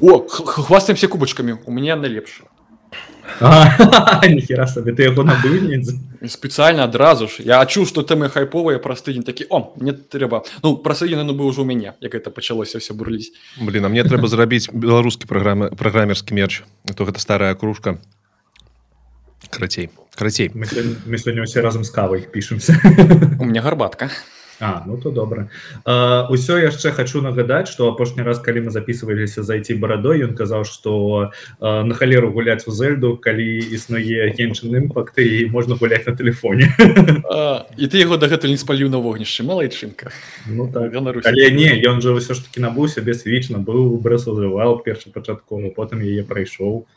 о хвастаемся кубачкамі у меня найлепш сабе ты яго набы спецыяльна адразу ж. Я адчуў што тэмы хайповыя праз тыдзень такі о мне трэба ну прасыны ну быў ўжо у мяне як это пачалося все бурліць блин а мне трэба зрабіць беларускі праграмы праграмерскі мерч. То гэта старая кружка. Карацей карацей. Мы сёння ўсе разам з кавай пішемся у меня гарбатка А, ну то добра. Ўсё яшчэ хочу нагадаць что апошні раз калі мы записываліся зайти барадой ён казаў что на халеру гуляць у зельду калі існуе генчын імпакты і можна гуляць на телефоне і ты яго дагэтуль не спаліў на вогнішчы малайчынка ну, так. але не ён жа ўсё ж таки набыў сябе свічна быў брэсавал першапачатково потым яе прайшоў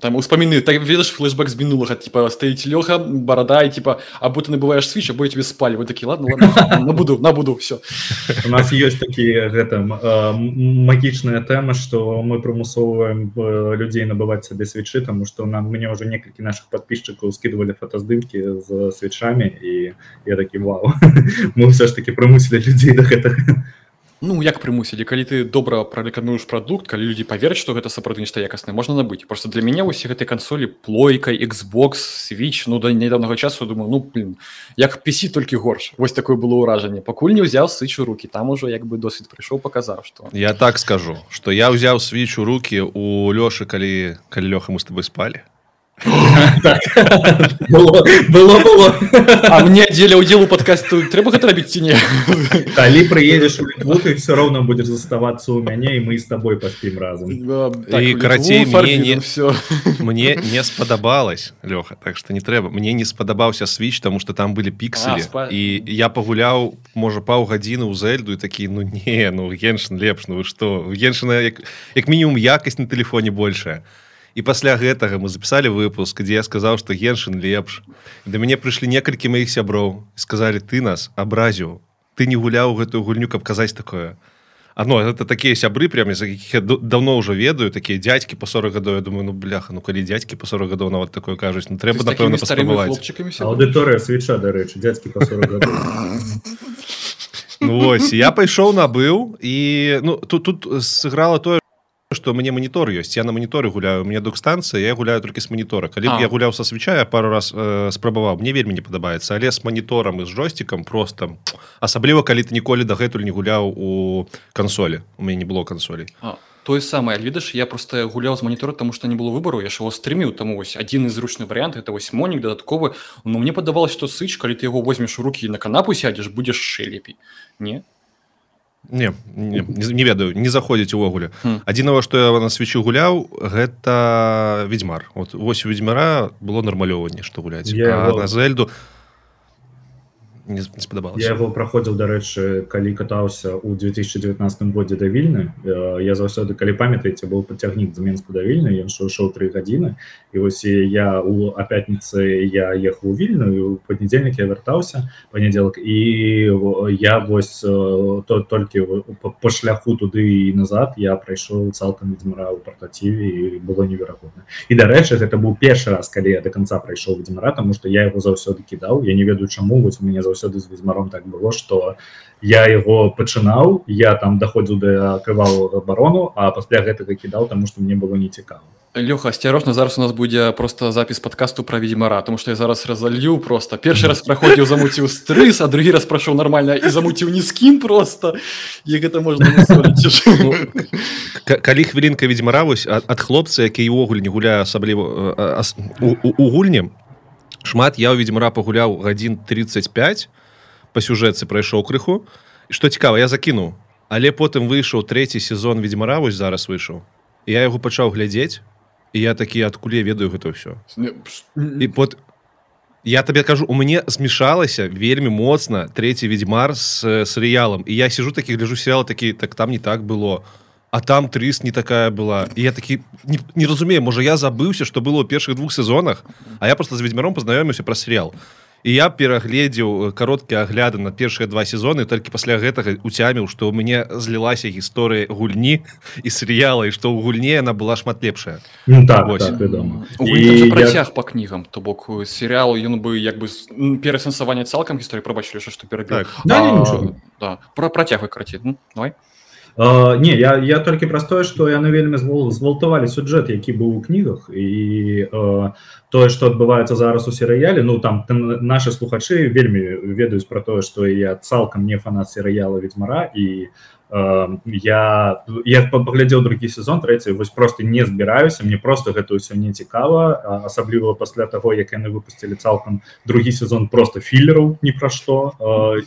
там успаміны так ведаш флешбэк з мінулага типа стаіць лёха барада і типа або ты набываеш свіч або тебе спалі вы такі ладно, ладно набуду набуду все у нас ёсць такі гэта магічная тэма что мы прымусоўваем людзей набываць сабе свечы тому что нам мне ўжо некалькі наших подписчикаў скидывалі фотаздымки з свечамі і я такі вау мы все ж таки прымусілі людзей до гэтага Ну як прымусілі калі ты добра прарэкануеш прадукт калі людзі паверць што гэта сапраўды нешта якасна можна набыць. Просто для мяне усе гэтай кансолі плойкай Xbox switch ну да нядаўнага часу думаю ну блин як пісі толькі горш. Вось такое было ўражанне. Пакуль не ўзяў сыч у руки там ужо як бы досвід прыйшоў паказаў што я так скажу что я ўзяў свіч у руки у лёшы калі калі лёха мы с тобой спалі было было. А мне дзеля удзелу подкасту трэба гэта рабіць ці не? Калі прыедзеш у ты все роўно будзеш заставацца ў мяне і мы з тобой паспім разам так, і карацей не все мне не спадабалось лёха так что не трэба мне не спадабаўся свіч тому что там былі пікселі і я пагуляў можа паўгадзіны ў зельду і такі ну не ну геншн лепш ну вы что? Геншына як, як мінімум якасць на телефоне большая і пасля гэтага мы записали выпуск дзе я сказаў что геншин лепш. Да мяне прыйшлі некалькі маіх сяброў сказали ты нас абразіў ты не гуляў гэтую гульню каб казаць такое оно это такія сябры прям за якіх давно ўжо ведаю такія дядзькі по 40 гадоў я думаю ну бляха ну калі дядзькі по 40 гадоў нават такое кажуць ну трэба напэўна аўдыторыя свеча дарэчы дядзькі Ну, ось я пайшоў набыў і ну тут тут сыграла тое что мне монітор ёсць я на моніторы гуляю мне док-станцыя я гуляю толькі з монітора калі я гуляў са свечая пару раз э, спрабаваў мне вельмі не падабаецца але з моніторам і з жосцікам просто асабліва калі ты ніколі дагэтуль не гуляў у кансолі у мяне не было кансолей тое самае ведаш я просто гуляў з монітора тому что не было выбору я ж его стрыміў там вось один из зручны вариант это вось монік дадатковы но мне падавалось что сыч калі ты яго возьмеш у руки на канапу сядзеш будзеш ше лепей не не не, не ведаю не заходзіць увогуле. Адзінага што я на свечу гуляў гэта ведьмар вот вось у ведьмара было нармалёўванне што гуляць. На зельду не спадабалася я его праходзіў дарэчы калі катаўся у 2019 годзе да вільны я заўсёды калі памятаеце быў пацягнік з менску да вільны ён шоў три гадзіны і вось я у а пятніцы я ехаў у вільную панядзельнік я вяртаўся панядзелак і я вось то толькі по шляху туды і назад я прайшоў цалкам ведьмара ў партаціве і было неверагодна і дарэчы гэта быў першы раз калі я до конца прайшоў ведьмара тому что я его заўсёды кідаў я не ведаю чаму вось у мяне заўсёды заўсёды з ведзьмаром так было что я его пачынаў я там даходзіў да крывалого абарону а пасля гэтага кідаў тому что мне было не цікава лёха асцярожна зараз у нас будзе просто запіс подкасту про ведьмара тому что я зараз разалью просто першы раз праходзіў замуціў стрыс а другі раз прайшоў нормально і замуціў ні з кім просто як гэта можна ну, калі хвілінка ведьмара вось ад хлопца які ўвогуле не гуляе асабліва у гульні шмат я ведьмара пагуляў гадзін 35 по сюжэтцы прайшоў крыху что цікава я закінуў але потым выйшаў третий сезон ведьмара вось зараз выйшаў. Я яго пачаў глядзець і я такі адкуль я ведаю гэта ўсё і под я табе кажу у мяне змешалася вельмі моцна третий ведьмар с серыялам і я сижу такі гляжу сериал такі так там не так было а а там трыс не такая была. І я такі не, не разумею можа я забыўся что было ў першых двух сезонах а я просто з ведьмяром пазнаёміўся пра сериал. І я перагледзеў кароткія агляды на першыя два сезоны толькі пасля гэтага уцяміў што ў мяне злілася гісторыя гульні і серыяла і што ў гульне она была шмат лепшая. Ну, так, так, працяг я... по кнігам то бок серыялу ён бы як бы перасэнсаванне цалкам гісторыі прабачылі што перад так. да, да, да. пра працягвай карці ну, давай Uh, не я я толькі праз тое што яны вельмі згвалтавалі сюджэт які быў у кнігах і uh, тое што адбываецца зараз у серыяле ну там наши слухачы вельмі ведаюць пра тое што я цалкам не фанат серыяла ведьмара і я я паглядзеў другі сезон трэці вось просто не збіраюся мне просто гэта ўсё не цікава асабліва пасля таго як яны выпусцілі цалкам другі сезон просто філераў ні пра што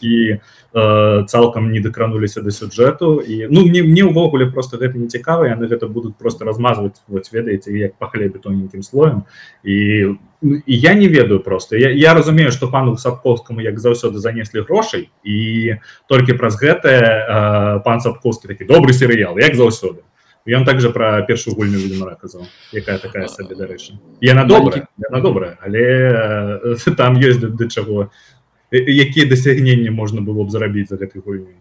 і цалкам не дакрануліся да сюджэту. І ну мне мне ўвогуле просто гэта не цікава яны гэта будуць просто размазваць вось ведаеце як па хлебе тоненькім слоем. І і я не ведаю просто я, я разумею что пану сапковскому як заўсёды занеслі грошай і толькі праз гэтае пан сапковскі такі добры серыял як заўсёды. Ён также про першую гульню відмара казаў якая такая сабе дарэчы. Яна добрая яна добрая але там ёсць да чаго якія дасягненні можна было б зарабіць за гэтай гульню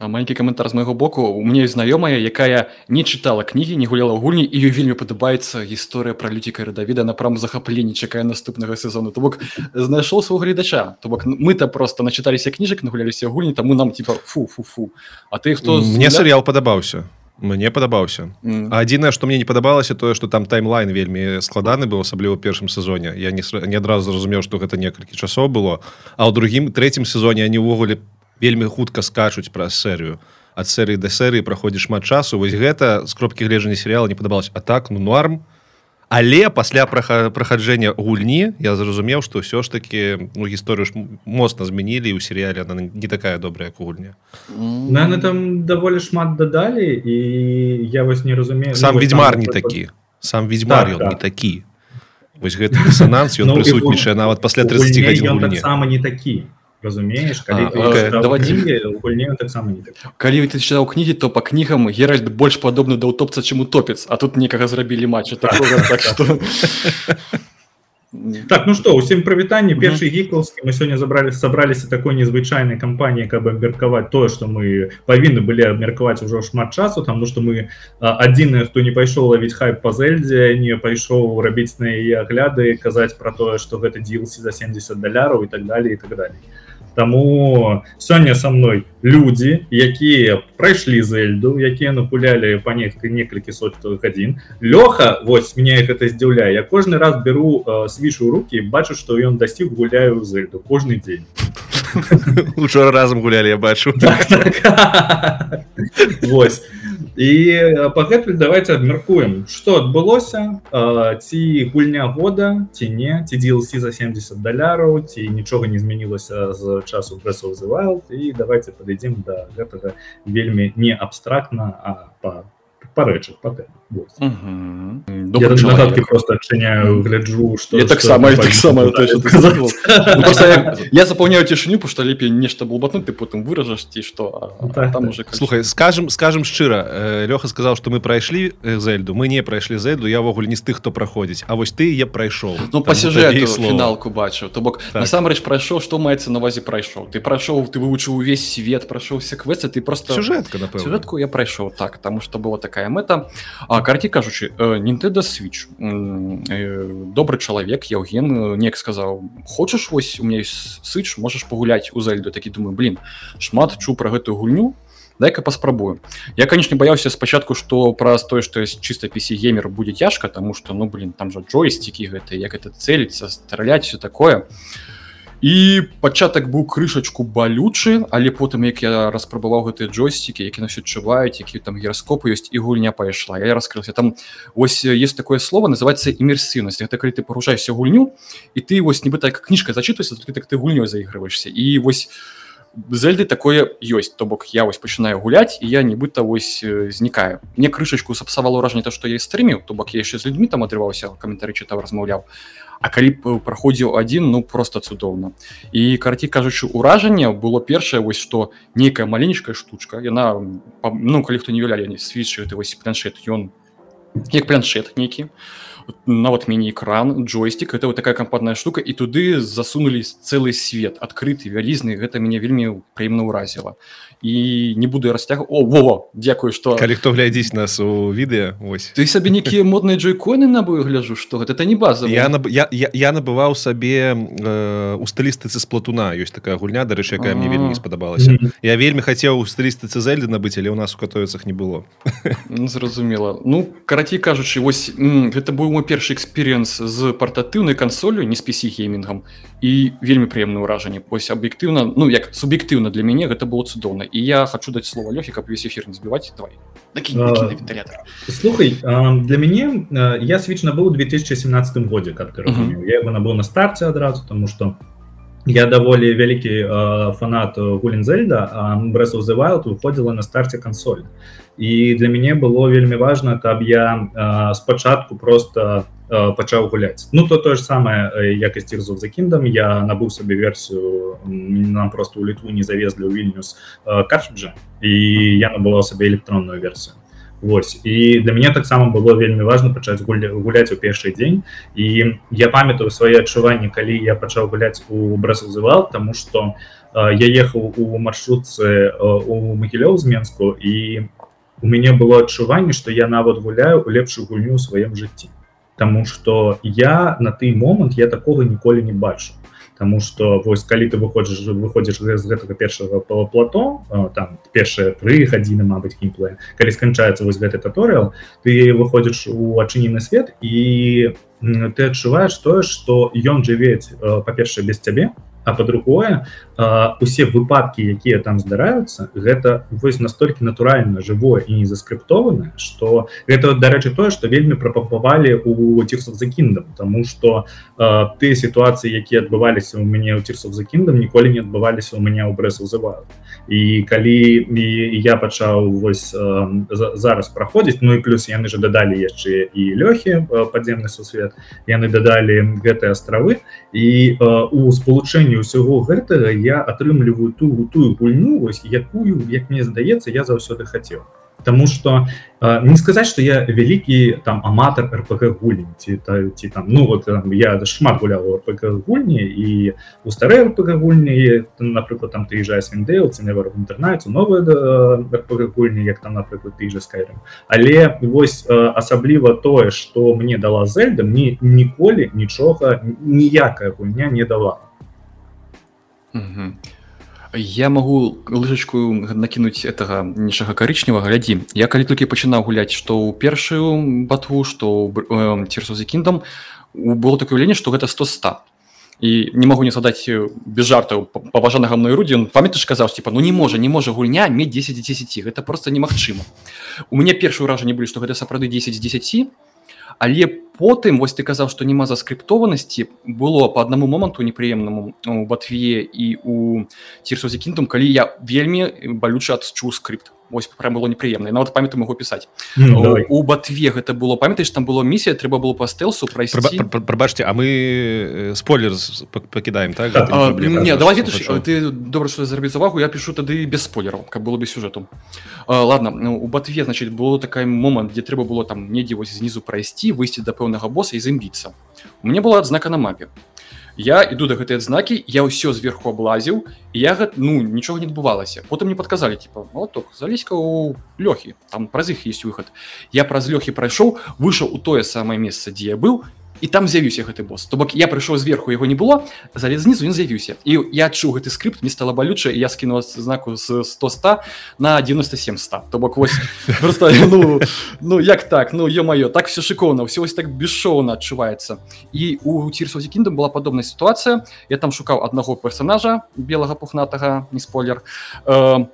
маленькі каментар з майго боку. У мне знаёмая якая не чытала кнігі не гуляла ў гульні і ёй вельмі падабаецца гісторыя пра людзіка радавіда на прам захапленні чакае наступнага сезону. То бок знайшоў свого гледача то бок мы-то просто начыталіся кніжак нагуляліся гульні таму нам типа фу фу фу. А ты хто мне серыял падабаўся мне падабаўся mm. адзінае што мне не падабалася тое што там таймлайн вельмі складаны быў асабліва першым сезоне. Я не, не адразу зразумеў што гэта некалькі часоў было. А ў другім трэцім сезоне они ўвогуле вельмі хутка скачуць праз серыю ад серыі да серыі праходзіць шмат часу. Вось гэта з кропкі гледжання серыяла не падабалось. А так ну норм але пасля праходжэння гульні я зразумеў што ўсё ж таки ну гісторыю ж моцна змянілі ў серыяле она не такая добрая гульня наверное там даволі шмат дадалі і я вось не разумею сам ну, ведьмар не такі. Сам ведьмар так, так. не такі. Вось гэты рэсананс ён ну, прысутнічае нават пасля 30 гадзін сама не такі разумееш калі калі ты чытаў кнігі то па кнігам геральд больш падобны да ўтопца чым утопец. А тут некага зрабілі матч. Так так ну что усім прывітанне першы гікаўскі мы сёння забралі сабраліся такой незвычайнай кампаніі каб абмеркаваць тое што мы павінны былі абмеркаваць ужо шмат часу там ну што мы адзіны хто не пайшоў лавіць хайп па зельдзе не пайшоў рабіць на яе агляды казаць пра тое што гэта дзілсі за 70 даляраў і так далее і так далее Таму сёння са мной людзі якія прайшлі зельду якія напулялі па некалькі некалькі сотых гадзін лёха вось мне гэта здзіўляе я кожны раз беру э, свішу руки бачу што ён дасціг гуляю зельду кожны дзень. Учора разам гулялі я бачу. Так, так. вось. І пагэтуль давайте абмяркуем что адбылося ці гульня года ці не ці DLC за 70 даляраў ці нічога не змянілася з часу прэсвызывал і давайте падыдзем да гэтага вельмі не абстрактна а по па рэчах па загадки просто адчыняю гляджу что таксама таксама я запаўняю цішыню потому что лепей нешта булбатну ты потым выражаш ці что? Так, там так. уже слухай скажем скажем шчыра э, лёха сказал что мы прайшлі зельду. Мы не прайшлі зельду я ввогуле не з тых хто праходзіць А вось ты я прайшоў ну па сюжэту фіналку бачыў то бок так. насамрэч прайшоў што маецца на вазе прайшоў ты прайшоў ты вывучыў увесь свет прайшоўся квесы ты просто сюжэтка сюжэтку я прайшоў так таму что было такая мэта а карці кажучы Nintendo switch. Добры чалавек Евген неяк сказаў хочаш вось у меня сыч можаш пагуляць у зальду такі думаю блин шмат чу пра гэтую гульню дай-ка паспрабую я конечно баяўся спачатку что праз тое что есть чыста пісі геймер будзе цяжка тому что ну блин там жа джойстикі гэта як это целіцца страляць все такое. а і пачатак быў крышачку балючы але потым як я распрабаваў гэтыя джойстикі які на все адчуваюць які там гіраскопы ёсць і гульня пайшла. Я раскрылся. Там ось есть такое слово называется імерсіўнасць. Это калі ты парушаешься гульню і ты вось нібыта так кніжка зачытваешься так ты гульнёй заігрываешься. І вось зельды такое ёсць. То бок я вось пачынаю гуляць і я нібыта вось знікаю. Мне крышачку сапсавала ўражанне то што я стрыміў. То бок я яшчэ з людьми там адрываўся каментары чытаў размаўляў А калі б праходзіў адзін ну просто цудоўна і карці кажучы ўражанне было першае вось што нейкая маленечкая штучка яна ну калі хто не вяля не сведчы ты вось планшет ён як планшет нейкі нават міні-экран джойстик это вот такая кампатная штука і туды засунули цэлы свет адкрыты вялізны гэта мяне вельмі прыемна ўразіла і не буду расцяг О Вова дзякую что калі хто глядзіць нас у відэа ось. Ты сабе нейкія модныя джойконы набою гляжу что гэта не база я наб... я, я, я набываў сабе э, у стылістыцы з платуна. Ёсць такая гульня дарэчы якая мне вельмі спадабалася. Mm -hmm. я вельмі хацеў у стылістыцы зельды набыць але у нас у катовіцах не было. Ну, зразумела. Ну карацей кажучы вось гэта быў мой першы эксперыенс з партатыўнай кансолю не спесі геймінгам. І вельмі прыемна ўражанне. Вось аб'ектыўна ну як суб'ектыўна для мяне гэта было цудоўна і я хочу даць слова лёхі каб весь эфир не збіваць давай слухай для мяне я свіч набыў 2017 годзе как ты я его набыў на старце адразу тому что я даволі вялікі фанат гулін зельда брэсу зывают выходзіла на старце кансоль і для мяне было вельмі важно каб я спачатку просто не пачаў гуляць ну то тое ж самае якасці рзов за кіндам я набыў сабе версію нам просто ў літву не завезлі ў вільнюс карджа і я набыла сабе электронную версію Вось і для мяне таксама было вельмі важно пачаць гуля, гуляць у першы дзень. І я памятаю свае адчуванні калі я пачаў гуляць у брасузывал тому что я ехаў у маршрутцы у магілёў з менску і у мяне было адчуванне што я нават гуляю у лепшую гульню ў сваім жыцці. Таму что я на той момант я такого ніколі не бачу Таму что вось калі ты выходзіш выходзіш з гэтага першага плато там першыя тры гадзіны Мабыць геймплея калі сканчаецца вось гэты таторыал ты выходзіш у адчынены свет і ты адчуваеш тое что ён жывець па-першае без цябе а по-другое усе выпадки якія там здараюцца гэта вось настолькі натуральна жывое і не заскрыптованы что гэта дарэчы тое что вельмі прапапавалі у тирсов закіндам тому что ты сітуацыі якія адбываліся у мяне ў тирсов закіндам ніколі не адбываліся у мяне ў брэс узываю і калі я пачаў вось зараз праходзіць ну і плюс яны же дадалі яшчэ і лёхі падземны сусвет яны дадалі гэтыя астравы. І у спалучэнні ўсяго гэтага я атрымліваю ту тую гульню вось якую як мне здаецца я заўсёды хацеў Таму что э, не сказаць что я вялікі там аматор рпг гульні ці та, ці там ну вот там, я шмат гуляў рпг гульні і у старыя рпг гульні напрыклад там прыязджае свіндейл ці невер в інтэрнаце новыя рпг гульні як там напрыклад ты же скайрым але вось э, асабліва тое что мне дала зельда мне ніколі нічога ніякая гульня не дала Я магу лыжачку накінуць этого нічага карычневага глядзі я калі толькі пачынаў гуляць што ў першую батву што церсузі кіндам было такое ўленне што гэта 100 100 і не магу не садаць без жартаў паважанага мной рудзі памятаеш казаў типа ну не можа не можа гульня мець 10 10 гэта просто немагчыма у мяне першы ўражанне былі што гэта сапраўды 10 10 але потым вось ты казаў што няма заскрыптованасці было по аднаму моманту непрыемнаму у батве і у цірсузе кінтум калі я вельмі балюча адчуў скрипт Вось прям было непрыемна нават памятаю могу пісаць mm, у батве гэта было памятаеш там было місія трэба было па стэлсу прайсці прабачце а мы спойлер пакідаем так? А, не давай ведаеш, ты добра что зрабіць увагу я пишу тады без спойлераў каб было без сюжэту а, ладно ну, у батве значит было такая момант дзе трэба было там недзе вось знізу прайсці выйсці да пэўнага боса і зімбіцца у мне была адзнака на мапе я іду до гэтай адзнакі я ўсё зверху аблазіў і я гэта ну нічога не адбывалася потым мне падказалі типа молоток залезька у лёхі там праз іх есть выход. Я праз лёхі прайшоў выйшаў у тое самае месца дзе я быў і там з'явіўся гэты босс то бок я прыйшоў зверху яго не было залез знізу ён з'явіўся. І я адчуў гэты скрипт не стала балюча я скінула знаку з 100 100 на 97 100 то бок вось просто ну, ну як так? Ну ё-маё так все шыкоўна все вось так бесшоўна адчуваецца. І у цірсозе кіндам была падобная сітуацыя. Я там шукаў аднаго персонажа белага пухнатага не спойлер. Э,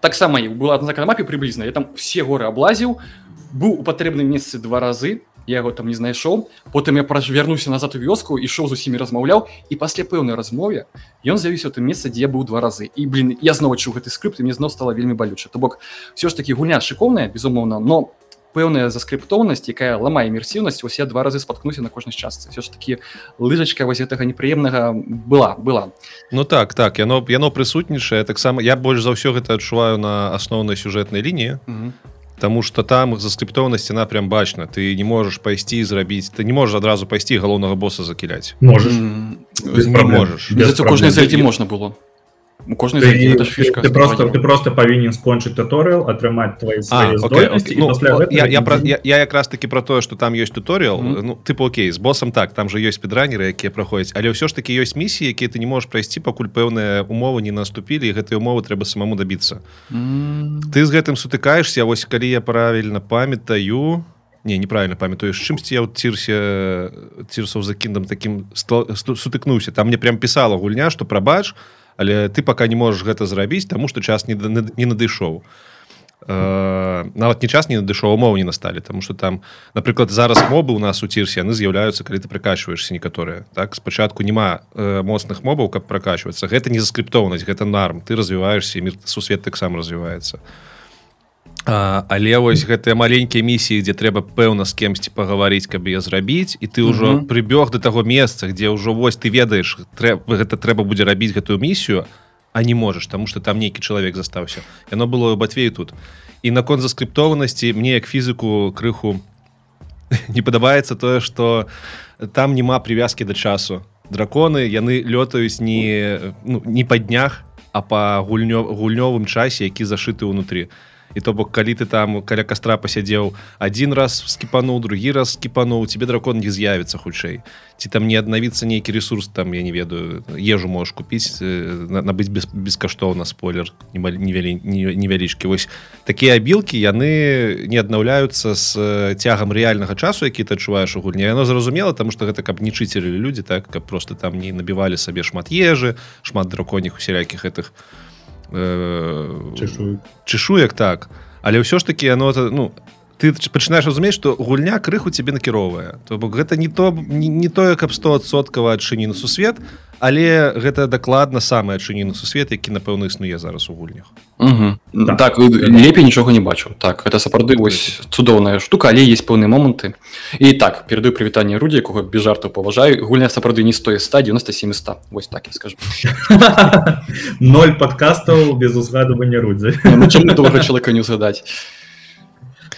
таксама была на мапе прыблізна. Я там все горы аблазіў быў у патрэбным месцы два разы я яго там не знайшоў потым я вярнуўся назад у вёску ішоў з усімі размаўляў. І пасля пэўнай размове ён з'явіўся тым месца дзе быў два разы. І блин я зноў чуў гэты скрипт мне зноў стала вельмі балюча. То бок все ж таки гуня шыкоўная безумоўна но пэўная заскрыптоўнасць якая ламае імерсіўнасць я два разы спаткнуся на кожнай частцы. Все ж таки лыжачка вось гэтага непрыемнага была была. Ну так так яно яно прысутнічае. Таксама я больш за ўсё гэта адчуваю на асноўнай сюжэтнай лініі Таму что там заскриптованасць яна прям бачна. Ты не можешь пайсці зрабіць ты не можешь адразу пайсці галоўнага босса закіляць можешь. Не можешь. Кожнай зайдзе можна было у кожнай ты, ты, фішка, ты просто ты просто павінен скончыць туторыал атрымаць твои а, окей, окей. Ну, я, я, про, я, я якраз таки про тое что там ёсць туторыал mm -hmm. ну тыпу Окей з боссом так там же ёсць педранеры якія праходзяць але ўсё ж таки ёсць місіі якія ты не можешь прайсці пакуль пэўныя умовы не наступілі гэтыя умовы трэба самому добиться mm -hmm. ты з гэтым сутыкаешься вось калі я правильно памятаю не неправильно памятаеш чымсьці я цірсе цірсаў за кіндам таким сутыкнуўся там мне прям писала гульня что прабач то але ты пока не можешь гэта зрабіць тому что час не, не надышоў. Э, нават не час не надышоў умоў не насталі тому что там напрыклад зараз мобы у нас у цірсе яны з'яўляюцца калі ты прыкачваешься некаторыя. Так спачатку няма э, моцных мобаў каб прокачвацца гэта не заскриптоўнасць гэта нарм. Ты развіваешься мир сусвет таксама развіваецца. то А, але вось гэтыя маленькія місіі дзе трэба пэўна з кемсьці пагаварыць каб я зрабіць і ты ўжо mm -hmm. прыбег до таго месца дзе ўжо вось ты ведаеш трэба гэта трэба будзе рабіць гэтую місію а не можаш таму что там нейкі чалавек застаўся. Яно было батвею тут. І наконт заскриптованасці мне як фізіку крыху не падабаецца тое что там няма привязки да часу. Драконы яны лётаюць не ну, не па днях а па гульнё гульнёвым часе які зашыты ўнутрі то і то бок калі ты там каля кастра пасядзеў один раз скіпануў другі раз скіпануў тебе дракон не з'явіцца хутчэй. Ці там не аднавіцца нейкі ресурс там я не ведаю ежу можешь купіць набыць без бескаштоўна спойлер невялічкі. Вось такія абілкі яны не аднаўляюцца з цягам рэальнага часу які ты адчуваеш у гульні. Яно зразумела тому что гэта каб не чыцілі людзі так каб просто там не набівалі сабе шмат ежы шмат драконіх усялякіх гэтых у чешуек. так. Але ўсё ж таки оно ну ты пачынаешь разумець что гульня крыху тебе накіровая то бок гэта не то не, не тое каб 100соткава адчыніну сусвет але гэта дакладна самая адчыніну сусвет які напэўна існуе зараз у гульнях. Да. так лепей нічога не бачу так это сапраўды вось цудоўная штука але есть пэўныя моманты. І так перадаю прывітанне рудзі якога без жарту паважаю. Гульня сапраўды не стое 100 97 100 вось так я скажу. Ноль подкастаў без узгадывання рудзі. Ну, чалавека не узгадаць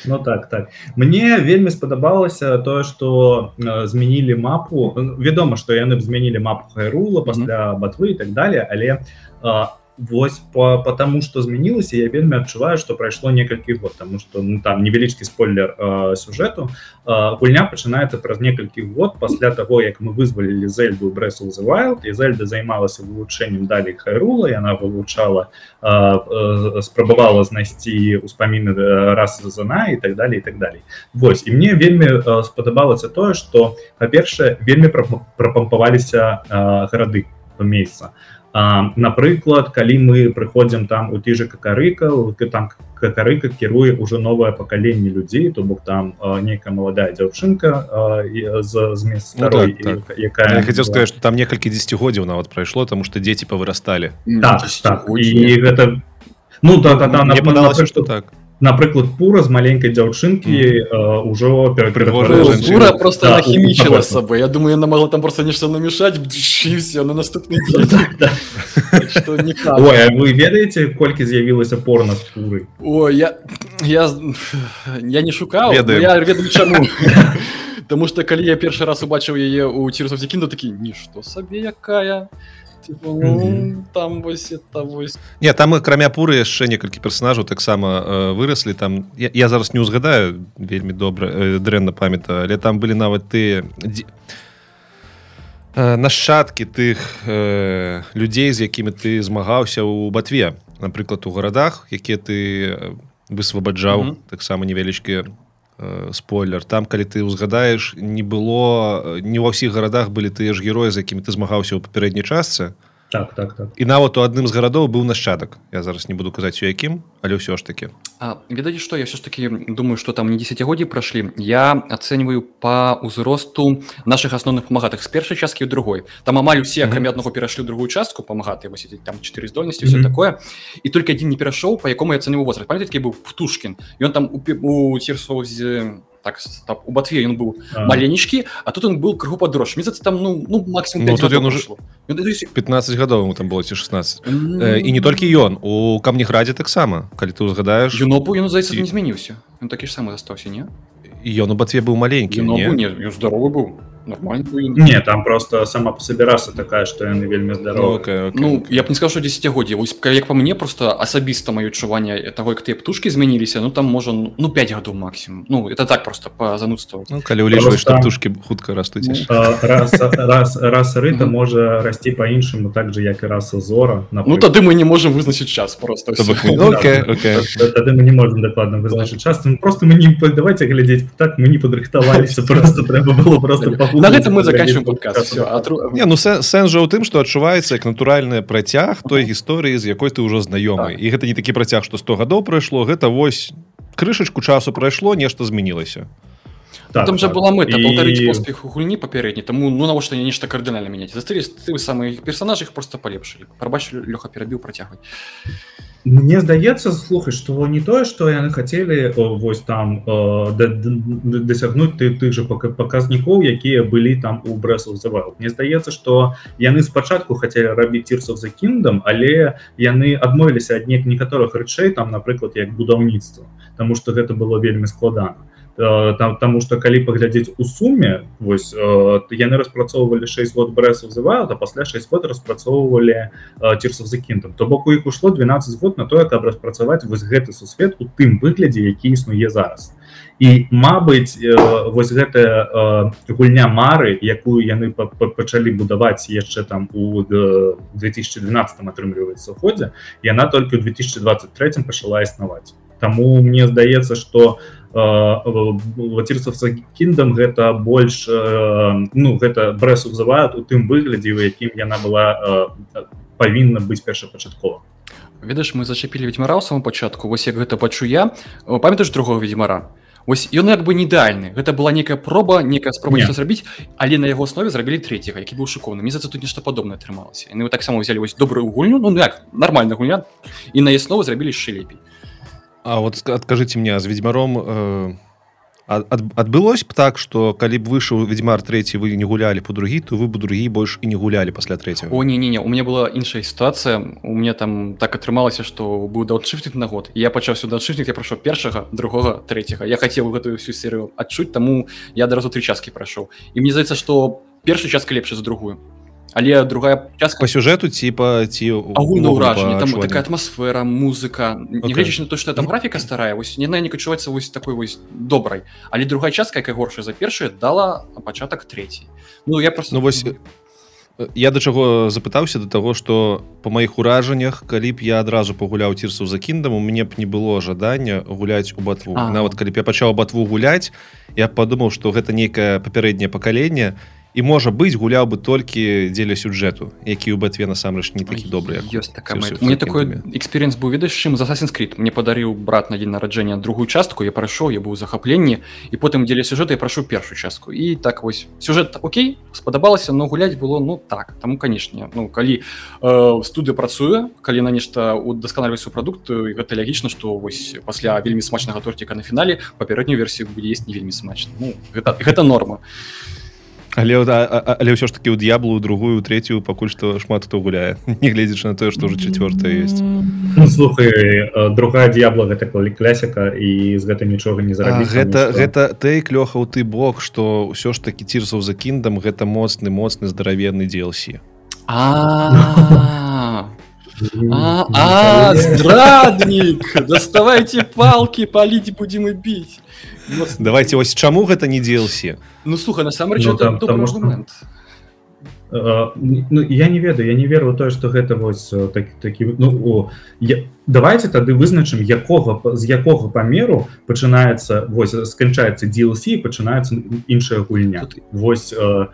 Ну так так. Мне вельмі спадабалася тое что э, змянілі мапу. Вядома что яны б змянілі мапу хайрула пасля батвы і так далее але э, Вось по потому что змянілася я вельмі адчуваю что прайшло некалькі год тому что ну там невялічкі спойлер э, сюжэту э, гульня пачынаецца праз некалькі год пасля того як мы вызвалілі зельду брэсу wild і зельда займалася вывучэннем далей хайрула яна вывучала э, э, спрабавала знайсці успаміны раз зана і так далее і так далей Вось і мне вельмі э, спадабалася тое что па-першае вельмі прапампаваліся э, гарады месяца а напрыклад калі мы прыходзім там у ті же какарыка там какарыка кіруе уже новае пакаленне людзей то бок там нейкая маладая дзяўчынка з змест ну, так, так. якая я хотел сказать что там некалькі десятгоддзяў нават прайшло тому что дзеці павырасталі так, так. і гэта ну да, да, да, мне падалася что так напрыклад пура з маленькай дзяўчынкі ўжо пура просто да, хімічыла с сабой Я думаю яна могла там просто нешта намешаць все на наступны вы ведаеце колькі з'явілася порна з пуры О я я я не шукаў ведаю чаму Таму что калі я першы раз убачыў яе у цірусовці кінду такі нішто сабе якая ну, там вось это вось не там акрамя пуры яшчэ некалькі персонажаў таксама э, выраслі там я, я зараз не ўзгадаю вельмі добра э, дрэнна памята але там былі нават ты дзе... э, нашчадкі тых э, людзей з якімі ты змагаўся ў батве напрыклад у гарадах якія ты высвабаджаў mm -hmm. таксама невялічкі Э, спойлер. Там калі ты ўзгадаеш не было не ва ўсіх гарадах былі тыя ж героі з якімі ты змагаўся ў папярэдняй частцы так так так. І нават у адным з гарадоў быў нашчадак. Я зараз не буду казаць у якім але ўсё ж таки ведаце што я все ж таки думаю что там не десятгоддзі прайшлі. Я ацэньваю по ўзросту наших асноўных памагатых з першай часткі ў другой. Там амаль усе акрамя аднаго перашлі другую частку. Памагаты вось там чатыры здольнасці все такое. І только адзін не перайшоў по якому я цэню возраст. Памяткі быў птушкін? Ён там у цірсоў з так там, у батве ён быў А. маленечкі а тут он был крыху падрож мне здаецца, там ну ну максимум Ну, 5 тут гадоў ён уже- прайшло. То есть, 15 гадоў ему там было ці 16 м, э, і не толькі ён у камнеградзе таксама калі ты узгадаеш юнопу ён здаецца І- не змяніўся ён такі ж самы застаўся не? Ён у батве быў маленькі здоровы быў ён. Не там просто сама по сабе раса такая што яны вельмі Ну, здаровы окей, окей, Ну окей. я б не сказал, вось ка- як па мне просто асабіста маё адчуванне таго як тыя птушки змяніліся ну там можа ну 5 гадоў максимум. Ну это так просто по занудству Ну, калі ўлічваеш Просто- што птушкі хутка растуць Ну. А, раса, рас, раса рыта можа расці па-іншаму так же як і раса зора Ну напрыклад. тады мы не можем вызначыць час просто ну, тады мы не можем дакладна вызначыць час Ну, просто мы не давайте глядзець так мы не падрыхтаваліся просто трэба было просто на пагугліць, гэта мы заканчиваем час. все Не, ну сэ- сэнс жа ў тым што адчуваецца як натуральны працяг той гісторыі з якой ты ўжо знаёмы Так. і гэта не такі працяг што 100 гадоў прайшло гэта вось крышачку часу прайшло нешта змянілася Так, там жа так. была мэта І- паўтарыць поспех гульні папярэдні таму ну навошта не нешта кардынальна мяняць застылі ты самыя персонажы іх просто палепшылі прабач лёха перабіў працягвай Мне здаецца слухай што не тое што яны хацелі о, вось там э, да- да- да- дасягнуць ты тых жа пака- паказнікоў якія былі там у брэсу завал Мне здаецца што яны спачатку хацелі рабіць цірсов за кіндам але яны адмовіліся ад нек некаторых рэчэй там напрыклад як будаўніцтва Таму што гэта было вельмі складана. Э, там тому что калі паглядзець у суме вось э, яны распрацоўвалі 6 год брэсов завал а пасля 6 год распрацоўвалі цірсов за кінтам то бок у іх ушло 12 год на тое каб распрацаваць вось гэты сусвет у тым выглядзе які існуе зараз. І Мабыць э, вось гэтая э, гульня мары якую яны па- па- пачалі будаваць яшчэ там у э, 2012 атрымліваецца годзе яна толькі ў 2023 пачала існаваць. Таму мне здаецца што вацірцавца кіндам гэта больш э, ну гэта брэс узываюць у тым выглядзе у якім яна была э, павінна быць першапачаткова. Ведаеш мы зачапілі ведьмара ў самом пачатку вось як гэта пачу я. О, памятаеш другого ведьмара? Вось ён як бы не ідэальны гэта была некая проба некая спроба Не. зрабіць але на яго основе зрабілі третьего які быў шыкоўны за тут нешта падобнае атрымалася. Яны таксама взяли вось добрую гульню ну як нормальная гульня. І на аснову зрабілі яшчэ лепей А вот адкажыце мне з ведьмаром э, ад- ад- адбылось б так что калі б выйшаў ведьмар третий вы не гулялі по другі то вы бы другі больш і не гулялі пасля третьего. О не не не у меня была іншая сітуацыя у меня там так атрымалася што быў даутшыфтинг на год. Я пачаў сюда даутшыфтинг я прайшоў першага другога третьего. Я хацеў гэтую всю серыю адчуць таму я адразу три часткі прайшоў і мне здаецца што першая частка лепшая за другую але другая частка по сюжэту типа ці агульна ўражанне там такая атмасфера музыка не Окей. гледзячы на то что там графіка старая вось не не адчуваецца вось такой вось добрай але другая частка якая горшая за першая дала пачатак третий ну я просто Ну вось я да чаго запытаўся до таго что по маіх уражаннях калі б я адразу пагуляў цірсу за кіндам у мяне б не было жадання гуляць у батву. А. нават калі б я пачаў батву гуляць я падумаў что гэта нейкае папярэдняе пакаленне і можа быць гуляў бы толькі дзеля сюджэту які ў батве насамрэч не такі добры за мне такой эксперыенс быў ведаеш чым за Creed. Мне падарыў брат на дзень нараджэння другую частку я прайшоў я быў у захапленні і потым дзеля сюжэта я прашу першую частку і так вось сюжэт Окей спадабалася но гуляць было ну так таму канешне ну калі э, студыя працуе калі на нешта удасканальваць у прадукт гэта лягічна што вось пасля вельмі смачнага торціка на фінале папярэднюю версію будзе есть не вельмі смачна ну, гэта, гэта норма але а, але ўсё ж таки у д'яблу другую третью пакуль што шмат хто гуляе нягледзячы на тое што ўжо чавёртая есть. Ну, слухай э, другая д'ябла гэта калі клясіка і з гэтым нічога не А, зрабіць гэта што- гэта тэйк лёха ў ты бок што ўсё ж такі цірсаў за кіндам гэта моцны моцны здаравенны DLC а А, не а, здрадник! Доставайте палки, палить будем и бить. Ну, с- давайте вось чаму гэта не DLC Ну, слухай, насамрэч, Ну, это там, добрый что- аргумент. Э, ну, я не ведаю я не веру тое што гэта вось э, так, такі ну о, я, давайте тады вызначым якога з якога памеру пачынаецца вось сканчаецца DLC і пачынаецца іншая гульня Тут- вось э,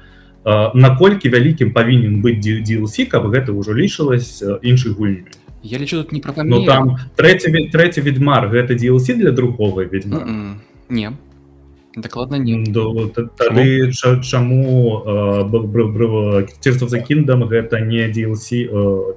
наколькі вялікім павінен быць DLC каб гэта ўжо лічылась э, іншай гульню Я лечу тут не про Ну там трэці ве- трэці ведьмар гэта DLC для другого ведьмара? М-м, Не. Дакладна не тады чаму Tears of the Kingdom гэта не DLC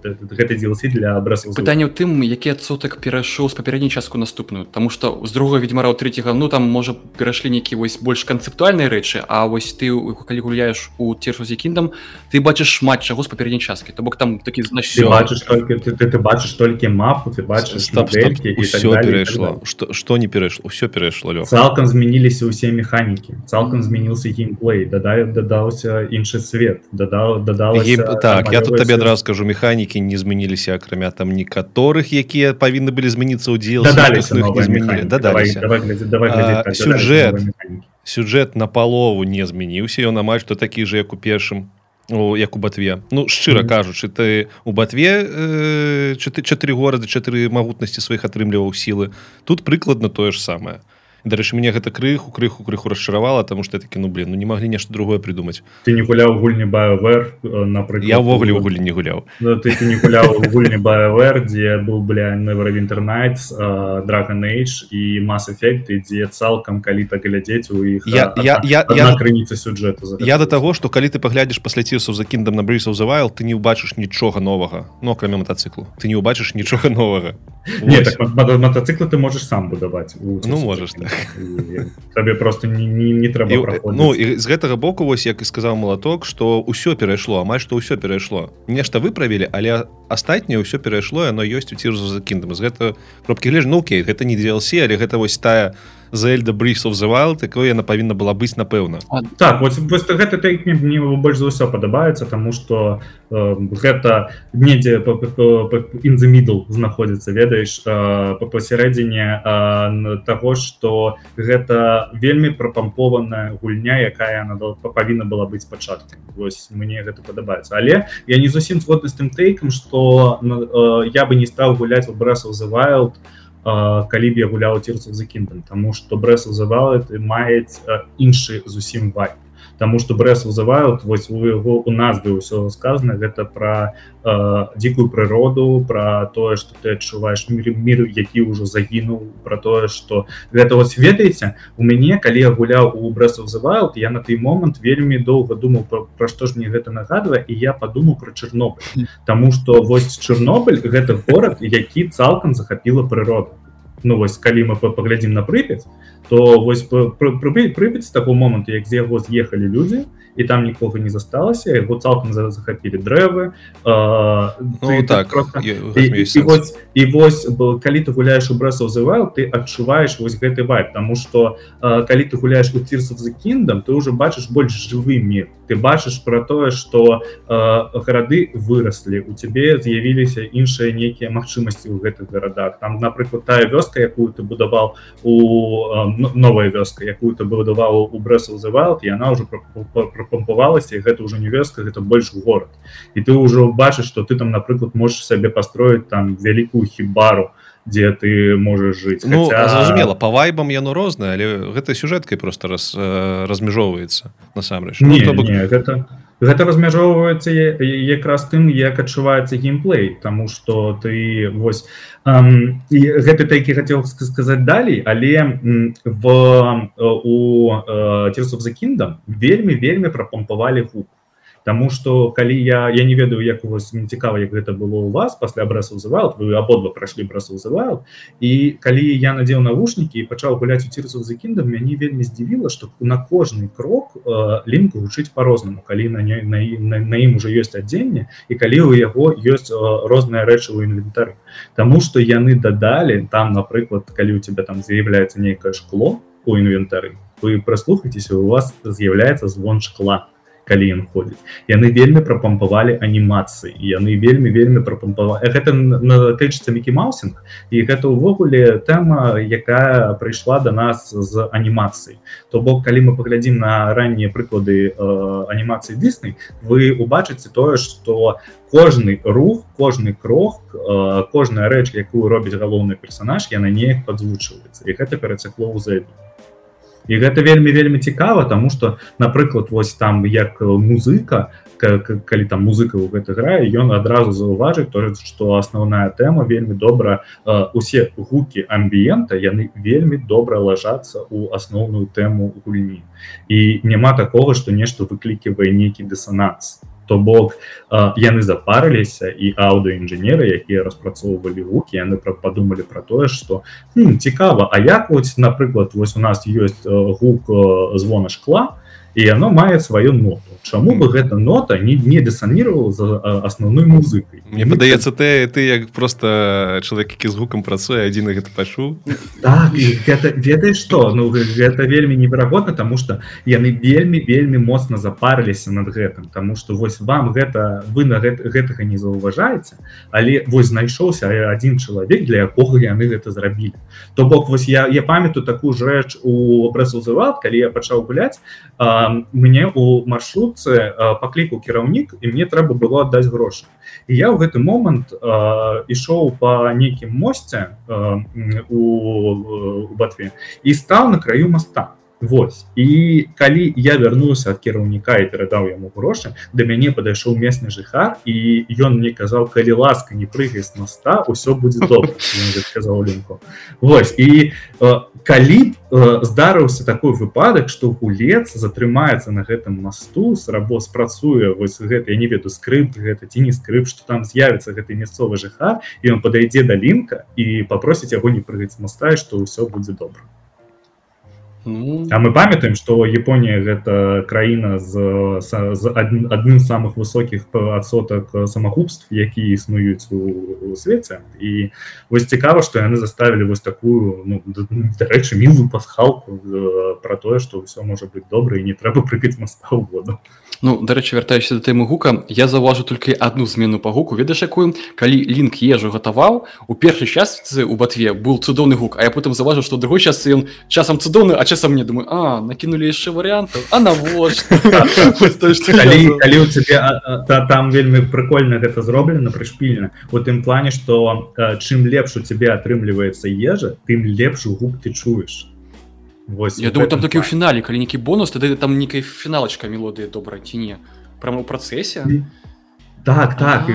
гэта DLC для абраза пытанне ў тым які адсотак перайшоў з папярэдняй частку наступную. Таму што з другого ведьмара ў третьего ну там можа перайшлі нейкі вось больш канцэптуальныя рэчы А вось ты калі гуляеш у the Kingdom ты бачыш шмат чаго з папярэдняй часткі. То бок там такі значит бачыш только ты, ты, ты бачыш толькі мапу ты бачыш перайшло. что что не перайшло? Все перайшло цалкам змяніліся ўсе ўсе механікі цалкам змяніўся геймплей дадай дадаўся іншы свет дадаў дадал так я тут табе адразу скажу механікі не змяніліся акрамя там некаторых якія павінны былі змяніцца ў дзел сюжэт сюжэт на палову не змяніўся ён амаль што такі же як у першым О, як у батве ну шчыра кажучы ты у батве э, чатыры горады чатыры магутнасці сваіх атрымліваў сілы тут прыкладна тое ж самае дарэчы мне гэта крыху крыху крыху расчаравала тому что такі ну блин ну не маглі нешта другое придумаць ты не гуляў гульні байвер напрыклад? Я ўвогуле ў гулі не гуляў. Ну, ты, ты не гуляў гульні байвер дзе быў бля інтернет драгон эйдж і мас эфекты дзе цалкам калі так глядзець у іх я я я, я крыніца сюжэту я до того что калі ты паглядзіш пасля цісу за кіндам на брысаў завайл ты не ўбачыш нічога новага. Но ну, кроме мотоциклу ты не ўбачыш нічога новага. Не так мотоциклы ты можешь сам будаваць ну можешь так табе просто не, не, не трэба і, ну і з гэтага боку вось як і сказаў малаток что ўсё перайшло амаль што ўсё перайшло. Нешта выправілі але астатняе ўсё перайшло яно ёсць у цірзу за кіндам з гэта кропкі леж ну окей гэта не DLC але гэта вось тая зельда брис of the wild такое яна павінна была быць напэўна так вот, вот гэта так, мне, больш за ўсё падабаецца тому что э, гэта недзе in the middle знаходзіцца ведаеш э, пасярэдзіне э, того что гэта вельмі прапампованая гульня якая она павінна была быць пачаткам Вось мне гэта падабаецца але я не зусім згодны з тым тейкам что э, я бы не стаў гуляць у брас of the wild то калі б я гуляў цірцах за кіндам Таму што брэс вызывала маюць іншы зусім бай Таму што брэс вызываюць вось у яго у бы ўсё сказана гэта пра э, дзікую прыроду пра тое што ты адчуваеш мір мір які ўжо загінуў пра тое што гэта вось ведаеце у мяне калі я гуляў у брэс вызываюць я на той момант вельмі доўга думаў пра, пра што ж мне гэта нагадвае і я падумаў пра Чорнобыль Таму што вось Чорнобыль гэта горад які цалкам захапіла прыроду ну вось калі мы паглядзім на прыпяць то вось прыпяць з таго моманту як з яго з'ехалі людзі і там нікога не засталася яго цалкам захапілі дрэвы ну, так просто... і, і, і, вось, і вось калі ты гуляеш у брэсаў зываў ты адчуваеш вось гэты вайп тому что калі ты гуляеш у цірсов за кіндам ты уже бачыш больш жывы мир ты бачыш про тое что гарады выраслі у цябе з'явіліся іншыя нейкія магчымасці ў гэтых гарадах. Там напрыклад тая вёска якую ты будаваў у новая вёска якую ты будаваў у брэсаў зывал і она уже прапампавалася гэта ўжо не вёска гэта больш горад. І ты ўжо бачыш что ты там напрыклад можешь сабе пастроіць там вялікую хібару дзе ты можаш жыць ну, Хаця... зразумела па вайбам яно рознае але гэта сюжэткай просто раз э, размяжоўваецца насамрэч ну, бок... гэта гэта размяжоўваецца якраз тым як адчуваецца геймплей тому что ты вось эм, гэты такі хацеў сказаць далей але в у цірсов за кіндам вельмі вельмі прапампавалі гуку Таму что калі я я не ведаю як у вас не цікава як гэта было у вас пасля абрасу вызывают вы абодва прайшлі брасу вызывают і калі я надзел навушнікі і пачаў гуляць у цірсу за кіндам мяне вельмі здзівіла что на кожны крок э, лінку гучыць по-рознаму калі на на, на, на ім уже ёсць адзенне і калі у яго ёсць э, розныя рэчы ў інвентары. Таму что яны дадалі там напрыклад калі у тебя там з'яўляецца нейкае шкло у інвентары вы праслухайцеся у вас з'яўляецца звон шкла калі ён ходзіць. Яны вельмі прапампавалі анімацыі яны вельмі вельмі прапампавалі. Гэта натычыцца мікі маусинг і гэта ўвогуле тэма якая прыйшла до нас з анімацыі. То бок калі мы паглядзім на раннія прыклады э, анімацыі дысны вы убачыце тое что кожны рух кожны крок э, кожная рэч якую робіць галоўны персонаж яна неяк падзвучваецца. І гэта перацякло ў зэбе і гэта вельмі вельмі цікава тому что напрыклад вось там як музыка калі там музыка ў гэта грае ён адразу заўважыць то что асноўная тэма вельмі добра усе гукі амбіента яны вельмі добра лажацца у асноўную тэму гульні. І няма такого что нешта выкліківае нейкі дысананс то бок яны запарыліся і аўдыоінжынеры якія распрацоўвалі гукі яны падумалі пра тое что цікава А як вось напрыклад вось у нас ёсць гук звона шкла і яно мае сваю ноту. Чаму бы гэта нота не, не дысанировал за асноўной музыкай? Мне падаецца ты ты як просто чалавек які з гукам працуе адзін гэта пачу так, гэта ведаеш что ну гэта вельмі неверагодна тому что яны вельмі вельмі моцна запарыліся над гэтым. Тому что вось вам гэта вы на гэта, гэтага не заўважаеце але вось знайшоўся один чалавек для якога яны гэта зрабілі. То бок вось я я памятаю такую ж рэч у брэсузывал калі я пачаў гуляць мне у маршрут інструкцыя по кліку кіраўнік і мне трэба было аддаць грошы і я ў гэты момант ішоў по нейкім мосце у батве і стаў на краю моста Вось і калі я вярнуўся ад кіраўніка і перадаў яму грошы да мяне падайшоў месны жыхар і ён мне казаў калі ласка не прыгай з моста ўсё будзе добра сказал лінку Вось і калі здарыўся такой выпадак што гулец затрымаецца на гэтым масту с рабо спрацуе вось гэта я не веду скрып гэта ці не скрып што там з'явіцца гэты мясцовы жыхар і он падайдзе да лінка і папросіць яго не прыгаць моста што ўсё будзе добра Ну... А мы памятаем что Японія гэта краіна з, з, з адным з самых высокіх адсотак самагубств які існуюць у, у свеце і вось цікава што яны заставілі вось такую ну, дарэчы мілую пасхалку про тое што ўсё можа быць добра і не трэба прыкаць моста ў воду Ну дарэчы вяртаюся да тэмы гука я заўважу толькі одну змену па гуку. Ведаеш якую? Калі лінк ежу гатаваў у першай частцы у батве был цудоўны гук А я потым заважу што другой час ён часам цудоўны а часам мне думаю а накінулі яшчэ варыянтаў. А навошта? Калі у цябе там вельмі прыкольна гэта зроблена прышпільна у тым плане што чым лепш у цябе атрымліваецца ежа тым лепш гук ты чуеш Вось, я думаю там такі ў фінале калі нейкі бонус тады там нейкай фіналачка мелодыя добра ці не прямо ў працэсе так так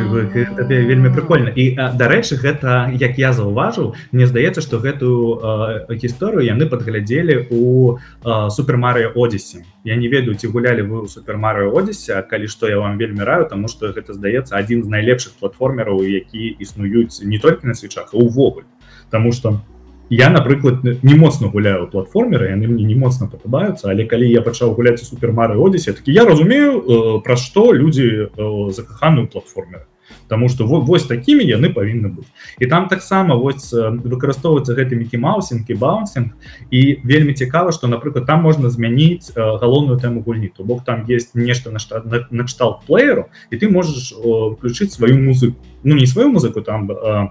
табе вельмі прикольно. І дарэчы гэта як я заўважыў мне здаецца што гэтую гісторыю яны падглядзелі у супермарыя одесе я не ведаю ці гулялі вы у супермарыя одесе калі што я вам вельмі раю тому что гэта здаецца адзін з найлепшых платформераў які існуюць не толькі на свечах а увогуле Таму что у я напрыклад не моцна гуляю платформеры яны мне не моцна падабаюцца але калі я пачаў гуляць у супермары одесе такі я разумею э, пра што людзі э, закаханую платформеры Таму что вось такімі яны павінны быць і там таксама вось выкарыстоўваецца гэты мікі маусінг і баунсинг і вельмі цікава што напрыклад там можна змяніць галоўную тэму гульні. То бок там есть нешта на штат на кшталт плееру і ты можаш включыць сваю музыку. Ну не сваю музыку там Э,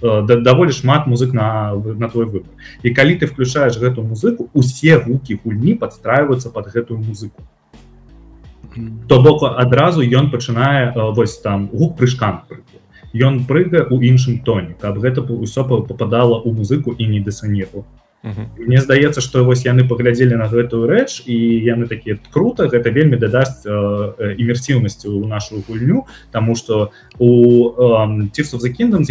даволі шмат музык на на твой выбор. І калі ты включаешь гэту музыку усе гукі гульні подстраиваются под гэтую музыку. То бок адразу ён пачынае э, вось там гук прыжкан ён прыгае у іншым тоне каб гэта ўсё попадала у музыку і не дысаніру Мне здаецца што вось яны паглядзелі на гэтую рэч і яны такія круто гэта вельмі дадасць імерсіўнасці ў нашу гульню Таму што у цісу за кіндам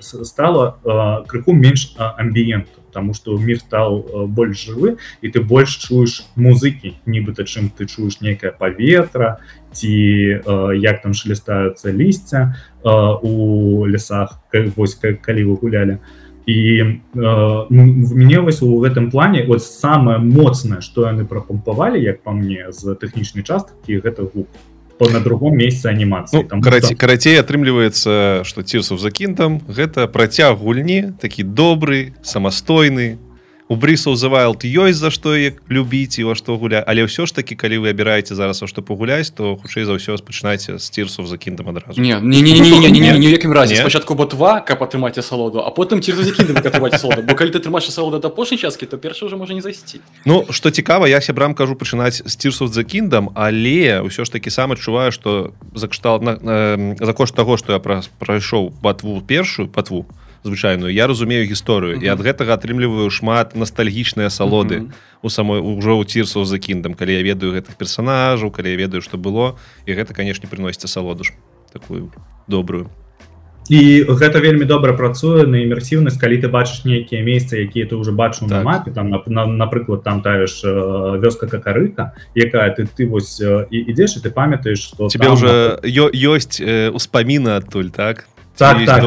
стала крыху менш амбіенту Таму што мір стал больш жывы і ты больш чуеш музыкі нібыта чым ты чуеш некае паветра ці як там шелестаюцца лісця у лясах вось калі вы гулялі. то і э, мне вось у гэтым плане вот самое моцнае что яны прапампавалі як по мне з тэхнічнай часткі гэта гук. На другом месяце анімацыі. Ну, там карацей, что... карацей атрымліваецца что цірсов закінтам гэта працяг гульні такі добры самастойны у брисаў за вайлд ёсць за што як любіць і во што гуля але ўсё ж таки калі вы абіраеце зараз што пагуляць то хутчэй за ўсё спачынаце з цірсов за кіндам адразу. Не не не не не не якім разе. Спачатку ботва каб атрымаць салоду а потым ці калі ты трымаеш салода да апошняй часткі то першы уже можа не зайсці. Ну што цікава я сябрам кажу пачынаць з цірсов за кіндам але ўсё ж таки сам адчуваю что за кшталт на, на, за кошт таго што я праз прайшоў батву першую патву звычайную. Я разумею гісторыю. І ад гэтага атрымліваю шмат ностальгічныя асалоды у самой ужо ў цірсу за кіндам калі я ведаю гэтых персонажаў калі я ведаю што было. І гэта канешне приносіць асалоду ж такую добрую. І гэта вельмі добра працуе на імерсіўнасць калі ты бачыш нейкія месцы якія ты уже бачыў так. на мапе. Там напрыклад там таеш вёска какарыка якая ты ты вось і ідзеш і ты памятаеш что тебе там... уже ёсць успаміна адтуль так так, так.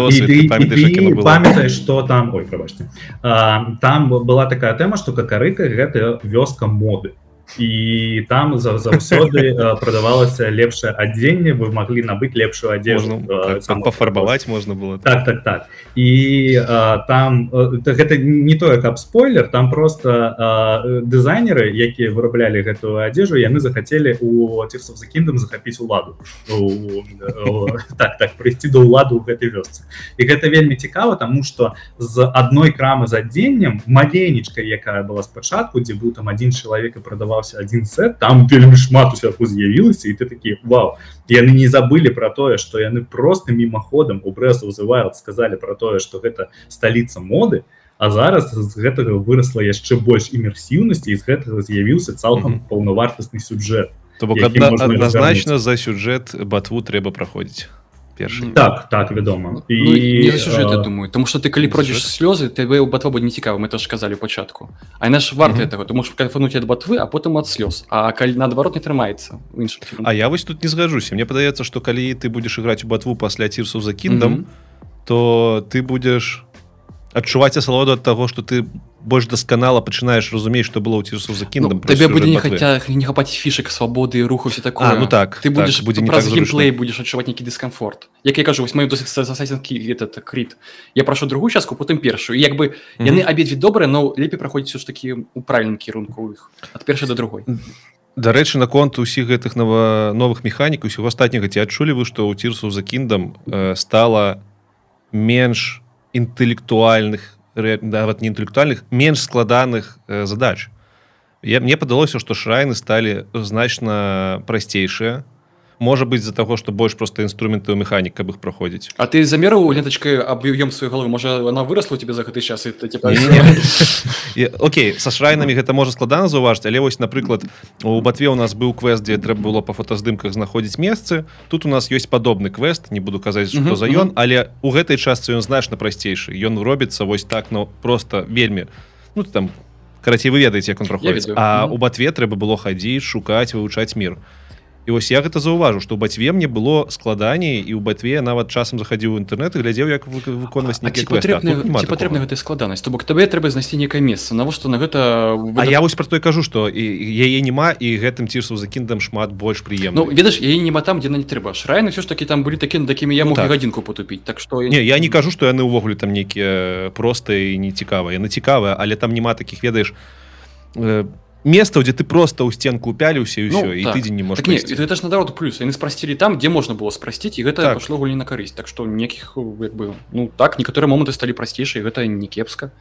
памятаеш что там ой прабачце там была такая тэма что какарыка гэта вёска моды і там заўсёды прадавалася лепшае адзенне вы маглі набыць лепшую адзежу пафарбаваць можна было так так так. І а, там гэта не тое каб спойлер. Там просто дызайнеры якія выраблялі гэтую адзежу яны захацелі у цісов за кіндам захапіць уладу. Так так прыйсці да ўладу ў гэтай вёсцы і гэта вельмі цікава тому что з адной крамы з адзеннем маленечка якая была спачатку дзе быў там один чалавек і прадаваў атрымаўся один сет там вельмі шмат усяку з'явілася і ты такі Вау яны не забылі про тое что яны просто мімаходам у брэсу узывают сказали про тое что гэта сталіца моды а зараз з гэтага выросла яшчэ больш імерсіўнасці і з гэтага з'явіўся цалкам mm -hmm. паўнавартасны сюджэт то бок адназначна за сюжэт батву трэба праходзіць першы так так вядома і ну, ну сюжет а... думаю. Тому что ты калі пройдзеш слёзы тебе у батва не цікава это ж казалі пачатку а наш варт этого ты можешь кайфануть ад батвы а потым ад слёз а калі наадварот не трымаецца А я вось тут не згажуся мне падаецца что калі ты будешь іграць у батву пасля цірсу за кіндам mm -hmm. то ты будешь адчуваць асалоду ад таго что ты больш дасканала пачынаеш разумець што было ў цірсу за кіндам ну, табе будзе не хаця не хапаць фішек свабоды руху все такое. А, ну так ты будешь так, будзе не праз так геймплей будешь адчуваць нейкі дыскамфорт як я кажу вось маю засасенкі этот крит я прашу другую частку потым першую. Як бы яны mm -hmm. абедзве добрыя но лепей праходзіць ж такі у правільным кірунку іх ад першай да другой дарэчы наконт усіх гэтых нова новых механік усяго астатняга ці адчулі вы што ў цірсу за кіндам э, стала менш інтэлектуальных нават не інтэлектуальных менш складаных э, задач. Я мне падалося што шрайны сталі значна прасцейшыя можа быть з-за таго што больш просто інструменты ў механік каб іх праходзіць А ты замеру лентачкай аб'ём сваю галавы можа она выросла тебе за гэты час Окей са шрайнамі гэта можа складана заўважыць але вось напрыклад у батве у нас быў квест дзе трэба было па фотаздымках знаходзіць месцы тут у нас ёсць падобны квест не буду казаць што за ён але у гэтай частцы ён значна прасцейшы ён робіцца вось так но просто вельмі ну там карацей вы ведаеце як он праходзіць а у батве трэба было хадзіць шукаць вывучаць мир. то і вось я гэта заўважу што ў бацьве мне было складаней і ў бацьве нават часам захадзіў інтэрнэт і глядзеў як выконваць патрэбна гэта складанасць? То бок табе трэба знайсці некае месца. Навошта на гэта А я вось про той кажу што і яе няма і гэтым цірсу за кіндам шмат больш прыемна. Ну, ведаш яе нема там дзе на не трэба. Шрайны все ж такі там былі такімі такімі я мог так. гадзінку потупіць так што не я не кажу што яны ўвогуле там нейкія простыя і не цікавыя яны цікавыя але там няма такіх ведаеш по место где ты просто у стенку упяліўся і ўсё ну, і так. тыдзень не можешь так, это ж наоборот плюс. Яны спрасцілі там где можна было спрасціць і гэта так. пошло гулі на карысць так что некіх як бы ну так некаторыя моманты сталі прасцейшай гэта не кепска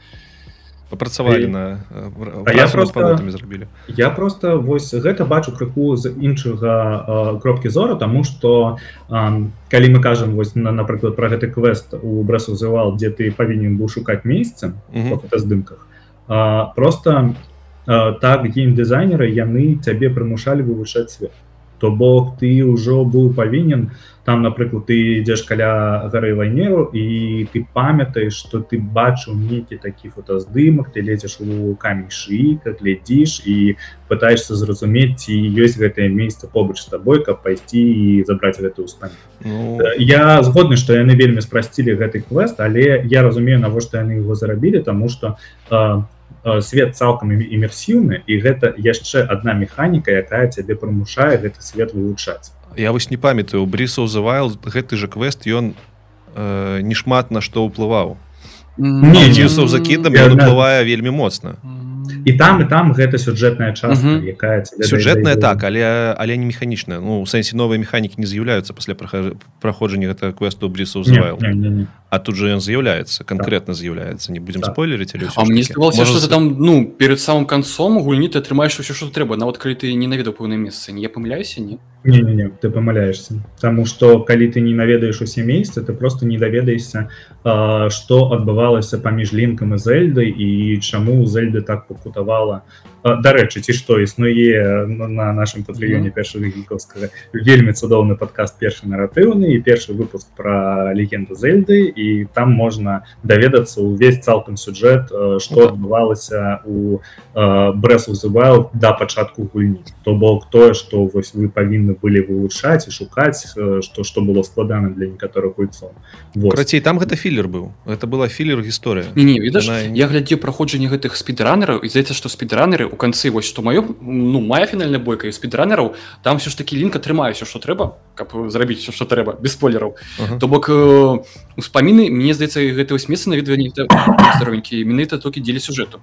папрацавалі на я просто зрабілі я просто вось гэта бачу крыку з іншага кропкі зору тому что калі мы кажам вось на напрыклад про гэты квест у брэсу завал дзе ты павінен быў шукаць месца здымках просто у так гейм-дызайнеры яны цябе прымушалі вывучаць свет. То бок ты ўжо быў павінен там напрыклад ты ідзеш каля гары вайнеру і ты памятаеш что ты бачыў нейкі такі фотаздымак ты лезеш у камень шы как глядзіш і пытаешься зразумець ці ёсць гэтае месца побач з табой каб пайсці і забраць гэтую стан ну... я згодны что яны вельмі спрасцілі гэты квест але я разумею навошта яны его зарабілі тому что Э, свет цалкам імерсіўны і гэта яшчэ одна механіка якая цябе прымушае гэты свет вывучаць я вось не памятаю брисаў завайл гэты же квест ён э, не шмат на што ўплываў. Недзісаў закідам уплывае вельмі моцна. І там і там гэта сюджэтная частка якая сюжэтная так але але не механічная. Ну у сэнсе новыя механікі не з'яўляюцца пасля праходжання гэтага квесту брисаў завайл а тут же ён з'яўляецца канкрэтна з'яўляецца не будзем Так. спойлерить или А мне здавалося что ты там ну перед самым канцом гульні ты атрымаеш усё што трэба нават калі ты не наведаў пэўнае месцы не я памыляюся не не, не, не ты памыляешься Таму что калі ты не наведаеш усе месцы ты просто не даведаешься а, что адбывалася паміж лінкам і зельдай і чаму зельды так пакутавала дарэчы ці што існуе на- на нашым патрыёне першага гікаўскага вельмі цудоўны падкаст першы наратыўны і першы выпуск про легенду зельды і там можна даведацца увесь цалкам сюжэт што адбывалася у брэс узываў да пачатку гульні. То бок тое што вось вы павінны былі вывучаць і шукаць што што было складана для некаторых гульцоў. Вот. крацей там гэта філер быў. Это была філер гісторыя. Не не відаш Яна- я глядзеў праходжанне гэтых спідранераў і здаецца што спідранеры у канцы вось што маё ну мая фінальная бойка і спідранераў там все ж таки лінк атрымаю все што трэба каб зрабіць все што трэба без спойлераў Ага. то бок э, успаміны мне здаецца гэта вось месца наведвання здаровенькі менавіта толькі дзеля сюжэту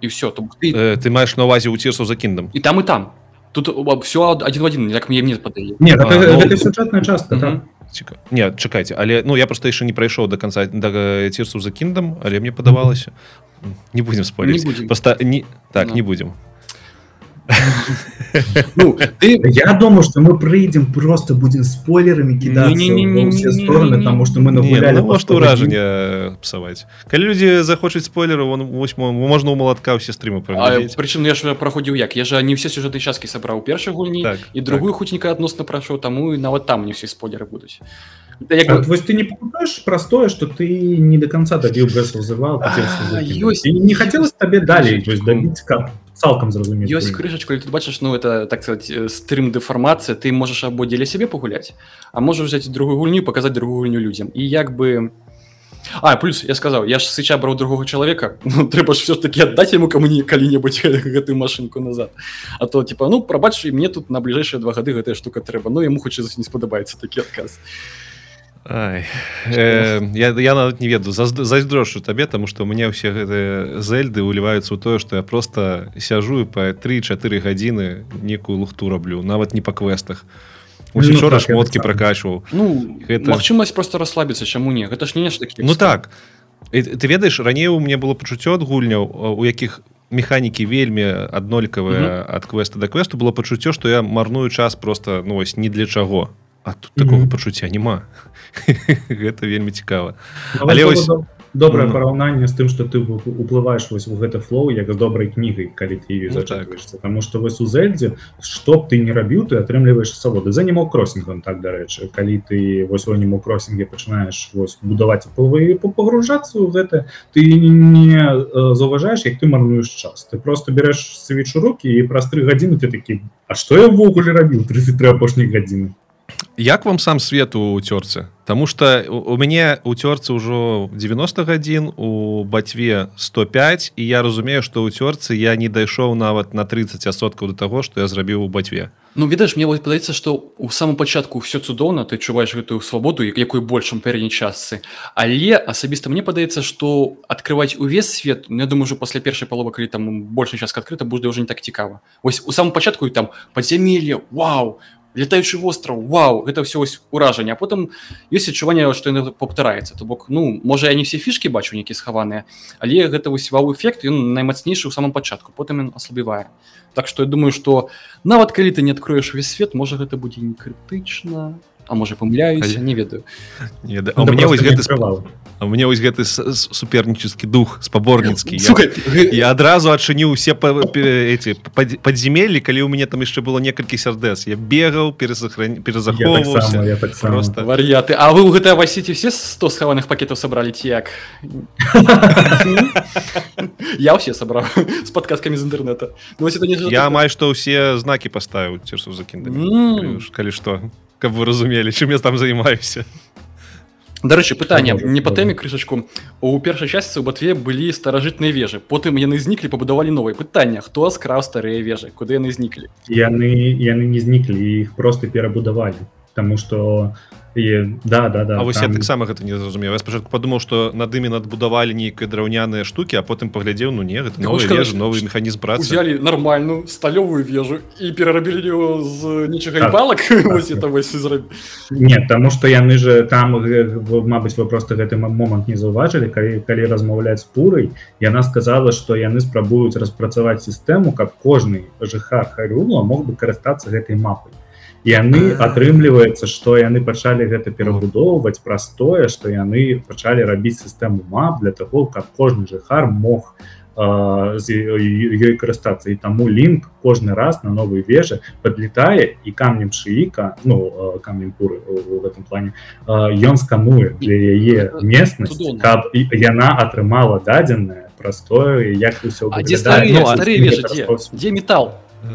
і все то бок ты Э, ты маеш на увазе уцірсу за кіндам і там і там тут все адзін в адзін як мне мне падае Не, А, гэта, ну, гэта сюжэтная частка Мгм. так. Ціка... не чакайце але ну я просто яшчэ не прайшоў до конца да цірсу за кіндам але мне падавалася не будем не спорить будзем просто не так Ну. не будем ну ты Я думаю что мы прыйдзем просто будем спойлерами кидаться во все стороны потому что мы Не, нагуляли ну, по может 100 ўражанне псаваць калі людзі захочуць спойлеры вон восьмо можна ў малатка ўсе стрымы праглядзець прычым я ж праходзіў як я же не все сюжэты часткі сабраў першай гульні Так, і другую хутенька адносна прайшоў таму і нават там не ўсе спойлеры будуць Гэта як Вот, вось ты не памятаешь простое что ты не до конца добил брэс вызывал А, ёсць. не хотелось табе далей Крышечку. вось добить как цалкам зразумець ёсць гульню. крышачка і тут бачыш ну это так сказать э, стрым дэфармацыя ты можаш або дзеля сябе пагуляць а можаш взять другую гульню і паказаць другую гульню людзям і як бы А плюс я сказаў я ж сыча браў другого чалавека ну, трэба ж все ж таки аддаць яму каму не калі-небудзь гэтую машинку назад а то типа ну прабач і мне тут на бліжэйшыя два гады гэтая штука трэба ну яму хоча не спадабаецца такі адказ Ай, э, я, я нават не ведаю зазд- зайздрошу табе тому что у меня ўсе гэтыя зельды уліваюцца ў тое что я просто сяжу і па 3-4 гадзіны некую лухту раблю нават не па квестах. Ну, учора так, я шмотки так. само. пракачваў Ну Гэта- магчымасць просто расслабіцца чаму не гэта ж не нешта такі Ну так. І ты ведаеш раней у мне было пачуццё ад гульняў у якіх механікі вельмі аднолькавыя ад квеста да квесту было пачуццё што я марную час просто ну вось ні для чаго а тут такого Мгм. пачуцця няма гэта вельмі цікава Ну, Але ось- доб- добрае Ну. параўнанне з тым что ты уплываешь вось у гэты флоу як з добрай кнігай калі ты Ну, зачатваешься потому что вось у зельдзе што б ты не рабіў ты атрымліваеш саводы за немо кроссингом так дарэчы калі ты вось у нему кроссинге пачынаеш вось будаваць пылы погружацца ў гэта ты не э, заўважаеш як ты марнуеш час. Ты просто берешь свеч у руки і праз тры гадзіны ты такі А што я ўвогуле рабіў 33 апошніх гадзіны Як вам сам свет у цёрцы Таму что у мяне у цёрцы ўжо 90 гадзін у бацьве 105 і я разумею што ў цёрцы я не дайшоў нават на 30 асоткаў до таго што я зрабіў у бацьве Ну ведаеш мне вось падаецца што у самом пачатку все цудоўна ты чуваеш гэтую свабоду як- якой большым пярэдняй частцы. Але асабіста мне падаецца што адкрываць увесь свет ну, я думаю уже пасля першай паловы калі там большая частка адкрыта будзе ўжо не так цікава. Вось у самом пачатку і там падзямелье Вау летаючы востраў Вау гэта все вось уражанне а потым ёсць адчуванне што яно паўтараецца то бок ну можа я не все фішки бачу нейкі схаваныя але гэта вось вау-эфект ён наймацнейшы ў самом пачатку потым ён аслабівае Так што я думаю што нават калі ты не адкроеш увесь свет можа гэта будзе не крытычна а можа памыляюся не ведаю. Не, да, а мяне вось гэты сп- адкрываў. а у мяне вось гэты с- с- суперніческі дух спаборніцкі я, адразу адчыніў усе эти пад- падземеллі калі ў мяне там яшчэ было некалькі сярдэц я бегаў перезахран перезахоўваўся я таксама. просто вар'яты А вы ў гэта васіце все 100 схаваных пакетаў сабралі ці як я ўсе сабраў з падказкамі з інтэрнэта Ну, я амаль што ўсе знакі паставіў церсу закіндамі М. калі што каб вы разумелі чым я там займаюся Дарэчы пытанне не па тэме крышачку у першай частцы у батве былі старажытныя вежы потым яны зніклі пабудавалі новыя пытання хто скраў старыя вежы куды яны зніклі яны яны не зніклі іх просто перабудавалі Таму что і да да да А вось там- я таксама гэта не зразумеў. Я спачатку падумаў што над імі надбудавалі нейкія драўняныя штукі а потым паглядзеў ну не гэта Ну, кажа, вежа, новы што- механізм працы. Узяли нормальную сталёвую вежу і перарабілі его з нічага Так, палак. Вось это вось і зраб- нет таму что яны же там Мабыць вы просто гэты момант не заўважылі калі калі размаўляць з пурай яна сказала что яны спрабуюць распрацаваць сістэму каб кожны жыхар харюла мог бы карыстацца гэтай мапай яны атрымліваецца что яны пачалі гэта перабудоўваць праз тое что яны пачалі рабіць сістэму мап для того каб кожны жыхар мог з ёй- карыстацца. І таму лінк кожны раз на новой вежы подлетае і камнем шыіка ну камнем пуры у, гэтым плане ён скануе для яе местнасць каб яна атрымала дадзенае праз тое як старыя Ну, дзе метал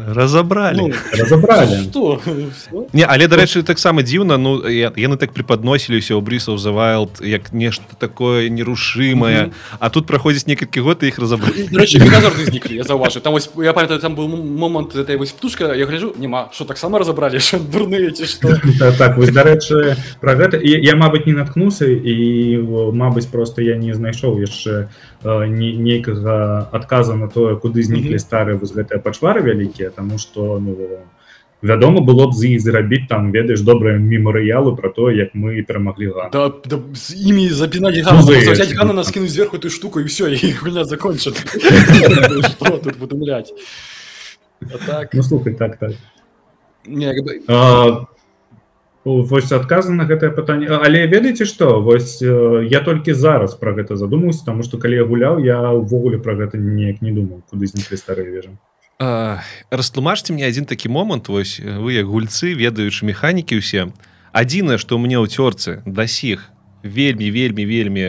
разабралі Ну, разабралі что? Всё? Не але дарэчы таксама дзіўна ну я- яны так преподносіліся ў брисаў за вайлд як нешта такое нерушимае. А тут праходзіць некалькі год і іх разабралі Дарэчы, мегазорды зніклі я заўважу там вось я памятаю там был м- момант этой вось птушка я гляжу няма что таксама разабралі дурныя ці што Та- так вось дарэчы про гэта і я мабыць не наткнуся і мабыць просто я не знайшоў яшчэ не- нейкага адказа на тое куды зніклі старыя вось гэтыя пачвары вялікія тому что ну вядома было б з іх зрабіць там ведаеш добрыя мемарыялы про то як мы перамаглі да, да з імі запінаць Ну, гана здаецца. взять гана нас скинуть зверху эту штуку і все і гульня закончена что тут выдумлять А так. Ну слухай так так. Не А, вось адказа на гэтае пытанне. Але ведаеце што? Вось э, я толькі зараз про гэта задумаўся тому что калі я гуляў я ўвогуле про гэта неяк не думаў куды зніклі старыя вежы. А, растлумачце мне адзін такі момант вось э, вы як гульцы ведаючы механікі ўсе. Адзінае што мне ў цёрцы да сіх вельмі вельмі вельмі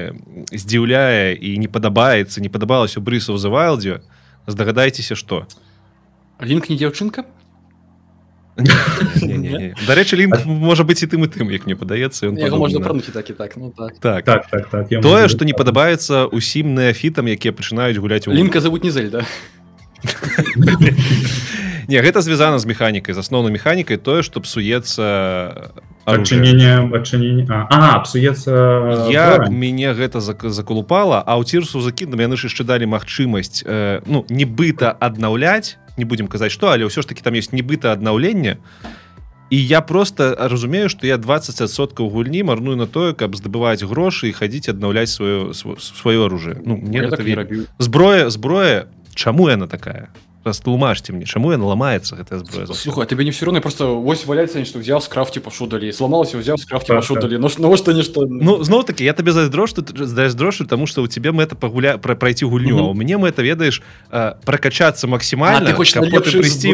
здзіўляе і не падабаецца не падабалася брысу за вайлдзе здагадайцеся што? Лінк не дзяўчынка дарэчы лінк можа быць і тым і тым як мне падаецца ён можна падобны на- прануць і так і так ну так. Так. Так так так тое што не падабаецца ўсім неафітам якія пачынаюць гуляць у лінка зовут не зельда не гэта звязана з механікай з асноўнай механікай тое што псуецца оружие. адчыненне адчыненне а, а псуецца як зброя? мяне гэта зак- заколупала а ў цірсу закідам яны ж яшчэ далі магчымасць э, ну нібыта аднаўляць не будем казаць што але ўсё ж таки там есть нібыта аднаўлення і я просто разумею что я 20соткаў гульні марную на тое каб здабываць грошы і хадзіць аднаўляць сваё св- сваё оружие ну мне так рабіў зброя зброя чаму яна такая растлумачце мне чаму яна ламаецца гэтая зброя слухай а тебе не все равно просто вось валяецца нешта взял скрафті пашу далі сломалася взял скрафті Так, пашу так. далі ну ж- ну нешта Ну зноў таки я табе зайздрошу зайздрошу тому что у тебе мэта пагуля пра пройти гульню Мгм. а у мяне мэта ведаеш прокачаться максімальна ты прыйсці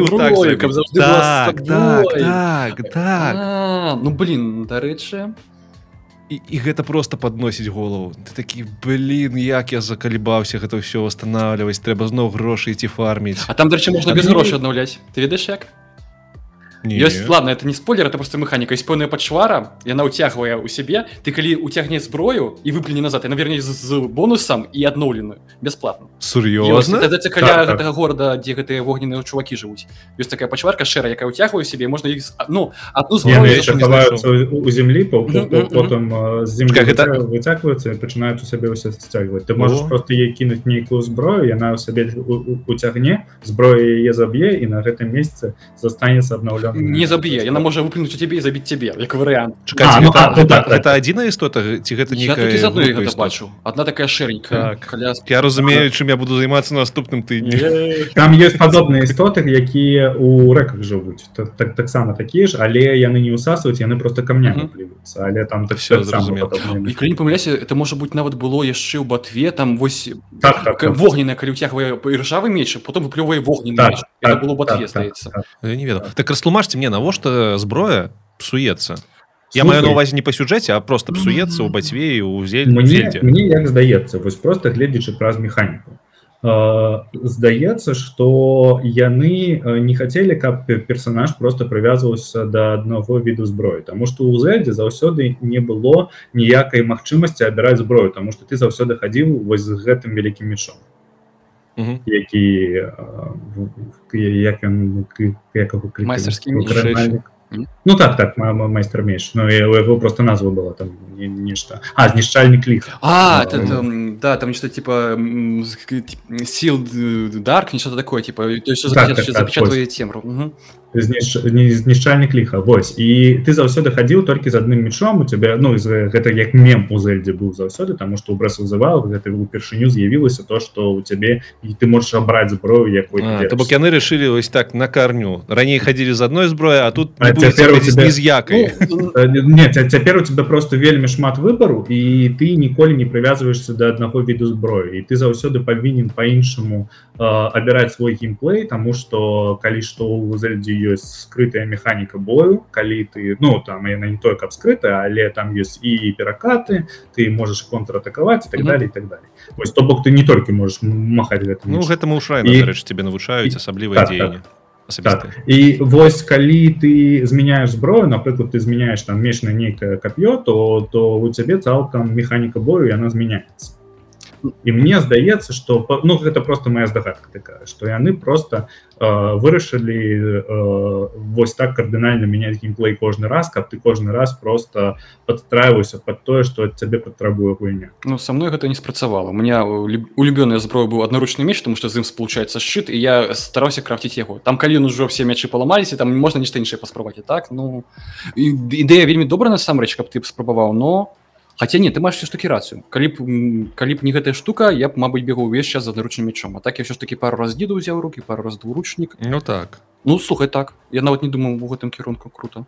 так так, так, так, ну блин дарэчы І, і гэта просто подносіць голову. Ты такі блин як я закалібаўся гэта ўсё восстанавливаць трэба зноў грошы ці фарміць. А там дарэчы можна без грошай аднаўляць. Ты ведаеш як Не. ёсць ладно это не спойлер это просто механіка ёсць пэўная пачвара яна ўцягвае ў сябе ты калі уцягне зброю і выплюне назад. Яна верне з, з бонусам і адноўленую бясплатна сур'ёзна каля Так, так. гэтага горада дзе гэтыя вогненыя чувакі жывуць ёсць такая пачварка шэра якая ўцягвае ў сябе можна іх ну Ой, ну, у- потым землі гэта- выця- выцягваюцца пачынаюць у сябе ўсе сцягваць ты можаш просто ей кінуць нейкую зброю яна ў сабе уцягне зброя яе заб'е і на гэтым месяцы застанецца абнаўлёна не заб'е яна можа выплюнуць у цябе і забіць цябе як варыянт Чакайце, А, ну, гэта, а, ну, гэта, так, так. гэта адзіная істота ці гэта я некая тут з адной група гэта істот? бачу одна такая шэренькая Так. каля я разумею чым я буду займацца наступным тыдні там ёсць падобныя істоты якія у рэках жывуць так так таксама такія ж але яны не ўсасваюць яны просто камнямі Мгм. плююцца але там так падобныя. І калі не памыляся это можа быць нават было яшчэ ў батве там вось Так, так, так. вогненная калі ўцягвае іржавы меч потом выплёвае вогненны Так, меч это так, было ў батве так, здаецца так, так. Я не ведаў так растлумачце мне навошта зброя псуецца я маю на увазе не па сюжэце а просто псуецца ў бацьве і ў зель мне, мне як здаецца вось просто гледзячы праз механіку здаецца что яны э, не хацелі каб пе- персонаж просто прывязваўся да аднаго віду зброі Таму что у зельдзе заўсёды не было ніякай магчымасці абіраць зброю тому что ты заўсёды хадзіў вось з гэтым вялікім мечом Мгм. які э, в- в- як ён к- як яго клікалі? Майстарскі меч. Кранальнік. Ну так так майстер меч. Но его просто назва была там нешта а знішчальнік лих а, да там что типа сил дарк не что-то такое типа то есть так, так, запечатывает темру. Угу. знішчальнік ліха вось і ты заўсёды хадзіў толькі з адным мечом у тебя ну гэта як мем у зельдзе быў заўсёды таму што ў брэс вызываў гэта упершыню з'явілася то што у цябе і ты можаш абраць зброю якой то бок яны решили вось так на карню раней хадзілі з адной зброі а тут а цяпер тебя... з якай ну, нет цяпер у тебя просто вельмі шмат выбару і ты ніколі не прывязваешься до аднаго віду зброі і ты заўсёды павінен по-іншаму абіраць свой геймплей тому что калі што у зельдзе ёсць скрытая механіка бою калі ты ну там яна не только скрытая але там ёсць і перакаты ты можешь контратакаваць и так mm -hmm. далее так далее Вось, то бок ты не толькі можешь махаць гэтым ну гэтаму рэч тебе навучаюць асаблівыя так, дзеянні так. Так. І вось калі ты змяняешь зброю напрыклад ты змяняешь там мечна нейкае кап'ё то то у цябе цалкам механіка бою яна змяняется і мне здаецца что ну гэта просто моя здагадка такая что яны просто э, вырашылі э, вось так кардынальна мяняць геймплей кожны раз каб ты кожны раз просто подстраивайся под тое что цябе патрабуе гульня ну со мной гэта не спрацавала у меня улюбёная зброя быў аднаручны меч тому что з ім спалучаецца шчыт і я стараўся крафціць яго там калі ён ужо все мячы паламаліся там можна нешта іншае паспрабаваць так ну ідэя вельмі добра насамрэч каб ты спрабаваў но у Хаця не ты маеш все ж таки рацыю калі б калі б не гэтая штука я б мабыць бегу ўвесь час за наручным мечом. А так я все ж таки пару раз дзеду ўзяў руки пару раз двуручнік Ну так. Ну слухай так. Я нават не думаю у гэтым кірунку круто.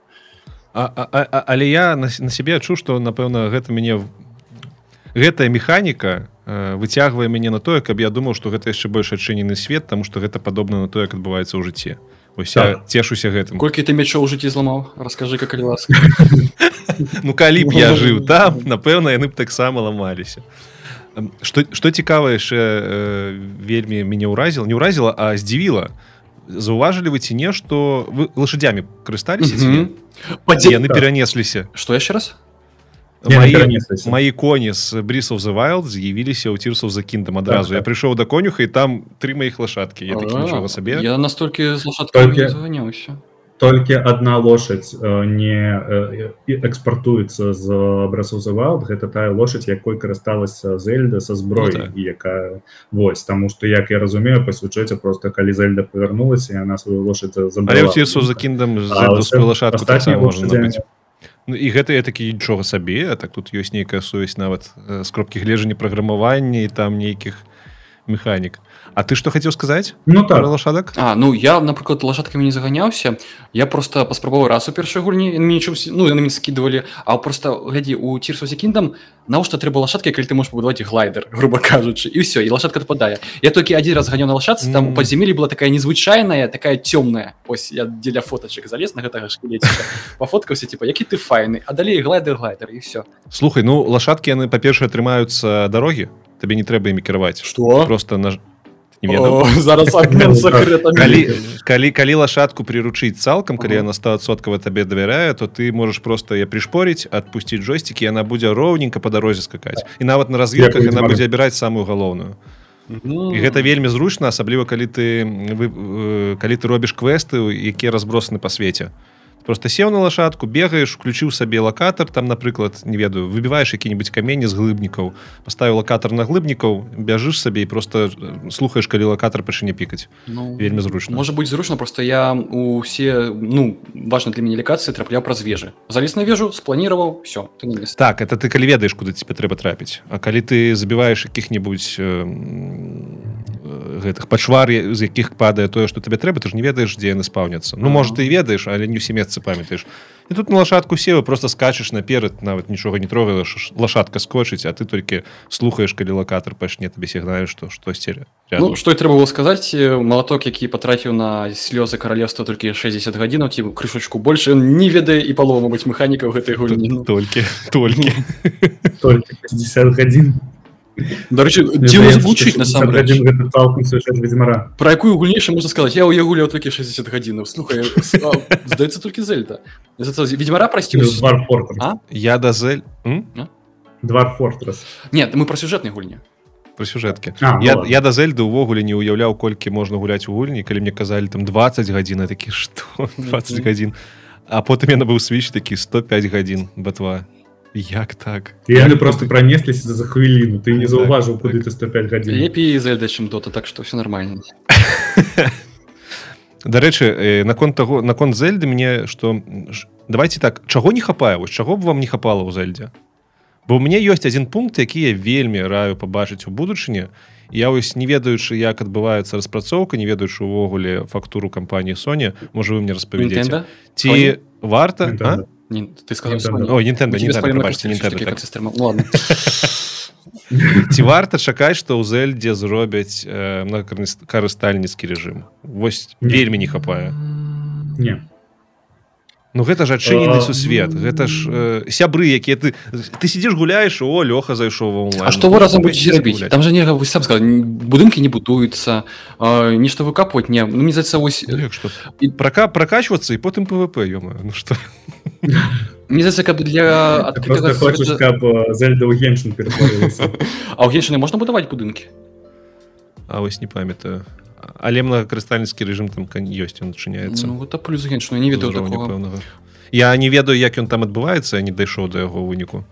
А, а, а, але я на, на сябе адчу что напэўна гэта мяне гэтая механіка э, выцягвае мяне на тое каб я думаў что гэта яшчэ больш адчынены свет тому что гэта падобна на то як адбываецца ў жыцці. Ось так. я цешуся гэтым. Колькі ты мячоў у жыцці зламаў? Расскажы как калі ласка ну калі б я жыў там напэўна яны б таксама ламаліся что что цікава яшчэ вельмі мяне ўразіла не ўразіла а здзівіла заўважылі вы ці не што вы лошадзямі карысталіся яны перанесліся что яшчэ раз? Мои коні з брисов за wild з'явіліся ў тирсов за кіндам адразу так, я прыйшоў да конюха і там тры моих лошадки. Я нічога сабе я настолькі заганяўся толькі одна лошадь э, не экспартуецца з абразов завал гэта тая лошадь якой карысталася зельда со зброй ну, так. якая вось тому что як я разумею па сюжэце просто калі зельда павярнулася яна сваю лошадь за кіндам лошадку Ну, і гэта я такі нічога сабе так тут ёсць нейкая сувязь нават з кропкі гледжання праграмавання і там нейкіх механік А ты что хацеў сказаць ну так. Лошадак А ну я напрыклад лошадкамі не заганяўся я просто паспрабаваў раз у першай гульні ну яны скидывалі а просто глядзі у тирсосе кіндам навошта трэба лошадкі калі ты можешь пабудаваць глайдер грубо кажучы і все і лошадка адпадае я толькі адзін раз ганяў на лошадцы там у падземелі была такая незвычайная такая цёмная ось я дзеля фотачек залез на гэтага пафоткаўся типа які ты файны а далей глайдер глайдер і все слухай ну лошадкі яны па-першае атрымаюцца дарогі табе не трэба імі кіраваць что? Просто на зараз калі, калі калі лошадку приручыць цалкам калі яна стасоткава табе давяряе то ты можешь просто я пришпорить отпусціць джойстики яна будзе роўненько по дарозе скакаць і нават на разведках яна будзе абіраць самую галоўную і гэта вельмі зручна асабліва калі ты вы, э, калі ты робіш квесты якія разбросаны па свеце просто сеў на лошадку бегаеш включыў сабе лакатор там напрыклад не ведаю выбіваеш які-нибудь камені з глыбнікаў поставіў лакатор на глыбнікаў бяжыш сабе і просто э, слухаеш калі лакатор пачыне пікаць ну, вельмі зручна можа быть зручна просто я усе ну важно для мяне лекацыі трапляў праз вежы залез на вежу спланироваў все так это ты калі ведаеш куды тебе трэба трапіць А калі ты забіваеш якіх-нибудь э, гэтых пачвар з якіх падае тое што тебе трэба ты ж не ведаеш дзе яны спаўняцца Ну может ты ведаеш але не ўсе месцы памятаеш і тут на лошадку севы просто скачаш наперад нават нічога не трогаеш лошадка скочыць а ты толькі слухаеш калі лакатор пачне табе сігнаю што штосьці ну, што трэба было сказаць малаток які патраціў на слёзы каралевства толькі 60 гадзінаў ці крышачку больше не ведае і палова быць механікаў гэтай гульні толькі толькі 50 гадзін дарэчы дзе гучыць насамрэч про якую гульнейшую можна сказаць я ў я гуляў толькі 60 гадзінаў слухай здаецца толькі зельда. Ведьмара прасці я да зель два фортрас нет мы про сюжэтнай гульні. Про сюжэткі я, я да зельды ўвогуле не ўяўляў колькі можна гуляць у гульні калі мне казалі там 20 гадзін такі што 20 гадзін а потым яна быў свіч такі 105 гадзін батва як так? Яны просто пронесліся за хвіліну ты не Так, заўважыў так. куды ты 105 гадзін лепей зельда чым дота так что все нормально. Дарэчы наконт таго наконт зельды мне что давайте так чаго не хапае вось чаго б вам не хапала ў зельдзе бо у мне ёсць один пункт які я вельмі раю пабачыць у будучыні. Я вось не ведаючы як адбываецца распрацоўка не ведаючы увогуле фактуру кампаніі Соня можа вы мне распавядзеце ці Sony? варта Nintendo. а? Не, ты сказал Nintendo. Sony. Ой, Nintendo, Nintendo, прабачце, Nintendo, так. система. Ну ладно ці варта чакаць што ў зельдзе зробяць э, многакарыстальніцкі рэжым вось вельмі не хапае не Ну гэта ж адчынены сусвет. гэта ж э, сябры якія ты ты сидзіш гуляеш о лёха зайшоў ва онлайн. А что вы разом Ну, будете рабіць? гуляць. там же не вы сам сказал будынкі не будуюцца а, нешта выкапывать не ну, мне здаецца вось Ну, што? І- прака пракачвацца і потым пвп ёма ну что мне здаецца каб для адкрытага хочаш каб э, зельда ў геншин ператварылася а ў геншыны можна будаваць будынкі А вось не памятаю але многакарыстальніцкі рэжым там ёсць ён адчыняецца ну это плюс геншыну не ведаю такого. пэўнага. я не ведаю як ён там адбываецца не дайшоў да яго выніку.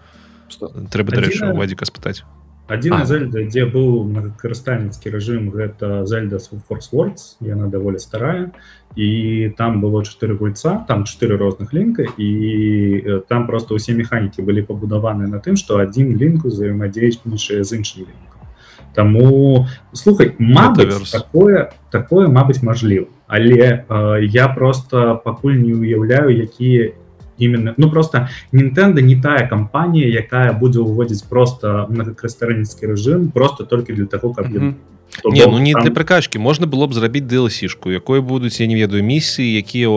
Трэба дарэчы вадзіка спытаць. адзіна зельда дзе быў многакарыстальніцкі рэжым гэта зельда форсвордс яна даволі старая. І там было чатыры гульца там чатыры розных лінка. І там просто ўсе механікі былі пабудаваны на тым што адзін лінку взаемадзейнічае з іншым лінкам Таму слухай Мабыць такое такое Мабыць мажліва але э, я просто пакуль не уяўляю якія именно ну просто Nintendo не тая кампанія якая будзе ўводзіць просто многакарыстальніцкі рэжым просто толькі для того каб ён- Мгм. То Не, ну не там- для пракачкі можна было б зрабіць DLC-шку якой будуць я не ведаю місіі якія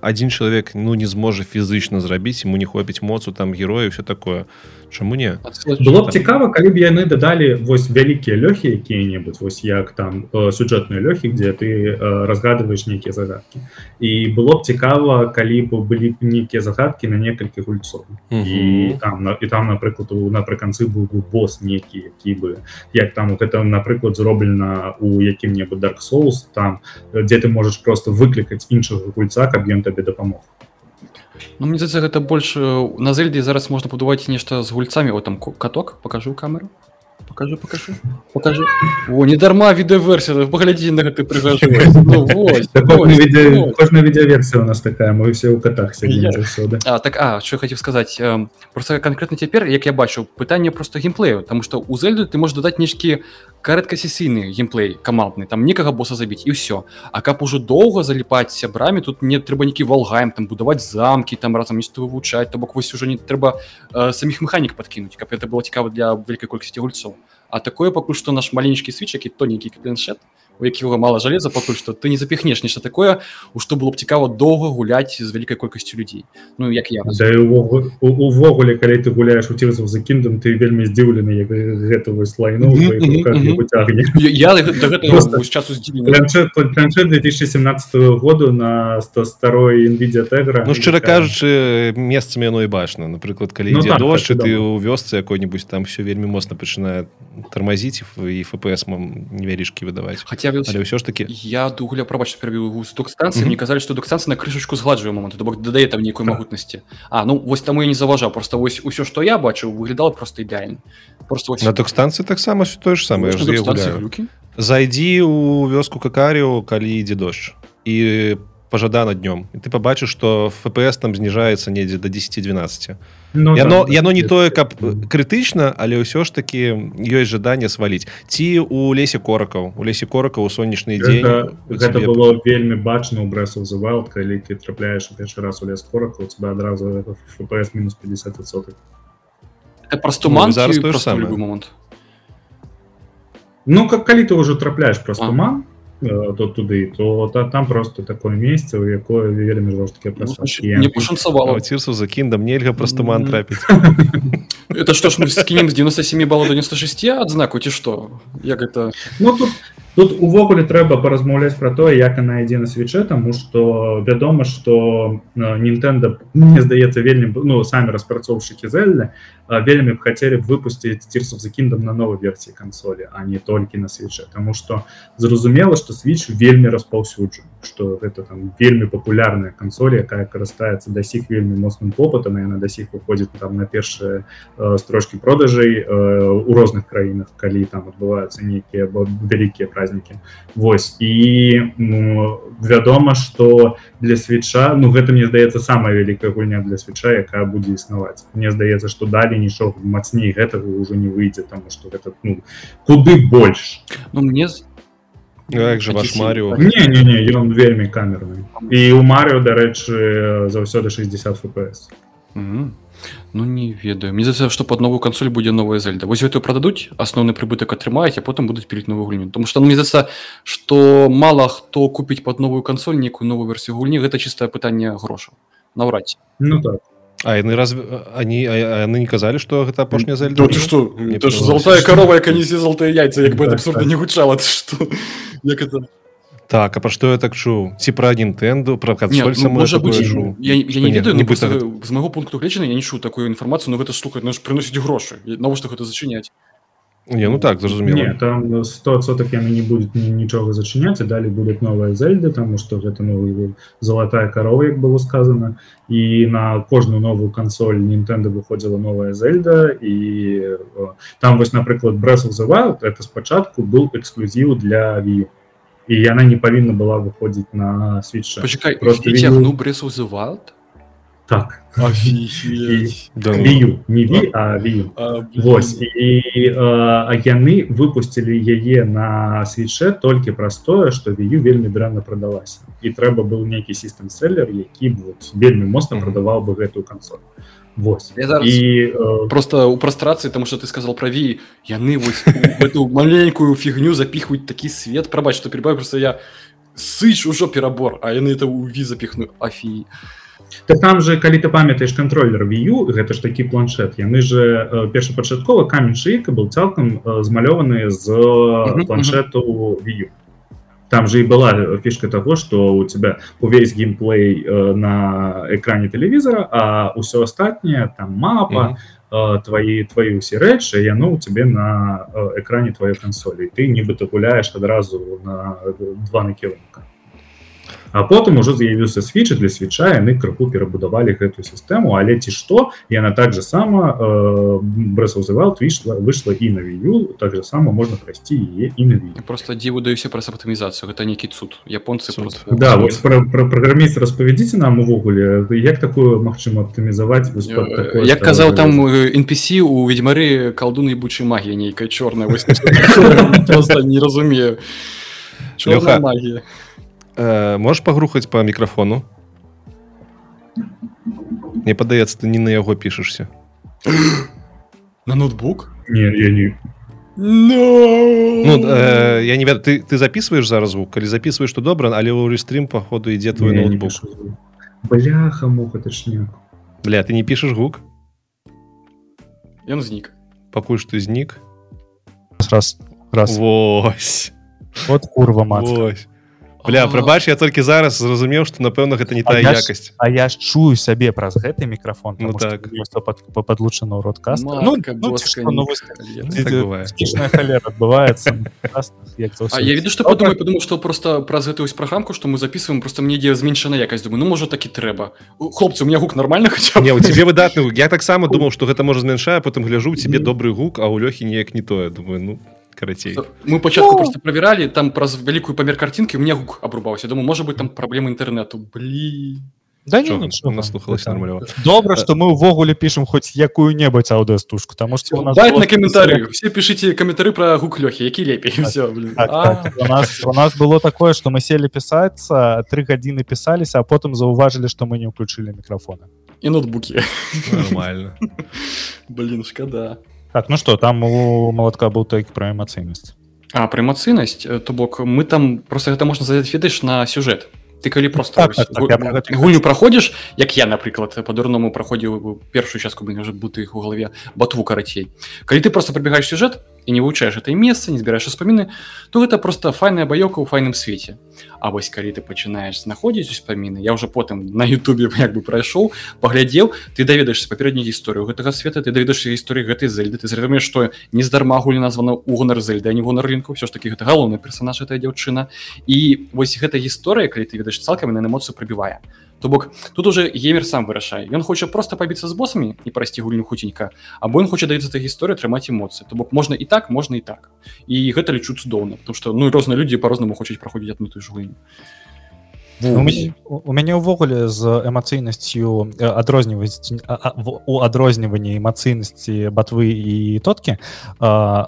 адзін чалавек ну не зможа фізычна зрабіць ему не хопіць моцу там героя все такое Чаму не было б цікава калі б яны дадалі вось вялікія лёхі якія-небудзь вось як там э, сюжэтныя лёхі дзе ты э, разгадываешь нейкія загадкі і было б цікава калі б былі нейкія загадкі на некалькі гульцоў і Мгм. там на- і там напрыклад у- напрыканцы быў бы босс нейкі які бы як там гэта напрыклад зроблена у якім-небудзь dark souls там дзе ты можаш просто выклікаць іншага гульца каб ён табе дапамог Ну, мне здаецца гэта больш э, на зельдзе зараз можна будаваць нешта з гульцамі о там каток покажу камеру покажу покажу. Покажу о не дарма відэаверсія паглядзі на гэты прыгажу ну, вось, Так, кожная вось, відео- вось. кожная відеаверсія у нас такая мы все ў катах сядзім Я- заўсёды А, так а що я хацеў сказаць эм, просто конкретно цяпер як я бачу пытанне просто геймплею тому что у зельды ты можешь дадаць нешкі карэткасесійны геймплей камандны там некага боса забіць і ўсё А каб ужо доўга заліпаць сябрамі тут не трэба нейкі валгаем там будаваць замкі там разам нешта вывучаць то бок вось уже не трэба э, саміх механік подкінуць каб это было цікава для вялікай колькасці гульцоў А такое пакуль што наш маленечкі свіч які тоненькі планшет у якога мала жалеза пакуль што ты не запіхнеш нешта такое у што было б цікава доўга гуляць з вялікай колькасцю людзей. Ну як я. Да увогуле- у- калі ты гуляеш у of the Kingdom ты вельмі здзіўлены як гэта вось лайну часу здзівлены. планшет планшет 2017 году на 100 старой Nvidia Tegra. Ну шчыра кажучы месцамі яно і бачна. Напрыклад калі Ну ідзе так, дождж і ты ў вёсцы якой-нибудь там все вельмі моцна пачынае тармазіць і фпс невялічкі выдаваць. Хаця вось але ўсё ж таки. Я дугуля прабач перабіў з док-станцыі Мгм. мне казалі што док-станцыя на крышачку згладжвае момант то бок дадае там нейкой Так. магутнасці А ну вось таму я не заўважаў просто вось усё што я бачыў выглядала просто ідэальна просто вось на док-станцыі таксама тое ж самае зайдзі ў вёску какарыо калі ідзе дождж і пажадана днём. І ты пабачыш што фпс там зніжаецца недзе до 10-12 Ну, яно да, яно не да. тое каб крытычна але ўсё ж таки ёсць жаданне сваліць ці у лесе коракаў у лесе коракаў у сонечны дзень Гэта, у гэта цябе- было вельмі бачна ў Breath of the Wild калі ты трапляеш у першы раз у лес корака у тебя адразу FPS мінус 50 Гэта праз Ну, туман зараз ў самае. любы момант Ну как калі ты ўжо трапляеш праз туман э, то туды то та, там просто такое месца у якое вельмі жорсткія Ну, значит, прасадкі не А пашанцавала ў цірсу за кіндам нельга праз туман Мгм. трапіць это што ж мы скінем з 97 балла до 96 адзнаку ці што як это Ну тут тут увогуле трэба паразмаўляць про тое як она ідзе на свече тому что вядома что Нтэнда мне здаецца вельмі ну самі распрацоўшчыкі зельля вельмі б хацелі б выпусціць цірсов за кіндам на новой версіі кансолі а не толькі на свече тому что зразумела что switch вельмі распаўсюджан что это там вельмі популярная кансоль якая карыстаецца да сіх вельмі моцным попытам яна да сіх выходзіць там на першыя э, строчки продажай э, у розных краінах калі там адбываюцца нейкія вялікія празднікі Вось. І ну, вядома что для свеча ну гэта мне здаецца самая вялікая гульня для свеча якая будзе існаваць. Мне здаецца что далі нічога мацней гэтага ўжо не выйдзе там что гэта ну, куды больш. Ну мне як же ваш Марыо не, не, не ён вельмі камерны. І у Марыо дарэчы заўсёды 60 фпс mm -hmm. Ну не ведаю. Мне за што под новую кансоль будзе новая зельда. Вось гэтую прададуць асноўны прыбытак атрымаюць а потым будуць перед новую гульню тому что мне за что мало хто купіць под новую кансоль некую новую версію гульні гэта чыстае пытанне грошаў наўрад ну так А яны раз они яны не казалі что гэта апошняя зельда? ну, что? Золотая корова яка не золотыя яйца. Як бы так, абсурда так. не гучала что? Як это так а пра што я так чуў ці пра нінтэнду пра кансоль ну, можа быть я, я не ведаю не ну, гэта... з майго пункту гледжання я не чу такую інфармацыю но гэта слухаць наш прыносіць грошы навошта гэта зачыняць не ну так зразумела там 100 соток яны не будет нічога зачыняць і далі будет новая зельда тому что гэта новый золотая корова як было сказано. І на кожную новую кансоль нинтэнда выходзіла новая зельда і там вось напрыклад бресл завают это спачатку был эксклюзіў для ві і яна не павінна была выходзіць на свеч просто ну брес вызывают так. Да, вію, не ві, а вію. А, Вось і а, яны выпусцілі яе на свече толькі праз тое што вію вельмі дрэнна прадалася і трэба быў нейкі сістэм селлер які вот, вельмі моцна прадаваў бы гэтую кансоль Вось. і э... просто у прастрацыі тому что ты сказал про ві яны вось эту маленькую фігню запихваюць такі свет прабач что перебаю просто я сыч ужо перабор а яны это у ві запихну. Афі так там же калі ты памятаеш контроллер вю гэта ж такі планшет яны же э, першапачаткова камень шейка был цалкам э, змалёваны з планшету вю там же и была фишка того что у тебя увесь геймплей э, на экране телевизора а ўсё астатняе там мапа mm -hmm. твои твои усе рэчы яно у тебе на экране твоей кансолі ты нібыта гуляешь адразу на два накірунка А потым ужо з'явіўся свечы для свеча яны крыху перабудавалі гэтую сістэму. Але ці што яна так же сама э, брэсаўзывал выйшла выйшла і на вію так же сама можна прайсці яе і на вію просто дзіву даюся праз аптымізацыю гэта нейкі цуд. Японцы просто... да, вось, пра, пра праграміст распавядзіце нам увогуле як такую магчыма аптымізаваць э, як казаў там NPC у ведьмары калдуны бучай магія нейкая чорная не разумею магія э, можешь пагрухаць по мікрафону? Мне падаецца ты не на яго пішешься на ноутбук? Не, я не... No! Ну, э, я не ведаю ты ты записываешь зараз звук? Калі записываешь что добра але ў рестрим походу ідзе твой ноутбук? бляха муха точнее бля ты не пішешь гук ён знік пакуль что знік раз раз. Вось. вот курва мать Бля, прабач я толькі зараз зразумеў што напэўна гэта не тая якасць А я ж чую сябе праз гэты мікрафон ну, так. падлучана ў родкаст ну, ну, адбываецца я веду што падумаю падумаў што просто праз гэтую праграмку што мы записываем просто мне ідзе зменшана якасць думаю ну можа такі трэба хлопцы у меня гук нормально хаця не у тебе выдатны я таксама думаў што гэта можа змяншае потым гляжу тебе добры гук а ў лёхі неяк не тое думаю ну карацей мы пачатку просто правяралі там праз вялікую памер картинки у меня гук абрубаўся думаю можа быть там праблемы інтэрнету блі да не наслухалася нормально. добра что мы увогуле пішем хоць якую-небудзь аўдыастужку там что на каментары все пішыце каментары про гук лёхі які лепей так, так, так. у нас у нас было такое что мы сели пісацца три гадзіны пісаліся а потым заўважылі что мы не ўключылі мікрафона і ноутбукі нормально. Блин шкада Так, ну что там у малатка быў толькі пра эмацыйнасць а пра эмацыйнасць то бок мы там просто гэта можна задаць ведаеш на сюжэт ты калі просто так, так, так, гульню праходзіш як я напрыклад по-дурному праходзіў першую частку уже буты іх у галаве батву карацей калі ты просто прыбегаеш сюжэт і не вывучаеш этой месца не збіраеш успаміны то гэта просто файная баёка ў файным свеце А вось калі ты пачынаеш знаходзіць успаміны я уже потым на Ютубе як бы прайшоў паглядзеў ты даведаешься папярэдняй гісторыю гэтага света ты даведаешься гісторыі гэтай зельды. Ты зразумееш што нездарма гулі названа угонар зельда не гонар рынку все ж таки гэта галоўны персонаж этой дзяўчына і вось гэта гісторыя калі ты ведаеш цалкам на эмоцыю прабівае то бок тут уже геймер сам вырашае. Ён хоча просто пабіцца з босамі і прайсці гульню хуценька або ён хоча даецца этой гісторыі атрымаць эмоцыі. То бок можна і так можна і так. І гэта лічу цудоўна потому что ну і розныя людзі по-рознаму хочуць праходзіць адну тую ж гульню. У мяне, у мяне ўвогуле з эмацыйнасцю адрозніваць у адрозніванні эмацыйнасці батвы і тоткі та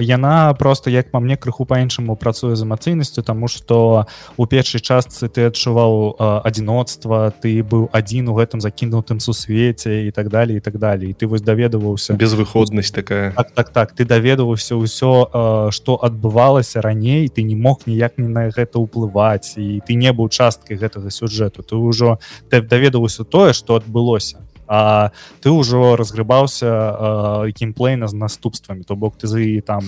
яна просто як па мне крыху по-іншаму працуе з эмацыйнасцю тому что у першай частцы ты адчуваў адзіноцтва ты быў адзін у гэтым закінутым сусвеце і так далее і так далее і ты вось даведаваўся. Безвыходнасць такая. Так так так. Ты даведаваўся ўсё что адбывалася раней ты не мог ніяк не на гэта ўплываць і ты не быў часткай гэтага сюжэту. Ты ўжо ты даведаваўся тое что адбылося а ты ўжо разгрыбаўся геймплейна з наступствамі то бок ты за там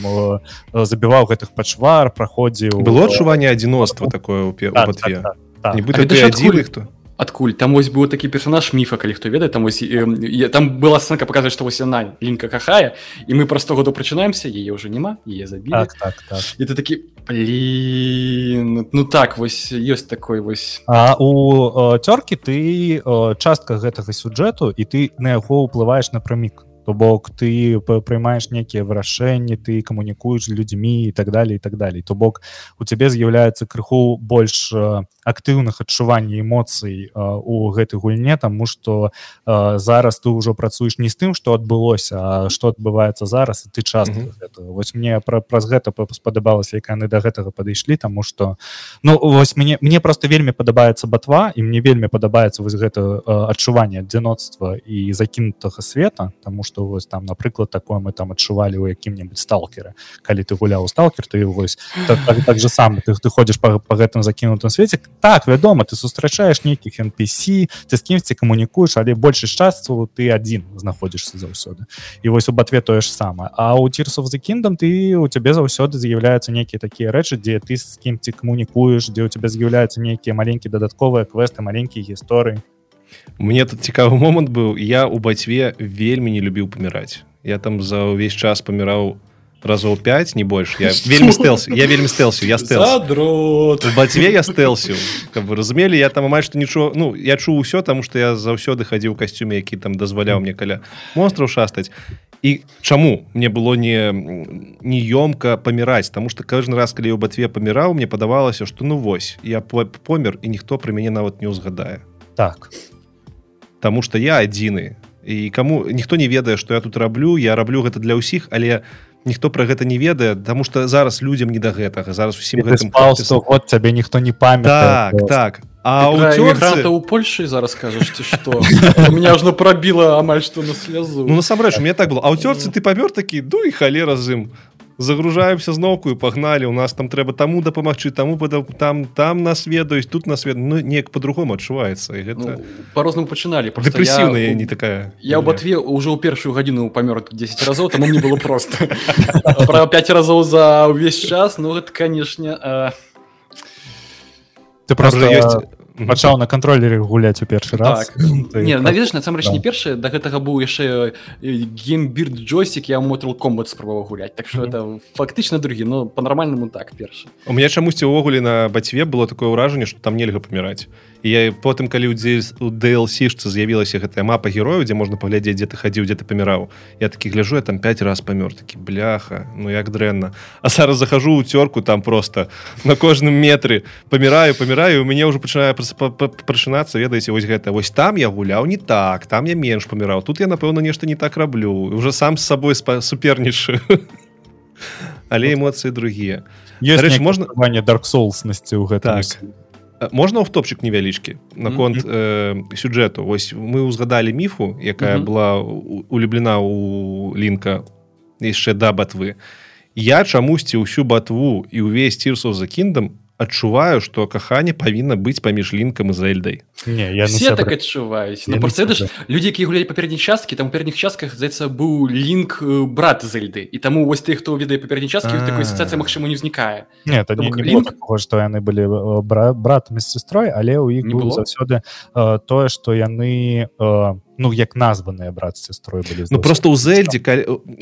забіваў гэтых пачвар праходзіў было адчуванне адзіноцтва такое ў пер так, так, так, так. нібыта ты адзін хто адкуль там вось быў такі персонаж міфа калі хто ведае там вось, э, э, там была сценка показаць што вось яна лінка кахае і мы праз 100 году прачынаемся яе ўжо няма е забі так, так, так. і ты такі блин, ну так вось ёсць такой вось а у цёркі ты частка гэтага сюджэту і ты на яго ўплываеш напрамік то бок ты прыймаеш нейкія вырашэнні ты камунікуеш людзьмі і так далее і так далее то бок у цябе з'яўляецца крыху больш актыўных адчуванняў эмоцый у гэтай гульне тому что зараз ты ўжо працуеш не з тым что адбылося что адбываецца зараз ты час mm -hmm. вось мне пра праз гэта спадабалася як яны до гэтага падышлі тому что ну вось мне мне просто вельмі падабаецца батва і мне вельмі падабаецца вось гэта адчуванне адзіноцтва і закінутага света тому что что вось там напрыклад такое мы там адчувалі у якім-небудзь сталкера калі ты гуляў сталкер ты вось так, так, так же сам ты, ты ходзіш по, по гэтым закінутым свеце так вядома ты сустрачаеш нейкіх NPC ты з кімсьці камунікуеш але большасць часцу ты адзін знаходзішся заўсёды. І вось у батве тое ж самае. А у тирсов за кіндам ты у цябе заўсёды з'яўляюцца нейкія такія рэчы дзе ты з кімці камунікуеш дзе у тебя з'яўляюцца нейкія маленькія дадатковыя квесты маленькія гісторыі. Мне тут цікавы момант быў. Я у бацьве вельмі не любіў паміраць. Я там за ўвесь час паміраў разоў 5 не больш я вельмі стэлся я вельмі стэлсю я бацьве я стэлсю каб вы разумелі я там амаль што нічого ну я чуў усё таму што я заўсёды хадзіў касцюме які там дазваляў мне каля монстраў шастаць і чаму мне было не неёмка паміраць тому что кожны раз калі ў бацьве паміраў мне падавалася што ну вось я помер і ніхто пры мяне нават не ўзгадае так. Таму что я адзіны і кому ніхто не ведае что я тут раблю я раблю гэта для ўсіх але ніхто про гэта не ведае тому что зараз людям не до гэтага. Зараз усім вот цябе ніхто не памятае так так. А у Польшы зараз кажаш что меня ажно пробіла амаль что на слезу ну, насамрэч мне так было. А ў цёрцы ты памёр такі ду і халера зым загружаемся зноўку і пагналі у нас там трэба таму дапамагчы таму там там нас ведаюць тут на свет ну неяк по-другому адчуваецца гэта ну, по-рознаму пачыналі дэпрэсіўная я... не такая я ў батве ўжо ў першую гадзіну памёр 10 разоў там мне было просто про 5 разоў за ўвесь час ну гэта канешне ты просто ёсць пачаў на кантроллеры гуляць у першы раз. Так. не наведаш насамрэч не першы да гэтага быў яшчэ геймбірд джойстик я мотал комбат спрабаваў гуляць так что это фактычна другі но по-нармальнаму так першы. У меня чамусьці ўвогуле на бацьве было такое ўражанне что там нельга паміраць я потым калі ў у DLC-шцы з'явілася гэтая мапа герою дзе можна паглядзець дзе ты хадзіў дзе ты паміраў я такі гляжу я там 5 раз памёр такі бляха ну як дрэнна а зараз захожу у цёрку там просто на кожным метры паміраю паміраю у мяне ўжо пачынае прачынацца ведаеце вось гэта вось там я гуляў не так там я менш паміраў тут я напэўна нешта не так раблю уже сам з сабой супернічаю але эмоцыі другія можна дарк соуснасці ў гэтым так можна ў топчык невялічкі наконт mm -hmm. э, сюджэту Вось мы ўзгадалі міфу якая mm -hmm. была улюблена у лінка яшчэ да батвы я чамусьці ўсю батву і ўвесь цірсу за кіндам адчуваю что каханне павінна быць паміж лінкам і зельдай не я все так адчуваюць ну, просто ж людзі які гулялі папярэдні часткі там перніх частках здаецца быў лінк э, брат зельды і таму вось ты хто ведае папярэдні часткі такой асацыяцыя магчыма не ўзнікае нет што яны былі бра братам з сестрой але ў іх не было. заўсёды тое што яны ну як названыя брат з сестрой былі ну просто ў зельдзе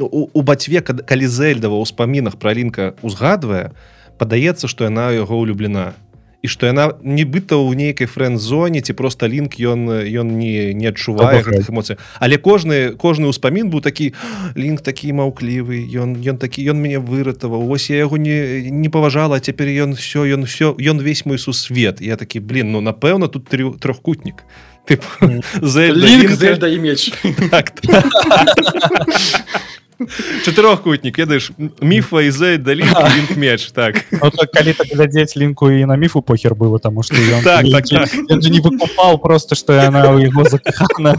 у бацьве калі зельдава ў ўспамінах пра лінка узгадвае падаецца што яна яго ўлюблена. І што яна нібыта ў нейкай фрэнд-зоне ці просто лінк ён ён не не адчувае гэтых эмоцый. Але кожны кожны ўспамін быў такі лінк такі маўклівы ён ён такі ён мяне выратаваў ось я яго не не паважала цяпер ён все ён все ён весь мой сусвет я такі блин ну напэўна тут трохкутнік зельда і меч. Так, так. чатырохкутнік ведаеш міфа і за далі меч так. Ну, так калі так глядзець лінку і на міфу похер было тому что так, так, так. не выкупал просто что яна у яго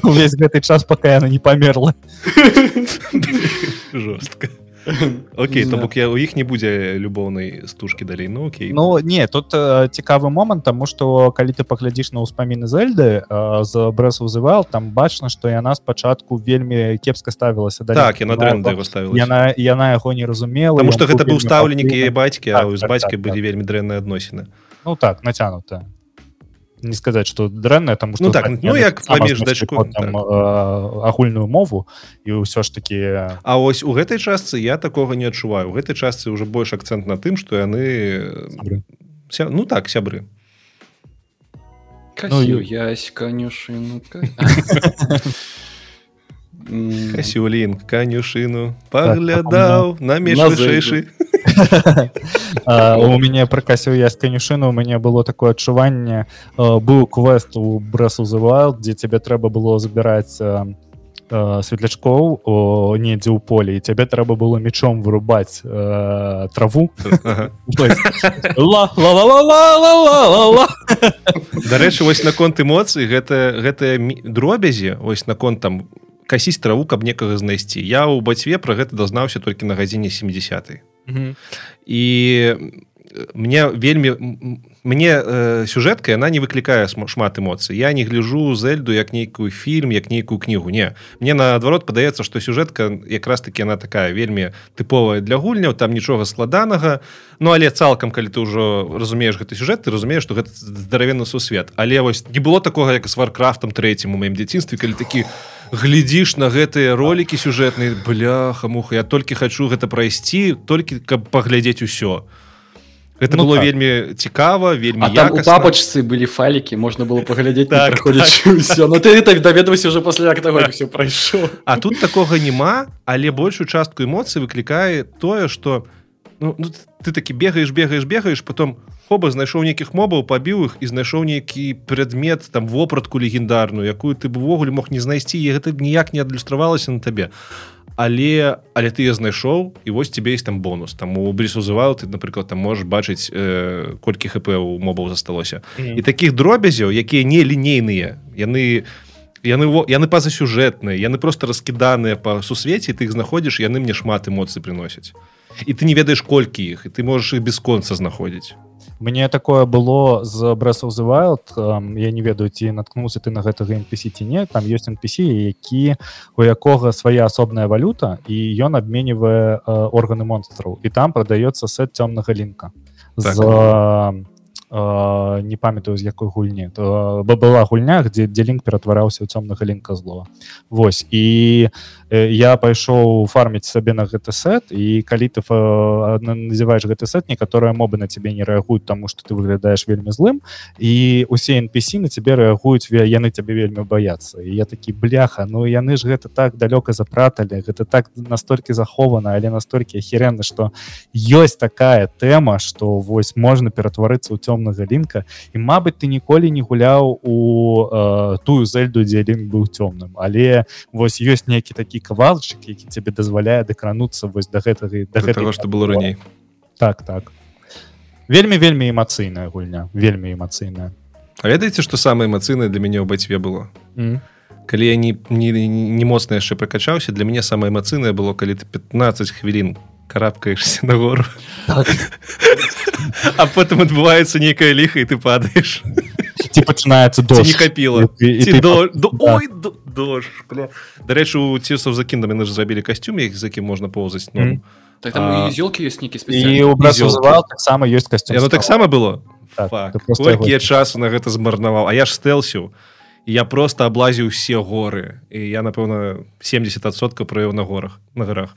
увесь гэты час пока яна не памерла жорстка Окей то бок я у іх не будзе любоўнай стужкі далей. Ну окей. Ну не тут э, цікавы момант тому что калі ты паглядзіш на ўспаміны зельды э, з брэс узывал там бачна что яна спачатку вельмі кепска ставілася да так яна дрэнда ставіла яна яна яго не разумела потому что гэта быў стаўленік і бацькі а з бацькай былі вельмі дрэнныя адносіны. Ну так нацянута не сказаць что дрэнная там ну, так, ну як паміж дачку так. агульную мову і ўсё ж таки А ось у гэтай частцы я такого не адчуваю. У гэтай частцы уже больш акцэнт на тым что яны Ся... ну так сябры. Ну, ясь канюшыну касюлін канюшыну паглядаў на мешэйшы у мяне пракасіў я з канюшыну у мяне было такое адчуванне быў квест у брэсу завал дзе цябе трэба было забіраць светлячкоў о недзе ў полі і цябе трэба было мечом вырубаць э, траву. Дарэчы вось наконт эмоцый гэта гэтыя дробязі вось наконт там касіць траву каб некага знайсці. Я ў бацьве пра гэта дазнаўся толькі на гадзіне 70 і мне вельмі мне э, сюжэтка яна не выклікае шмат эмоцый. Я не гляжу зельду як нейкую фільм як нейкую кнігу не. Мне наадварот падаецца што сюжэтка якраз таки она такая вельмі тыповая для гульняў там нічога складанага. Ну але цалкам калі ты ўжо разумееш гэты сюжэт ты разумееш што гэта здаравенны сусвет. Але вось не было такога як з варкрафтам трэцім у маім дзяцінстве калі такі глядзіш на гэтыя ролики сюжэтныя бляха муха я толькі хочу гэта прайсці толькі каб паглядзець усё. Это ну, было так. вельмі цікава вельмі папачцы былі фалікі можна было паглядзець так, так. Ну, ты так даведвайся уже пасля того все прайшоў А тут такога няма але большую частку эмоцый выклікае тое что ну, ну, ты такі бегаеш бегаеш бегаеш потом у хоба знайшоў нейкіх мобаў пабіў іх і знайшоў нейкі предмет там вопратку легендарную якую ты бывогуле мог не знайсці і гэта ніяк не адлюстравалася на табе. Але але ты я знайшоў і вось тебе есть там бонус. Там у брисузывал ты напрыклад там можешь бачыць э, колькі хп у мобаў засталося. Mm -hmm. і таких дробязяў якія не лінейныя яны яны яны пазасюжэтныя яны просто раскіданыя по сусвеце ты іх знаходзіш яны мне шмат эмоцый приносяць і ты не ведаеш колькі іх і ты можешь их бесконца знаходзіць мне такое было з the wild я не ведаю ці наткнуўся ты на гэтага NPC ці не там ёсць NPC які у якога свая асобная валюта і ён абменьвае органы монстраў. І там прадаецца сет цёмнага лінка. Так. з не памятаю з якой гульні. То была гульня дзе дзе лінк ператвараўся ў цёмнага лінка злова Вось і я пайшоў фарміць сабе на гэты сет і калі ты называешь гэты сет некаторыя мобы на цябе не рэагуюць таму што ты выглядаеш вельмі злым і усе NPC на цябе рэагуюць яны цябе вельмі баяцца і я такі бляха Ну яны ж гэта так далёка запраталі гэта так настолькі захована але настолькі херенна што ёсць такая тэма што вось можна ператварыцца ў цём цёмнага лінка і Мабыць ты ніколі не гуляў у э, тую зельду дзе лінк быў цёмным але вось ёсць нейкі такі кавалчык які цябе дазваляе дакрануцца вось да гэтага да гэтага што было раней. Так так. Вельмі вельмі эмацыйная гульня вельмі эмацыйная. Ведаеце што самае эмацыйнае для мяне ў бацьве было? Mm. калі я не, не, не моцна яшчэ пракачаўся для мяне самае эмацыйнае было калі ты 15 хвілін карабкаешься на гору Так. а потым адбываецца нейкая ліха і ты падаеш ці пачынаецца Ці дождь не хапіла ой до- дождь бля. дарэчы у цісов за кіндам яны ж зрабілі касцюм як за якім можна поўзаць ну. Так там зёлкі ёсць нейкі і у таксама ёсць касцюм яно таксама было Так, я часу на гэта змарнаваў А я ж стэлсіў і я просто аблазіў усе горы і я напэўна 70соткаў правёў на горах на гарах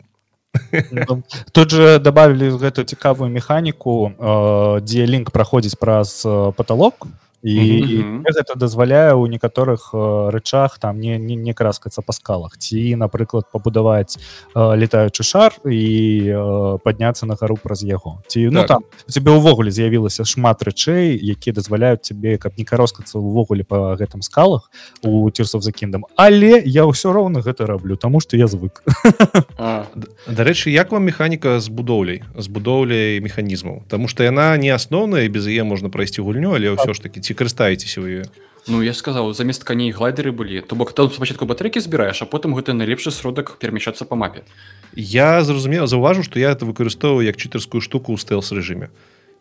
Ну, тут же добавили гэту цікавую механіку э, дзе лінк праходзіць праз потолок і Мгм. мне гэта дазваляе ў некаторых э, рэчах там не, не, не краскацца па скалах. Ці напрыклад пабудаваць э, летаючы шар і э, падняцца на гару праз яго ці ну Так. там у тебе ўвогуле з'явілася шмат рэчэй якія дазваляюць тебе каб не кароскацца ўвогуле па гэтым скалах у цірсов за кіндам але я ўсё роўна гэта раблю тому что я звык. А, Дарэчы як вам механіка з будоўляй з будоўляй механізмаў? Таму што яна не асноўная і без яе можна прайсці гульню але ўсё ж таки ці карыстаецеся вы ёю? Ну я ж сказаў замест каней глайдеры былі то бок там спачатку батарэкі збіраеш а потым гэта найлепшы сродак перамяшчацца па мапе Я зразумеў заўважу што я это выкарыстоўваю як чытарскую штуку ў стэлс рэжыме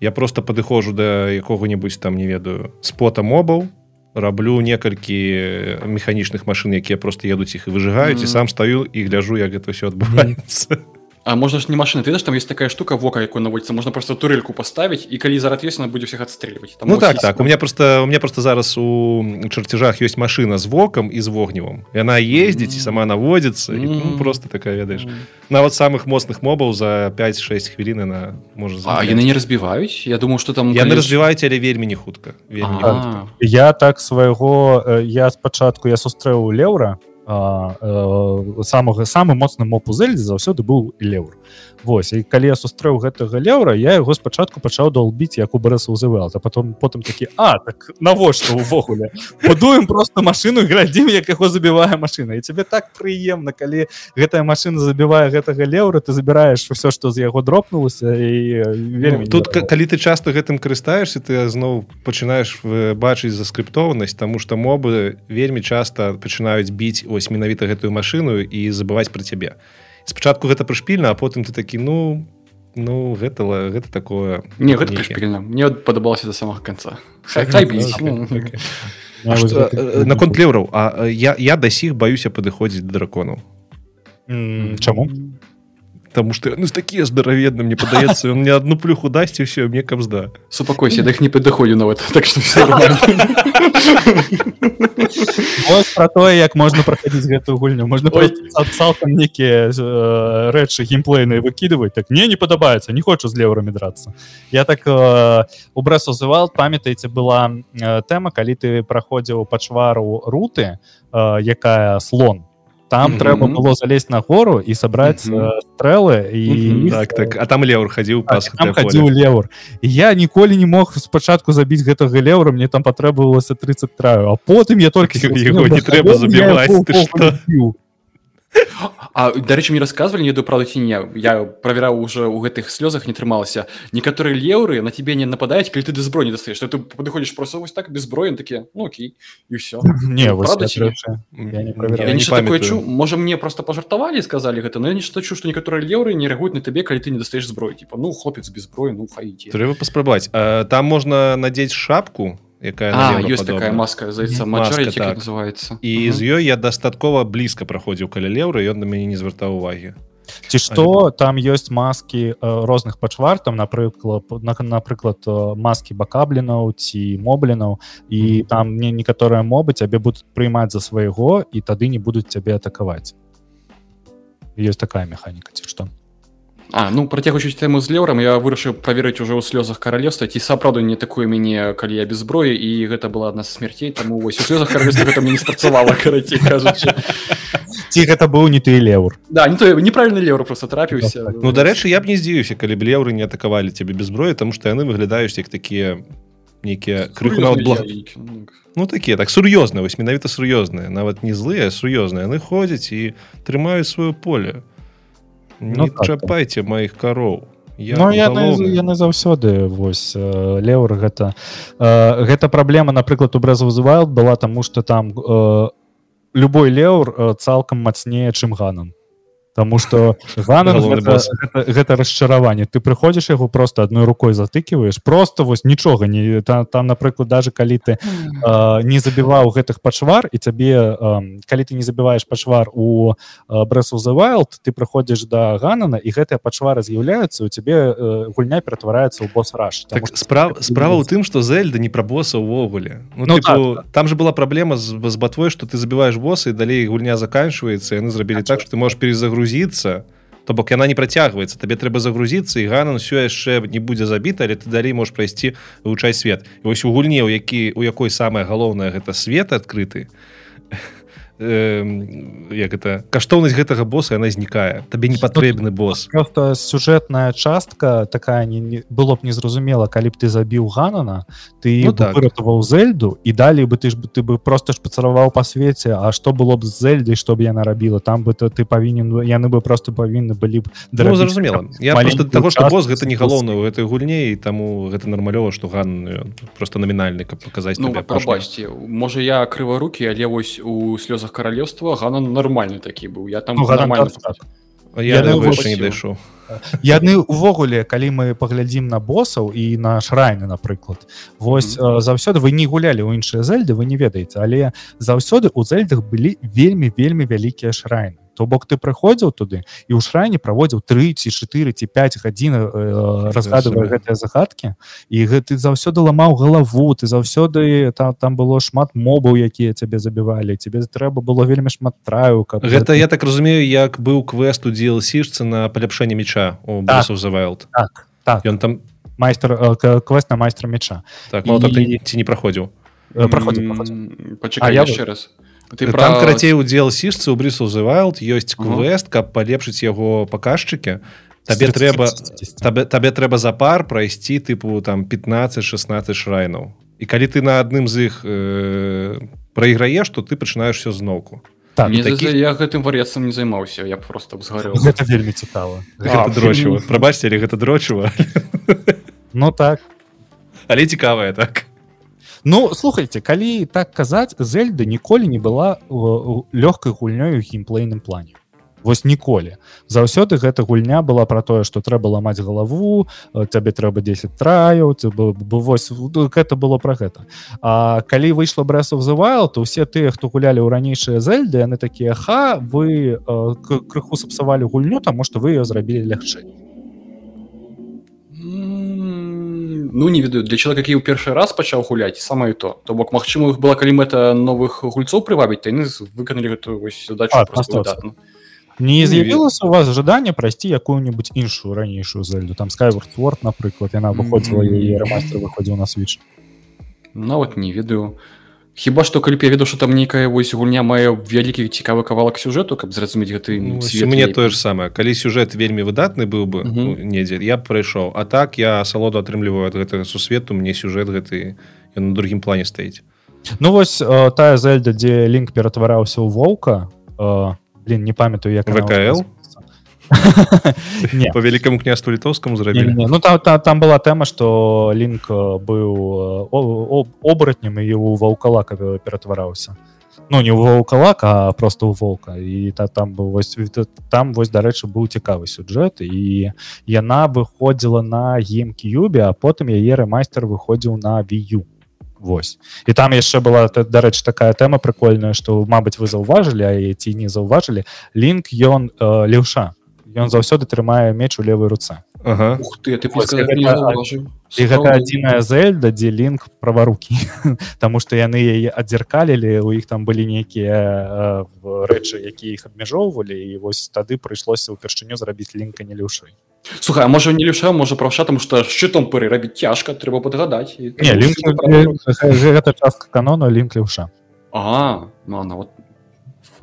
Я просто падыходжу да якога-небудзь там не ведаю спота мобаў раблю некалькі механічных машын якія просто едуць іх і выжигаюць mm. і Мгм. сам стаю і гляжу як гэта все адбываецца А можна ж не машина ты ведаеш там есть такая штука вока якой наводіцца можна просто турельку паставіць і калі зараз ёсць она будзе всех адстрэльваць Ну так так у меня просто у меня просто зараз у чарцяжах ёсць машина з вокам і з вогневым яна ездзіць і сама наводзіцца і, ну, Мгм. просто такая ведаеш нават самых моцных мобаў за 5-6 хвілін на можа А яны не разбіваюць Я думаю что там яны калі развіваюць але вельмі не хутка вельмі не хутка. А, я так свайго э, я спачатку я сустрэў леўра э, самага самы моцны моп у зельдзе заўсёды быў леўр Вось і калі я сустрэў гэтага леўра я яго спачатку пачаў долбіць як у брэса узывал а потом потым такі а так навошта увогуле будуем просто машину глядзім як яго забівае машина і тебе так прыемна калі гэтая машина забівае гэтага леўра ты забіраеш все што з яго дропнулася і вельмі Ну, тут калі ты часто гэтым карыстаешься ты зноў пачынаеш бачыць заскрыптованасць тому что мобы вельмі часто пачынаюць біць ось менавіта гэтую машыну і забываць про цябе спачатку гэта прышпільна а потым ты такі ну ну гэта гэта такое. Не гэта нейкі. прышпільна. Мне падабалася до самага конца ну, ну. наконт леўраў А я я да сіх баюся падыходзіць да драконаў. Чаму Таму што ну такія здараведны мне падаецца ён мне одну плюху дасць і ўсё мне кабзда супакойся да іх не падыходзю нават так что все нормально. Вось про тое як можна праходзіць гэтую гульню можна цал- цалкам нейкія э, рэчы геймплейныя выкідываць так мне не падабаецца не хочу з леўрамі драцца я так э, у брэс узывал памятаеце была э, тэма калі ты праходзіў пачвару руты э, якая слон там Мгм. трэба было залезть на гору і сабраць Мгм. э, стрэлы і Мгм. іх, так так а там леўр хадзіў пас там хадзіў леўр і я ніколі не мог спачатку забіць гэтага леўра мне там патрабавалася 30 траю а потым я толькі Яго не трэба забіваць? А дарэчы мне рассказывалі не ведаю правда ці не я правяраў уже ў гэтых слёзах не трымалася. Некаторыя леўры на тебе не нападаюць калі ты да зброі не дастаеш то ты падыходзіш просто вось так без зброі такі ну окей і ўсё не Правда ці не? Я не я, чу можа мне просто пажартавалі сказалі гэта но я нешта чу што некаторыя леўры не рэагуюць на табе калі ты не дастаеш зброі типа ну хлопец без зброі ну хай ідзе трэба паспрабаваць А, там можна надзець шапку якая А, ёсць такая падобна. маска здаецца Маска, маджоріці так. называется. І з ёй я дастаткова блізка праходзіў каля леўра ён на мяне не звяртаў увагі ці што там ёсць маскі розных пачвартам напрыклад на, напрыклад маскі бакаблінаў ці моблінаў і там не некаторыя мобы цябе будуць прыймаць за свайго і тады не будуць цябе атакаваць ёсць такая механіка ці што А ну працягваючы тэму з леўрам я вырашыў праверыць уже ў слёзах каралевства ці сапраўду не такое мяне калі я без зброі і гэта была адна з смярцей таму вось у слёзах каралевства гэта мне не спрацавала карацей кажучы ці гэта быў не ты леўр да не то неправільны леўр просто трапіўся Ну дарэчы я б не здзіўся калі б леўры не атакавалі цябе без зброі тому што яны выглядаюць як такія нейкія крыху нават благ ну такія так сур'ёзныя вось менавіта сур'ёзныя нават не злыя сур'ёзныя яны ходзяць і трымаюць сваё поле не так, чапайце маіх кароў я Ну яны, яны заўсёды вось леўр гэта э, гэта праблема напрыклад у брэзвызывал была таму что там э, любой леўр цалкам мацнее чым ганан Таму что Ганан Галоўны гэта, гэта, гэта расчараванне ты прыходзіш яго просто адной рукой затыкиваешь просто вось нічога не там, там напрыклад даже калі ты э, не забіваў гэтых пачвар і цябе э, калі ты не забіваеш пачвар у Breath of the Wild ты прыходзіш да Ганана і гэтыя пачвары з'яўляюцца у цябе э, гульня ператвараецца ў босс раш так справ справа ў тым что зельда не пра боса увогуле ну, Ну, ну типу, там же была праблема з, з батвой что ты забіваешь босса і далей гульня заканчивается яны зрабілі так что ты можешь перезагрузиться то бок яна не працягваецца. Табе трэба загрузіцца і ганан все яшчэ не будзе забіта але ты далей можешь прайсці вывучай свет. І вось у гульне у які у якой самае галоўнае гэта свет адкрыты як это каштоўнасць гэтага боса яна знікае. Табе не патрэбны босс просто сюжэтная частка такая не, не было б незразумела калі б ты забіў ганана ты Ну так. выратаваў зельду і далей бы ты ж бы- ты бы просто шпацараваў па свеце А што было б з зельдай што б яна рабіла? Там бы то ты павінен яны бы просто павінны былі б Ну, зразумела. я таго что босс гэта не галоўна ў гэтай гульне і таму гэта нармалёва што ган ён просто намінальны каб паказаць Ну, прабачце можа я крыварукі але вось у слёзах каралевства гана нормальны такі быў я там Ну, Ганан нормально так, так. Я яны яшчэ не дайшоў яны увогуле калі мы паглядзім на босаў і на шрайны напрыклад вось mm -hmm. заўсёды вы не гулялі ў іншыя зельды вы не ведаеце але заўсёды у зельдах былі вельмі вельмі вялікія шрайны то бок ты прыходзіў туды і ў шрайне праводзіў 3 ці 4 ці 5 гадзін э, разгадывая сабе. гэтыя загадкі. І гэты заўсёды ламаў галаву ты заўсёды там там было шмат мобаў якія цябе забівалі тебе трэба было вельмі шмат траю каб гэта я так разумею як быў квест у DLC-шцы на паляпшэнне меча у Так. Breath of the Wild. Так так. Ён там майстар э, квест на майстра меча так так, І- ты ці не праходзіў? Э, праходзіў М, праходзіў. пачакай А я яшчэ раз ты там карацей у DLC-шцы у the Wild ёсць квест каб палепшыць яго паказчыкі табе трэба 30. табе, табе трэба за пар прайсці тыпу там 15-16 шрайнаў і калі ты на адным з іх э, прайграеш то ты пачынаеш все зноўку так. Мне такі- я гэтым вар'яцам не займаўся я б просто згарэў гэта вельмі цікава гэта дрочыва прабачце але гэта дрочыва ну так. Але цікавая так Ну слухайте калі так казаць зельда ніколі не была лёгкай гульнёй у геймплейным плане. Вось ніколі. Заўсёды гэта гульня была про тое что трэба ламаць галаву э, табе трэба 10 траяў бы- вось ну, гэта было про гэта. А калі выйшла the Wild то усе тыя хто гулялі ў ранейшыя зельды яны такія ха вы э, крыху сапсавалі гульню таму что вы ее зрабілі лягчэй Ну не ведаю для чалавека які ў першы раз пачаў гуляць самае то. То бок магчыма была калі мэта новых гульцоў прывабіць яны выканалі гэтую вось задачу А, просто просто выдатна. не Не з'явілася у вас жаданне прайсці якую-нибудь іншую ранейшую зельду? Там Skyward Sword напрыклад яна выходзіла Мгм. і ремастер выходзіў на switch. Нават не ведаю хіба што калі б я ведаў што там нейкая вось гульня мае вялікі цікавы кавалак сюжэту каб зразумець гэты Ну, мне тое ж самае. Калі сюжэт вельмі выдатны быў бы Мгм. ну, недзе я б прайшоў. А так я асалоду атрымліваю ад гэтага сусвету мне сюжэт гэты ён на другім плане стаіць. Ну вось э, тая зельда дзе лінк ператвараўся ў воўка э, блин не памятаю як ВКЛ? По вялікаму княству літоўскаму зрабілі. Ну там, там, там была тэма што лінк э, быў э, о- о- обаратнем і у ваўкалака ператвараўся Ну не ў ваўкалак а просто ў воўка і та там быў вось там вось дарэчы быў цікавы сюжэт і яна выходзіла на геймкюбе а потым яе рэмайстер выходзіў на вію Вось. І там яшчэ была та- дарэчы такая тэма прикольная што Мабыць вы заўважылі а ці не заўважылі лінк ён э, леўша ён заўсёды трымае меч у левой руцэ Ага. Ух ты ты Вось, гэта- і гэта адзіная зельда дзе лінк праварукі Таму што яны яе адзеркалілі у іх там былі нейкія э, рэчы якія іх абмяжоўвалі і вось тады прыйшлося ўпершыню зрабіць лінка не леўшай Слухай, а можа не леша можа правша тому што шчытом пыры рабіць цяжка трэба падгадаць не лінк гэта частка канону лінк леўша А ну она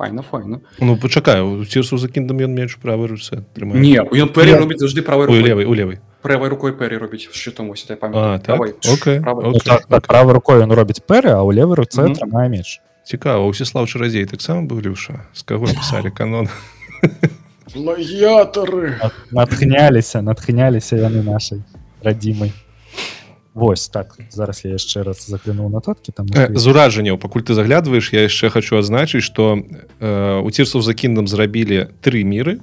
вот файна файна Ну пачакаю у цірсу за кіндам ён менш правай руцэ трымае не ён пэрі робіць заўжды правай у рукой левай у левай правай рукой пэрі робіць шчытом ось я А, памятаю так? Правай. Окей, Правай. окей. Ну, так, так, правой рукой ён робіць пэры а ў левой руцэ Мгм. трымае меч цікава усіслав чарадзей таксама быў леўша з каго пісалі канон плагіятары натхняліся натхняліся яны нашай радзімай Вось так зараз я яшчэ раз заглянуў нататкі там Э, з уражанняў пакуль ты заглядваеш я яшчэ хочу адзначыць что э, у цірсаў за кіндам зрабілі тры міры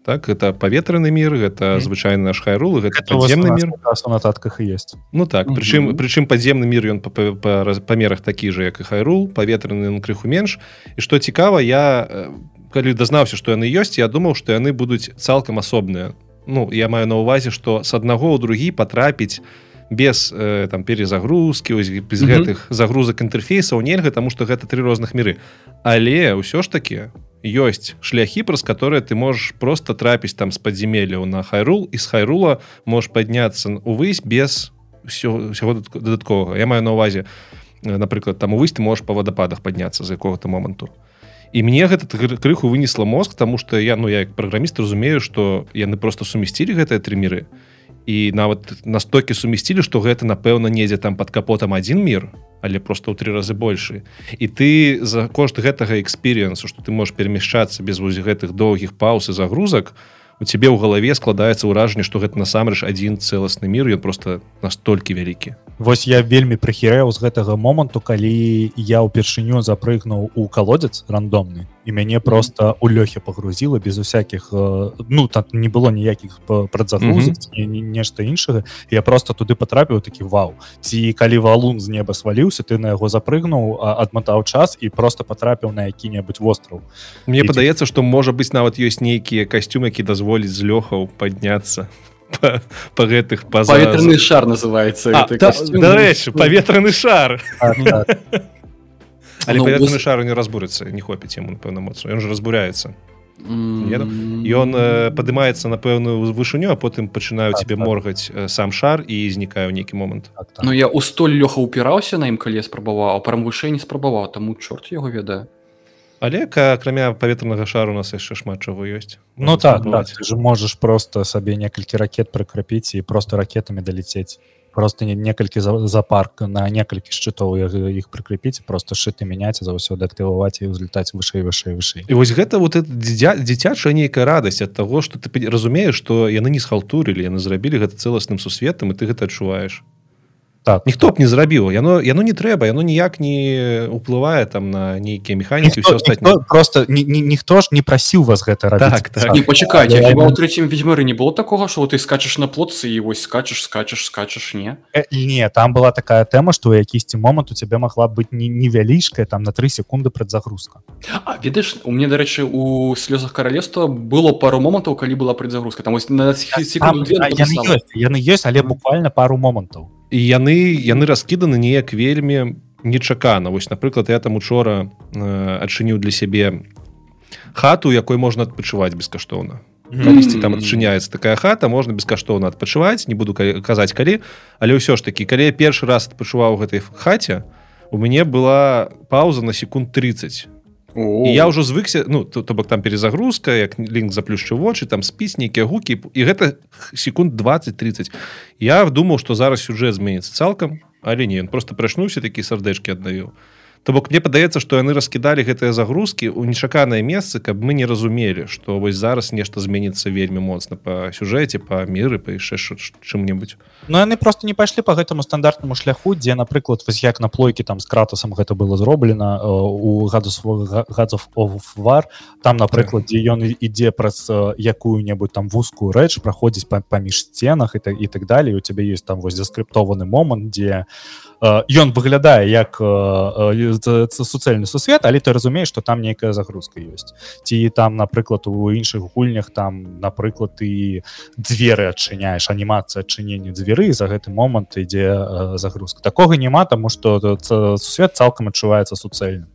так? Это паветраны мір гэта Мгм. звычайны наш хайрул гэта Это у вас падземны у нас мір. как раз у нотатках і есть Ну так прычым прычым падземны мір ён па- па- па раз- памерах такі же як і хайрул паветраны ён крыху менш. І што цікава я э, калі дазнаўся што яны ёсць я думаў што яны будуць цалкам асобныя. Ну я маю на ўвазе што с аднаго ў другі патрапіць без э, там перезагрузкі ось без Мгм. гэтых загрузак інтэрфейсаў нельга таму што гэта тры розных міры. Але ўсё ж таки ёсць шляхі праз которые ты можаш просто трапіць там з падземелляў на хайрул і з хайрула можешь падняцца увысь без ўсё- дадатк- дадатковага. Я маю на увазе э, напрыклад там увысь ты можешь па вадападах падняцца за якога-то моманту. І мне гэта кры- крыху вынесла мозг тому что я ну я як праграміст разумею что яны просто сумясцілі гэтыя тры міры. і нават настолькі сумясцілі што гэта напэўна недзе там под капотам один мір але просто ў тры разы большы і ты за кошт гэтага эксперыенсу что ты можешь перамяшчацца без вось гэтых доўгіх пауз і загрузак у цябе ў галаве складаецца ўражанне што гэта насамрэч адзін цэласны мір ён просто настолькі вялікі. Вось я вельмі прыхірэў з гэтага моманту калі я ўпершыню запрыгнуў у колодец рандомны і мяне просто у лёхе пагрузіла без усякіх э, ну там не было ніякіх прадзагрузак ні- ні- нешта іншага я просто туды патрапіў такі вау ці калі валун з неба сваліўся ты на яго запрыгнуў а, адматаў час і просто патрапіў на які-небудзь востраў Мне падаецца што можа быць нават ёсць нейкія касцюмы які дазволіць з лёхаў падняцца па, па гэтых па Паветраны шар называется А, гэты та- касцюм. дарэчы паветраны шар. Так, так. але Ну, вось- шар не разбурыцца не хопіць яму напэўна моцу ён же разбуряецца М, ён э, падымаецца на пэўную вышыню а потым пачынаю Так, тебе так. моргаць э, сам шар і знікае ў нейкі момант так, так. Ну я у столь лёха ўпіраўся на ім калі спрабаваў а прям вышэй не спрабаваў таму чорт яго ведае але акрамя паветранага шару у нас яшчэ шмат чаго ёсць Ну так, так ты же можаш просто сабе некалькі ракет прыкрапіць і просто ракетамі даляцець просто не некалькі за, за парк на некалькі шчытоў іх- прыкрепіць просто шыты мяняць заўсёды актываваць і ўзлетаць вышэй вышэй вышэй. І вось гэта вот это дзіця дзіцячая нейкая радасць ад таго што ты разумееш што яны не схалтурылі яны зрабілі гэта цэласным сусветам і ты гэта адчуваеш так. Ніхто б не зрабіў яно яно не трэба яно ніяк не уплывае там на нейкія механікі все астатніе ніхто, просто ні, ні, ніхто ж не прасіў вас гэта рабіць Так, так. Не пачакайце Але- хіба ў трэцім ведьмары не было такога што ты скачаш на плотцы і вось скачаш скачаш скачаш не? Э, не там была такая тэма што ў якісьці момант у цябе магла быць не невялічкая там на 3 секунды прадзагрузка А ведаеш у мне дарэчы у слёзах каралевства было пару момантаў калі была предзагрузка. Там вось на Там, секунду две а, яны ёсць яны ёсць але буквально пару момантаў і яны яны раскіданы неяк вельмі нечакана. Вось напрыклад я там учора э, адчыніў для сябе хату якой можна адпачываць бескаштоўна. Калісьці там адчыняецца такая хата можна бескаштоўна адпачываць не буду ка- казаць калі але ўсё ж такі калі я першы раз адпачуваў гэтай хаце у мяне была пауза на секунд 30 О, і я ўжо звыкся ну то, то бок там перезагрузка як лінк заплюшчы вочы там спіс нейкія гукі і гэта секунд 20-30 я думаў што зараз сюжэт зменіцца цалкам але не ён просто прачнуўся такі сардэчкі аддаю то бок мне падаецца што яны раскідалі гэтыя загрузкі ў нечаканае месцы каб мы не разумелі што вось зараз нешта зменіцца вельмі моцна па сюжэце па міры па яшчэ чым-небудзь. Ну яны просто не пайшлі по гэтаму стандартнаму шляху дзе напрыклад вось як на плойке там з кратасам гэта было зроблена э, у гадус гадзов вар там напрыклад дзе ён ідзе праз э, якую-небудзь там вузкую рэч праходзіць па- паміж сценах і так і так далее у цябе есть там вось заскрыптованы момант дзе э, ён выглядае як э, э, суцэльны сусвет але ты разумееш что там нейкая загрузка ёсць ці там напрыклад у іншых гульнях там напрыклад ты дзверы адчыняеш анімацыя адчынення дзверы за гэты момант ідзе э, загрузка. Такога няма таму что сусвет цалкам адчуваецца суцэльным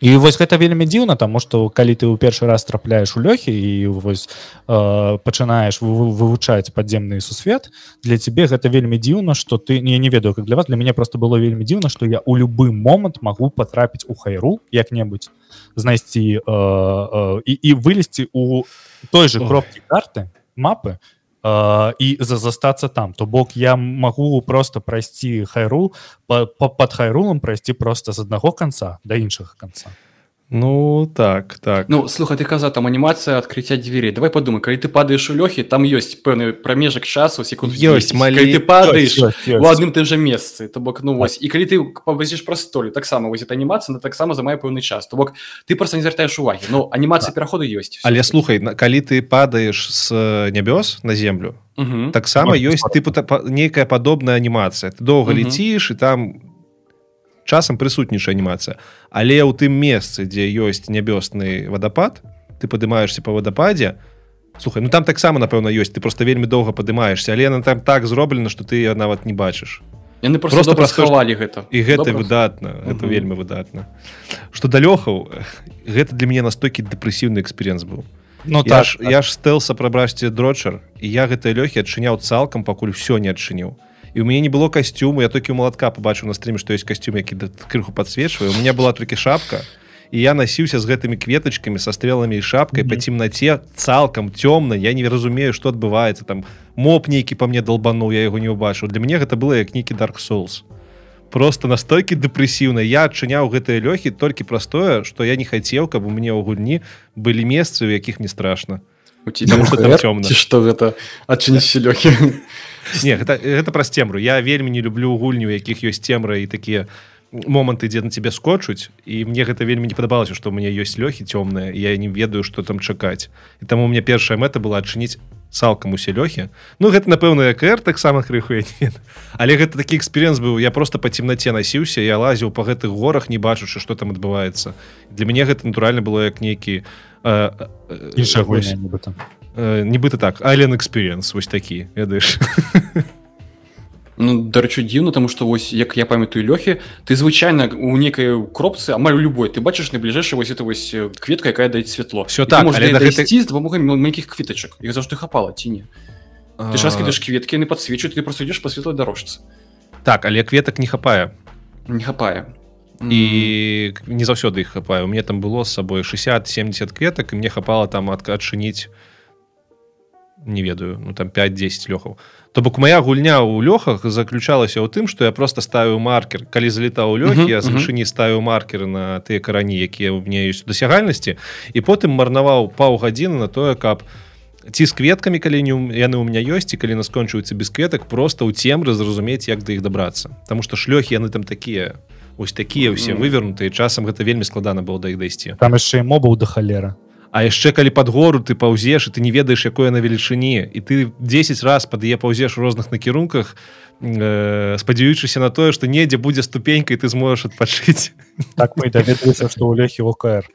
і вось гэта вельмі дзіўна таму што калі ты ў першы раз трапляеш у лёхі і вось э, пачынаеш вы- вы- вывучаць падземны сусвет для цябе гэта вельмі дзіўна что ты не не ведаю как для вас для мяне просто было вельмі дзіўна что я у любы момант магу потрапіць у хайру як-небудзь знайсці э, э, і, і вылезці у той же кропкі карты мапы э, і за застацца там. То бок я магу просто прайсці хайру па, па, под хайрулам прайсці просто з аднаго конца до іншага конца Ну так так. Ну слухай ты каза там анімацыя адкрыцця дверей. Давай подумай калі ты падаеш у лёхі там ёсць пэўны прамежак часу секунд Ёсць, 10. малі- Калі ты падаеш у адным тым жа месцы то бок ну вось і калі ты павазіш праз столю таксама вось эта анімацыя на таксама замае пэўны час. То бок ты просто не звяртаеш увагі Ну анімацыя пераходу ёсць але слухай на- калі ты падаеш з э, нябёс на землю таксама ёсць тыпу нейкая падобная анімацыя ты доўга Мгм. ляціш і там часам прысутнічае анімацыя. Але ў тым месцы дзе ёсць нябёсны вадапад ты падымаешься по вадападзе. Слухай ну там таксама напэўна ёсць ты просто вельмі доўга падымаешься але яна там так зроблена что ты нават не бачыш. Яны просто, Просто просто праз то, што- схавалі гэта. і гэта Добра? выдатна это Мгм. вельмі выдатна. Что да лёхаў гэта для мяне настолькі дэпрэсіўны эксперыенс быў. Ну я так, ж, я ж стэлса прабрасці дрочар і я гэтыя лёхі адчыняў цалкам пакуль все не адчыніў і у мяне не было касцюму я толькі малатка побачыў на стріме што ёсць касцюм які да- крыху подсвечваю у меня была толькі шапка і я насіўся з гэтымі кветачкамі са стрелами і шапкай Мгм. па цемнаце цалкам цёмна я не разумею што адбываецца там моп нейкі па мне долбануў я яго не ўбачыў для мяне гэта было як нейкі dark souls. Просто настолькі дэпрэсіўна я адчыняў гэтыя лёхі толькі простое што я не хацеў каб у мне ў гульні былі месцы у якіх не страшна у тебя Таму што там цёмна. ці што гэта адчыніць лёхі не гэта, гэта праз цемру. Я вельмі не люблю гульню якіх ёсць цемра і такія моманты дзе на тебе скочуць. І мне гэта вельмі не падабалася што у мяне ёсць лёхі цёмныя я не ведаю што там чакаць. І таму у меня першая мэта была адчыніць цалкам усе лёхі. Ну гэта напэўна кр таксама крыху але гэта такі эксперыенс быў. Я просто па цемнаце насіўся я лазіў па гэтых горах не бачучы што там адбываецца. Для мяне гэта натуральна было як нейкі э, э, э, нібыта так. Ален эксперыенс вось такі ведаеш Ну дарэчы дзіўна тому что вось як я памятаю лёхі ты звычайна у некай кропцы амаль у любой ты бачыш найбліжэйшая вось это вось э, кветка якая даюць святло Всё І ты так, можаш але да- на гэтай- дайсці з дапамогай маленькіх кветачак іх заўжды хапала ці не ты ж раскідаеш кветкі яны подсвечваюць ты просто ідзеш па светлай дарожцы так але кветак не хапае не хапае і не заўсёды іх хапае у мне там было з сабой 60-70 кветак і мне хапала там ад адчыніць не ведаю ну там 5-10 лёхаў то бок моя гульня ў лёхах заключалася ў тым што я просто ставіў маркер. Калі залетаў у лёхі Мгм, я з вышыні ставіў маркеры на тыя карані якія ў мне ёсць дасягальнасці. І потым марнаваў паўгадзіны на тое каб ці з кветкамі калі не яны ў меня ёсць і калі нас скончваюцца без кветак просто ў цемры зразумець як да іх дабрацца. Таму што шлёхі яны там такія ось такія ўсе вывернутыя часам гэта вельмі складана было да іх дайсці. Там яшчэ і мобаў да халера А яшчэ калі пад гору ты паўзеш і ты не ведаеш якое на велічыні і ты 10 раз пад яе паўзеш у розных накірунках э, спадзяючыся на тое што недзе будзе ступенька і ты зможаш адпачыць. Так мы даведаліся што ў лёхі ОКР.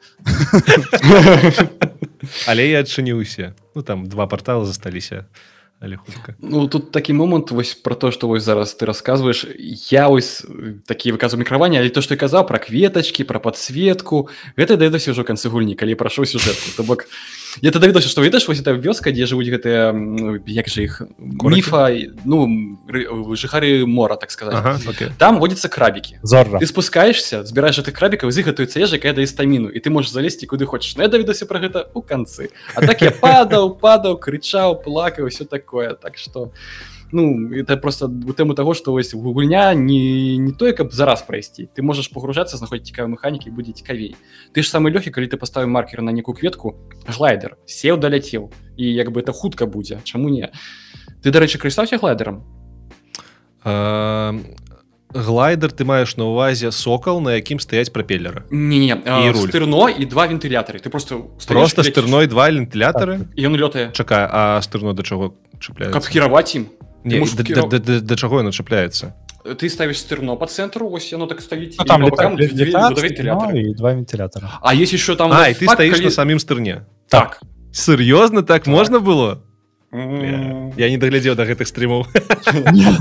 Але я адчыніўся. Ну там два порталы засталіся але хутка? Ну тут такі момант вось про то что вось зараз ты рассказываешь. Я ось э, такі выказу мікраванне але то что я казаў про кветочки про подсветку. Гэта даецца ўжо канцы гульні калі прашу сюжэтку то бок я тады даведаўся што ведаеш вось эта вёска дзе жывуць гэтыя як же іх міфа ну ры- жыхары мора так сказать. Ага, окей. там водятся крабікі зорра ты спускаешься збіраешь гэтых крабікаў з іх гэтую ежа якая дае стаміну і ты можешь залезці куды хочаш Ну, я даведаўся про гэта у канцы а так я падаў падаў крычаў плакаў все такое. Так что ну это просто у тэму того что вось гульня не не тое каб зараз прайсці ты можаш погружацца знаходзіць цікавы механікі будзе цікавей ты ж самы лёгкі калі ты паставіў маркер на некую кветку глайдер сеў даляцеў і як бы это хутка будзе чаму не. Ты дарэчы карыстаўся глайдером? А, глайдер ты маеш на увазе сокал на якім стаяць прапеллера не І руль. стырно і два вентылятары ты просто просто стырной два вентылятары ён лётае чакай а стырно да чаго каб чапляецца кіраваць ім Не, можаш да, кірав- да, да, да чаго яно чапляецца ты ставіш стырно по цэнтру вось яно так стаіць Ну, і там по бокам лета- две- летаць, два вентылятары. ну, і два вентилятора а есть еще там А і ты лайфхак, стаіш калі- на самім стырне так сур'ёзна так, Так. можна было М. я не даглядзеў да гэтых стрымаў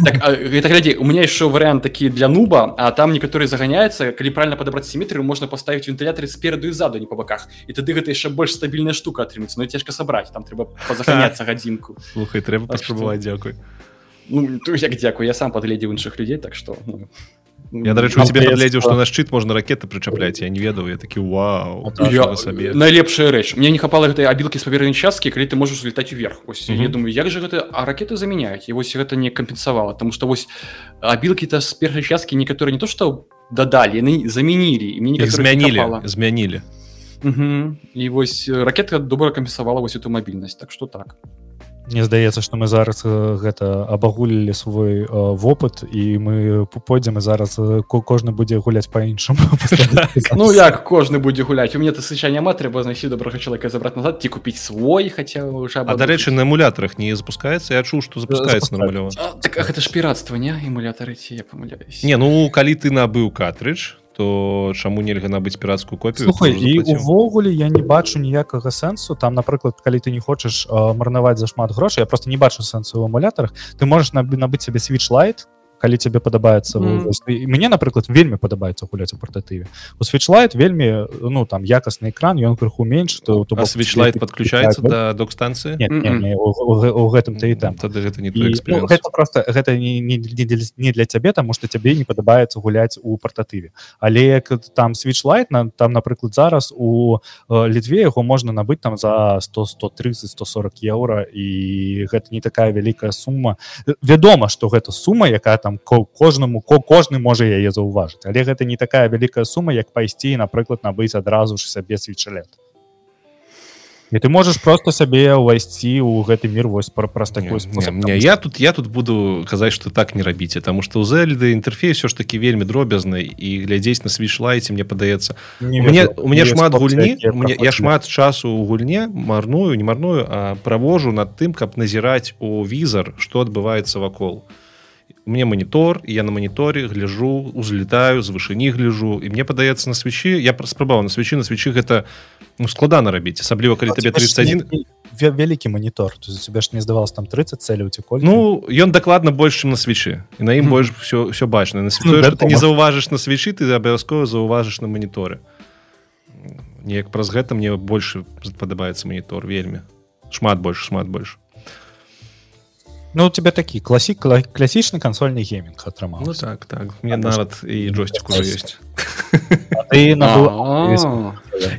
так а, гэта глядзі у меня еще вариант такі для нуба а там некаторые заганяются калі правильно падабраць сіметрыю можна поставить вентылятары спереду і ззаду не по баках і тады гэта яшчэ больш стабільная штука атрымецца но цяжка сабраць там трэба пазаганяцца гадзінку слухай трэба Так што- паспрабаваць дзякуй ну то як дзякую я сам падгледзеў іншых людзей так что ну, я дарэчы у Там тебе PS2. падгледзеў што на шчыт можна ракеты прычапляць я не ведаў я такі вау Так, сабе найлепшая рэч мне не хапала гэтай абілкі з павернай часткі калі ты можаш летаць уверх ось Мгм. я думаю як же гэта а ракеты заменяюць і вось гэта не кампенсавала тому что вось абілкі то з першай часткі некаторыя не то что дадалі яны заменілі і мне змянілі хапала. змянілі Угу. і вось э, ракета добра кампенсавала вось эту мабільнасць так что так Мне здаецца што мы зараз гэта абагулілі свой вопыт і мы пойдзем і зараз ко- кожны будзе гуляць па-іншаму. Ну як кожны будзе гуляць? У мне то сыча няма трэба знайсці добрага чалавека забраць назад ці купіць свой хаця уже А дарэчы на эмулятарах не запускаецца? Я чуў што запускаецца нармалёва так гэта ж піратства не? Эмулятары ці я памыляюсь? Не ну калі ты набыў картридж то чаму нельга набыць пірацкую копію Слухай і увогуле я не бачу ніякага сэнсу. Там напрыклад калі ты не хочаш марнаваць зашмат грошай я просто не бачу сэнсу ў эмулятарах ты можаш набы набыць сабе switch light калі тебе падабаецца mm. мне напрыклад вельмі падабаецца гуляць у партатыве у switch light вельмі ну там якасны экран ён крыху менш то, то ты- подключаецца да док-станцыі у, гэтым ты і там тады гэта не І, той ну, гэта просто гэта не, не, не, для, не для цябе таму што цябе не падабаецца гуляць у партатыве але як там switch light на там напрыклад зараз у э, літве яго можна набыць там за 100 130 140 еўра і гэта не такая вялікая сума вядома што гэта сума якая там ко- кожнаму ко кожны можа яе заўважыць. Але гэта не такая вялікая сума як пайсці напрыклад набыць адразу ж сабе свечалет. І ты можаш просто сабе ўвайсці ў гэты мір вось пра праз такой Не, не, не, я тут я тут буду казаць что так не рабіце тому что у зельды інтэрфейс все ж таки вельмі дробязны і глядзець на свічлайце мне падаецца мне у меня шмат гульні мне я шмат часу у гульне марную не марную а правожу над тым каб назіраць у візар что адбываецца вакол мне монітор я на моніторе гляжу узлетаю з вышыні гляжу і мне падаецца на свечі я спрабаваў на свечы на свечы гэта ну складана рабіць асабліва калі табе 31 вялікі монітор то есть у тебя ж не здавалось там 30 цэлей ці коль Ну ён дакладна больш чым на свечы і на ім больш все все бачна на Ну, святой ты не заўважыш на свечы ты абавязкова заўважыш на моніторы неяк праз гэта мне больше падабаецца монітор вельмі шмат больш шмат больш Ну у тебя такі класік кла- класічны кансольны гейминг атрымаў Ну так так. Мне нават і джойстик уже ёсць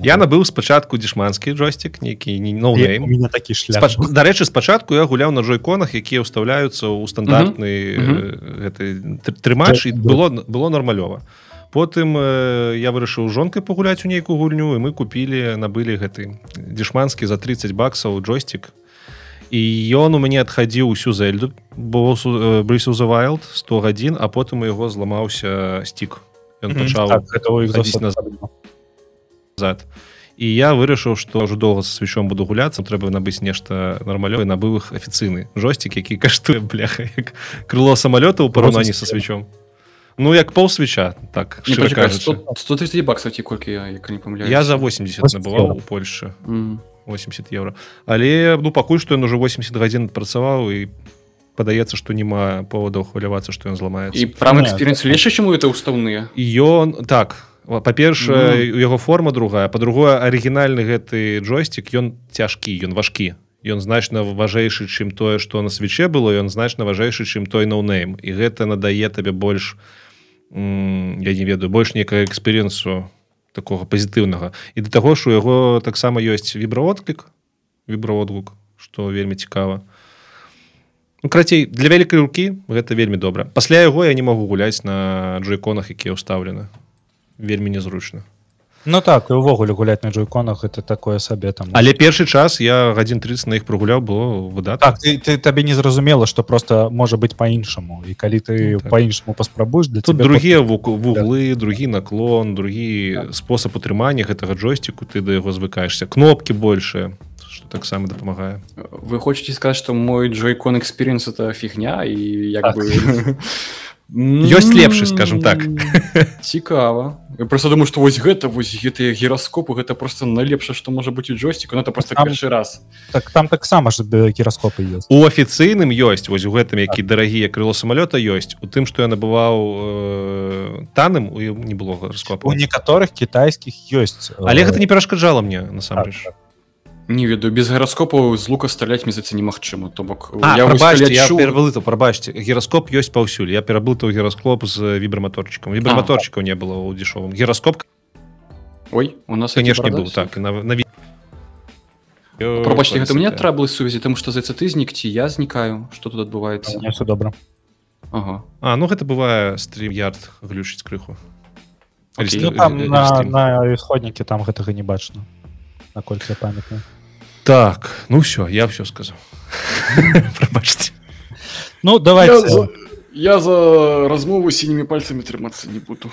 я набыў спачатку дзішманскі джойстик нейкі не у ноунейм меня такі дарэчы спачатку я гуляў на джойконах якія ўстаўляюцца ў стандартны гэты тр- трымач і было было нормалёва потым э, я вырашыў жонкай пагуляць у нейкую гульню і мы купілі набылі гэты дзішманскі за 30 баксаў джойстик і ён у мяне адхадзіў усю зельду. Брысу за wild 100 гадзін а потым у яго зламаўся стик. Ён пачаў Так, гэта ў Xbox хадзіць назад. і я вырашыў што ўжо доўга са свечом буду гуляцца трэба набыць нешта нармалёвы набыў іх афіцыйны жосцік які каштуе бляха як крыло самалёта ў параўнанні са свечом. Ну як пол свеча так не, пачакай, кажучы. 100 130 баксаў ці колькі я як не памыляюсь я за 80 80 набываў у Польшы М. 80 еўра але ну пакуль што ён уже 80 гадзін адпрацаваў і падаецца што няма поводаў хвалявацца што ён зламаецца і прам Не, эксперыенс лепш чаму это ўстаўныя ён так па-першае у яго форма другая па-другое арыгінальны гэты джойстик ён цяжкі ён важкі ён значна важэйшы чым тое што на свече было ён значна важэйшы чым той ноунейм і гэта надае табе больш я не ведаю больш нейкага эксперыенсу такога пазітыўнага і да таго ж у яго таксама ёсць вібраводклік вібраводгук што вельмі цікава. Ну, крацей для вялікай рукі гэта вельмі добра. Пасля яго я не магу гуляць на джойконах якія ўстаўлены вельмі незручна Ну так і увогуле гуляць на джойконах это такое сабе там. Але першы час я гадзін 30 на іх прогуляў было выдатна так ты, ты табе не зразумела что просто можа быть по-іншаму і калі ты Ну, так. по-іншаму паспрабуеш для тут другія вуглы другі наклон другі спосаб утрымання гэтага джойстику ты да яго звыкаешься кнопки больше что таксама дапамагае вы хочаце сказаць што мой джойкон эксперыенс это фігня? І як Так. бы Ёсць лепшы, скажем так. цікава. Я просто думаю што вось гэта вось гэтыя гіраскопы гэта просто найлепшае што можа быць у джойстику ну, это просто Там- першы раз. так там таксама ж бе- гіраскопы ёсць. У афіцыйным ёсць вось у гэтым які дарагія крыло самалёта ёсць у тым што я набываў э, таным у не было гараскопа у некаторых кітайскіх ёсць але э, гэта не перашкаджала мне насамрэч. так, не ведаю без гараскопаў з лука сталяць мезацца немагчыма то бок пераблытаў прабачце гіраскоп ёсць паўсюль я пераблытаў гіраскоп з вібраматорчыкам вібраматорчыкаў не было ў дзішовым гіраскоп ой у нас канешне быў так на, на... Прабачце, гэта у меня Ой, траблы сувязі тому што зайца ты знік ці я знікаю что тут адбываецца все добра Ага. А ну гэта бывае стрим ярд глючыць крыху. Альстрим- ну, там э, на, на ісходнікі там гэтага не бачна наколькі я памятаю так ну все я все сказал. Прабачце. ну давайте. Я за размову синими пальцами трымацца не буду.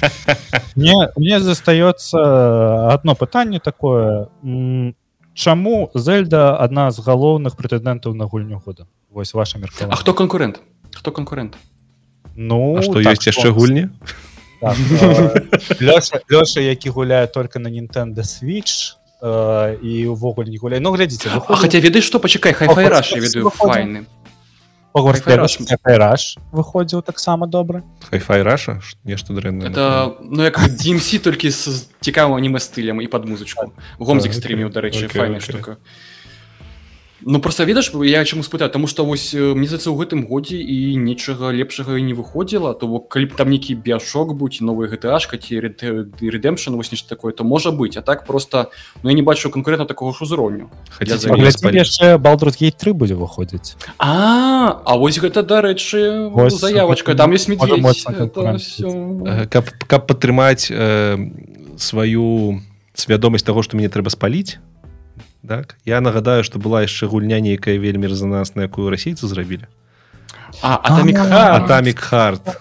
Мне мне застаецца одно пытанне такое. Чаму зельда адна з галоўных прэтэндэнтаў на гульню года? Вось ваша А меркаванне хто канкурент хто канкурент ну А што так ёсць яшчэ гульні? Так, э, Лёша, Лёша які гуляе только на Nintendo Switch э, і увогуле не гуляе Ну глядзіце А хаця ведаеш што пачакай хай О, файраш я Hogwarts ведаю файны Legacy выходзіў таксама добра хайфай раша нешта дрэнна это ну як DMC толькі з цікавым аніме стылем і под музычку. Гомзік Так, стріміў дарэчы файная штука Ну просто ведаш я чаму спытаю тому что вось э, мне здаецца у гэтым годзе і нечага лепшага і не выходзіла. То бок калі б там нейкі біашок будь новы гэташка ці рэдэмпшн вось нешта такое то можа быць. А так просто ну я не бачу канкурента такого ж узроўню. Яшчэ Baldur's Gate 3 будзе выходзіць. А а вось гэта дарэчы заявочка там есть. Э, каб каб падтрымаць э, сваю свядомасць таго што мне трэба спаліць так? Я нагадаю што была яшчэ гульня нейкая вельмі рэзанансная якую расейцы зрабілі. А Атамік атамік харт.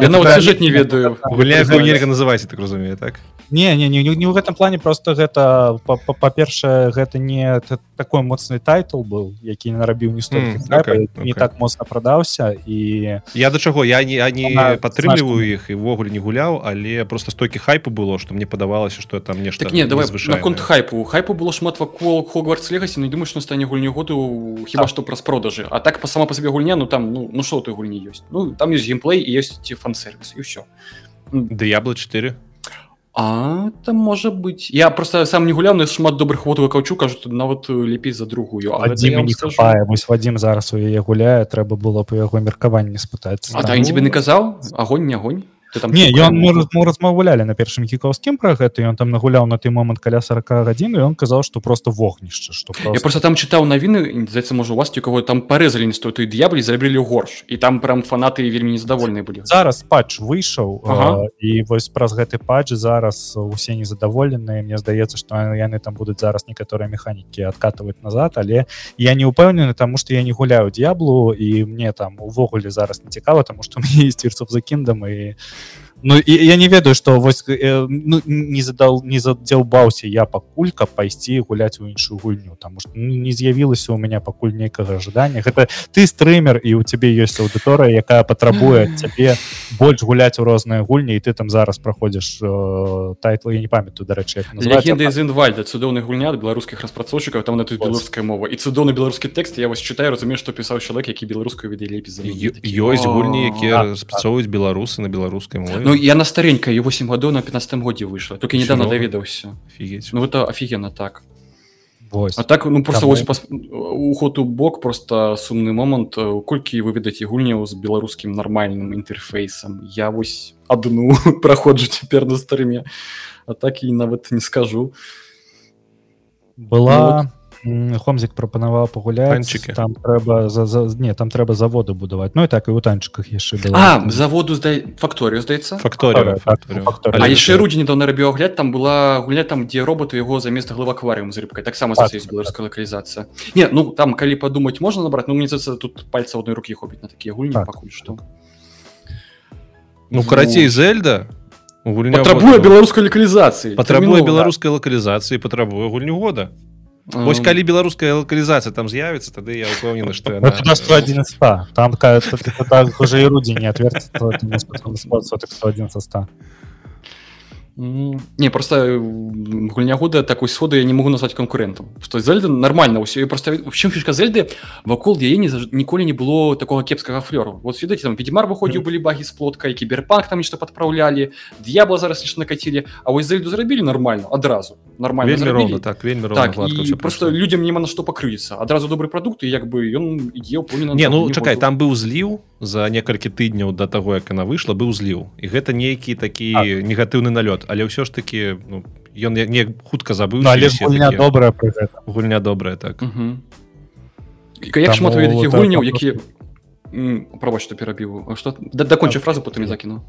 Я нават это- сюжэт не ведаю. Гульня якую нельга называць я так разумею так не не не, не, ў гэтым плане просто гэта па- па- па-першае гэта не такой моцны тайтл быў які нарабіў не столькі М, хайпа, окей, не так моцна прадаўся і я да чаго я не я не падтрымліваю іх і ўвогуле не гуляў але просто столькі хайпу было што мне падавалася што там нешта Так не давай незвычайнае. наконт хайпу. Хайпу было шмат вакол хогвартс легасі не думаю што стане гульню году хіба што праз продажы. А так па сама па сабе гульня ну там ну ну што ў той гульні ёсць? Ну там ёсць геймплей і ёсць ці фан-сервіс і ўсё. Diablo 4 А там можа быць я просто сам не гуляў шмат добрых водаў каўчу кажу нават э, лепей за другую. Вам не хапае вось Вадзім зараз у яе гуляе трэба было у яго меркаванне спытаць А да, ён тебе не казаў агонь не агонь там Не ён раз- мы размаўлялі на першым кікаўскім пра гэта ён там нагуляў на той момант каля 40 гадзін і ён казаў што просто вогнішча што Я просто. там чытаў навіны здаецца можа у вас кого там парэзалі не той д'яблі зрабілі горш і там прям фанаты вельмі незадавольныя былі зараз патч выйшаў Ага. і вось праз гэты патч зараз усе незадаволеныя Мне здаецца што яны там будуць зараз некаторыя механікі адкатываць назад але я не ўпэўнены таму што я не гуляю д'яблу і мне там увогуле зараз не цікава таму што мне сцірцов за кіндам і Ну і я не ведаю што вось э, ну, не задал не задзяўбаўся я пакуль каб пайсці гуляць у іншую гульню там што ну, не з'явілася у меня пакуль нейкага ожидання гэта ты стрымер і у цябе ёсць аўдыторыя якая патрабуе ад цябе больш гуляць у розныя гульні і ты там зараз праходзіш э, тайтл я не памятаю дарэчы як называецца. легенда из інвальда цудоўны гульня ад беларускіх распрацоўшчыкаў там на тут беларуская мова. І цудоўны беларускі тэкст я вось чытаю разумею што пісаў чалавек які беларускую Такі, ёсць гульні якія распрацоўваюць беларусы на беларускай мове Ну я на старенькая 8 гадоў на 15 годзе выйшла только недавно даведаўся. Ну это офігенно так. Вось. А так ну просто вось пас... уход у бок просто сумны момант колькі вы ведаце гульняў з беларускім нармальным інтэрфейсам я вось адну праходжу цяпер на старыме а так і нават не скажу. Была м, хомзік прапанаваў пагуляць Танчыкі. там трэба за, за не там трэба заводы будаваць Ну і так і у танчыках яшчэ было А заводу здай факторію здаецца факторыя Так, факторыя. факторыя. А Але яшчэ гэта- рудзі недаўно рабіў агляд там была гульня там дзе роботу яго замест глыва акварыум з рыбкай таксама Так, ёсць так, беларуская лакалізацыя Не ну там калі падумаць можна набраць ну мне здаецца тут пальца адной рукі хопіць на такія гульні Так. пакуль што Ну карацей зельда. Гульня патрабуе года. беларускай лакалізацыі патрабуе Тэрмінова. беларускай лакалізацыі патрабуе гульню года Вось калі беларуская лакалізацыя там з'явіцца тады я ўпэўнены што Ну, туда 101 из 100. Там ка- т- т- т- так уже и Руди не отвертится, то это не способен соток 101 со 100. Не просто гульня года такой сходу я не могу назваць конкурентам что зельда нормально ўсё і просто в чым фішка зельды? Вакол яе не ніколі не было такого кепскага флёру вот ведаце там ведьмар выходзіў былі багі з плоткай кіберпанк там нешта падпраўлялі д'ябла зараз нешта накацілі А вось зельду зрабілі нормально адразу нормально вельмі роўна так вельмі роўна так ўсё просто людям няма на што пакрыецца адразу добры прадукт і як бы ён ідзе Не ну чакай там быў зліў за некалькі тыдняў да таго як яна выйшла быў зліў. І гэта нейкі такі Так. негатыўны налёт. Але ўсё ж таки ну ён не- хутка забыў Ну, гульня добрая гульня добрая так. Як шмат такіх так, гульняў так, які права што перабіў А што да, дакончу фразу потым закіну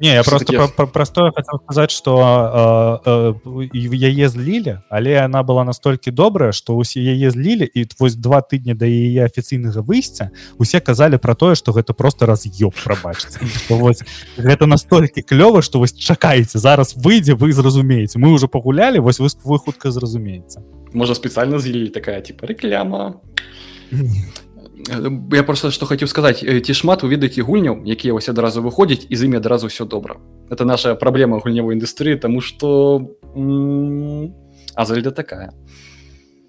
Не я просто про, про, простое хотел сказаць что э, э, яе злілі але она была настолькі добрая что усе яе злілі і вось два тыдні да яе афіцыйнага выйсця усе казалі про тое что гэта просто раз'ёб прабачыць вось гэта настолькі клёва что вось чакаеце зараз выйдзе вы зразумееце. Мы уже пагулялі вось вы вы хутка зразумееце. Можа спецыяльна з'явілі такая типа рэкляма я просто что хацеў сказаць э, ці шмат вы ведаеце гульняў якія вось адразу выходзяць і з імі адразу все добра это наша праблема гульнявой індустрыі тому что м, а зальда такая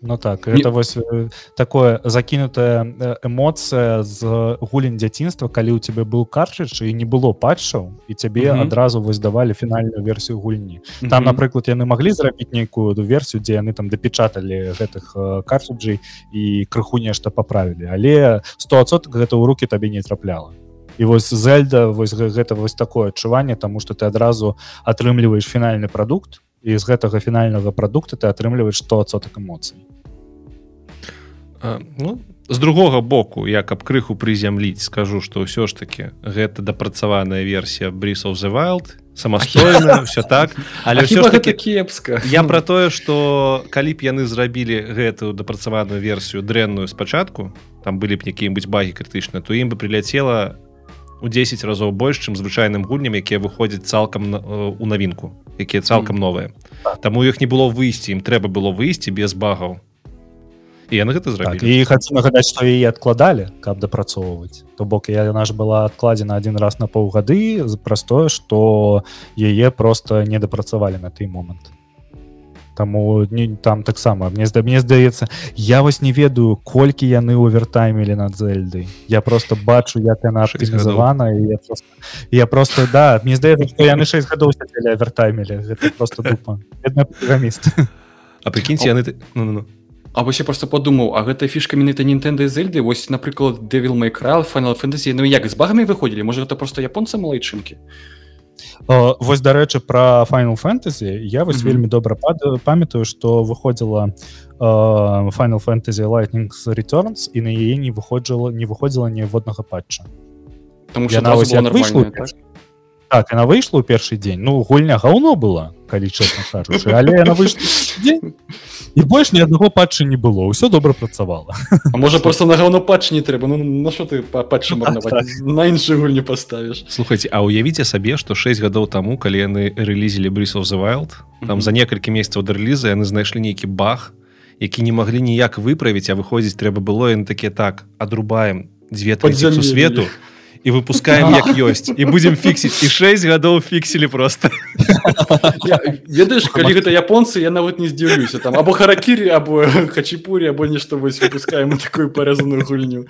Ну так Не- это вось э, такое закінутая э, эмоцыя з гулень дзяцінства калі у тебе быў картридж і не было патчаў і цябе Мгм. адразу вось давалі фінальную версію гульні там Мгм. напрыклад яны маглі зрабіць нейкую версію дзе яны там дапечаталі гэтых э, картриджей і крыху нешта паправілі але 100сот гэта ў руки табе не трапляла і вось зельда вось гэ- гэта вось такое адчуванне тому что ты адразу атрымліваеш фінальны прадукт і з гэтага фінальнага прадукта ты атрымліваеш 100сотак эмоцый А, ну з другога боку я каб крыху прызямліць скажу что ўсё ж таки гэта дапрацаваная версія брис of the wild самастойна все так. Але ўсё ж таки гэта кепска. я про тое что калі б яны зрабілі гэтую дапрацаваную версію дрэнную спачатку там былі б якія-нибудь багі крытычна то ім бы прыляцела у 10 разоў больш чым звычайным гульням якія выходзяць цалкам э, у навінку якія цалкам новыя. Таму іх не было выйсці ім трэба было выйсці без багаў. І яны гэта Так, зрабілі. і хацю нагадаць што яе адкладалі каб дапрацоўваць то бок я яна ж была адкладзена один раз на паўгады праз тое што яе просто не дапрацавалі на той момант Таму не, там таксама мне зда мне здаецца я вось не ведаю колькі яны овертаймілі над зельдай я просто бачу як яна і я просто, я просто да мне здаецца што яны 6 гадоў сядзелі авертаймілі гэта просто дупа праграміст А прыкіньце яны ты- ну, ну, ну. А вось я просто подумаў а гэта фішка менавіта Nintendo і зельды? Вось напрыклад Devil May Cry Final Fantasy ну як з багамі выходзілі? Можа гэта просто японцы малайчынкі О, вось дарэчы про Final Fantasy я вось Мгм. вельмі добра памятаю что выходзіла э, Final Fantasy Lightning Returns і на яе не выходзіла не выходзіла ніводнага патча Таму що Яна вось выйшла нормальна так? Так яна выйшла ў першы дзень ну гульня гаўно была калі чесна кажучы але яна выйшла дзень, і больш ні аднаго патча не было. Ўсё добра працавала А можа просто на гаўно патч не трэба Ну на що ты па- патчы Ну, марнаваць на іншую гульню паставіш слухайте А уявіце сабе что 6 гадоў таму калі яны рэлізілі брис of the wild. Там за некалькі месяцаў да рэліза яны знайшлі нейкі баг які не маглі ніяк выправіць а выходзіць трэба было яны такія так адрубаем Падзямеллі. сусвету і выпускаем як ёсць і будзем фіксіць і 6 гадоў фіксілі просто. Ведаеш калі гэта японцы я нават не здзіўлюся там або харакірі або хачапурі або нешта вось выпускаем такую парязаную гульню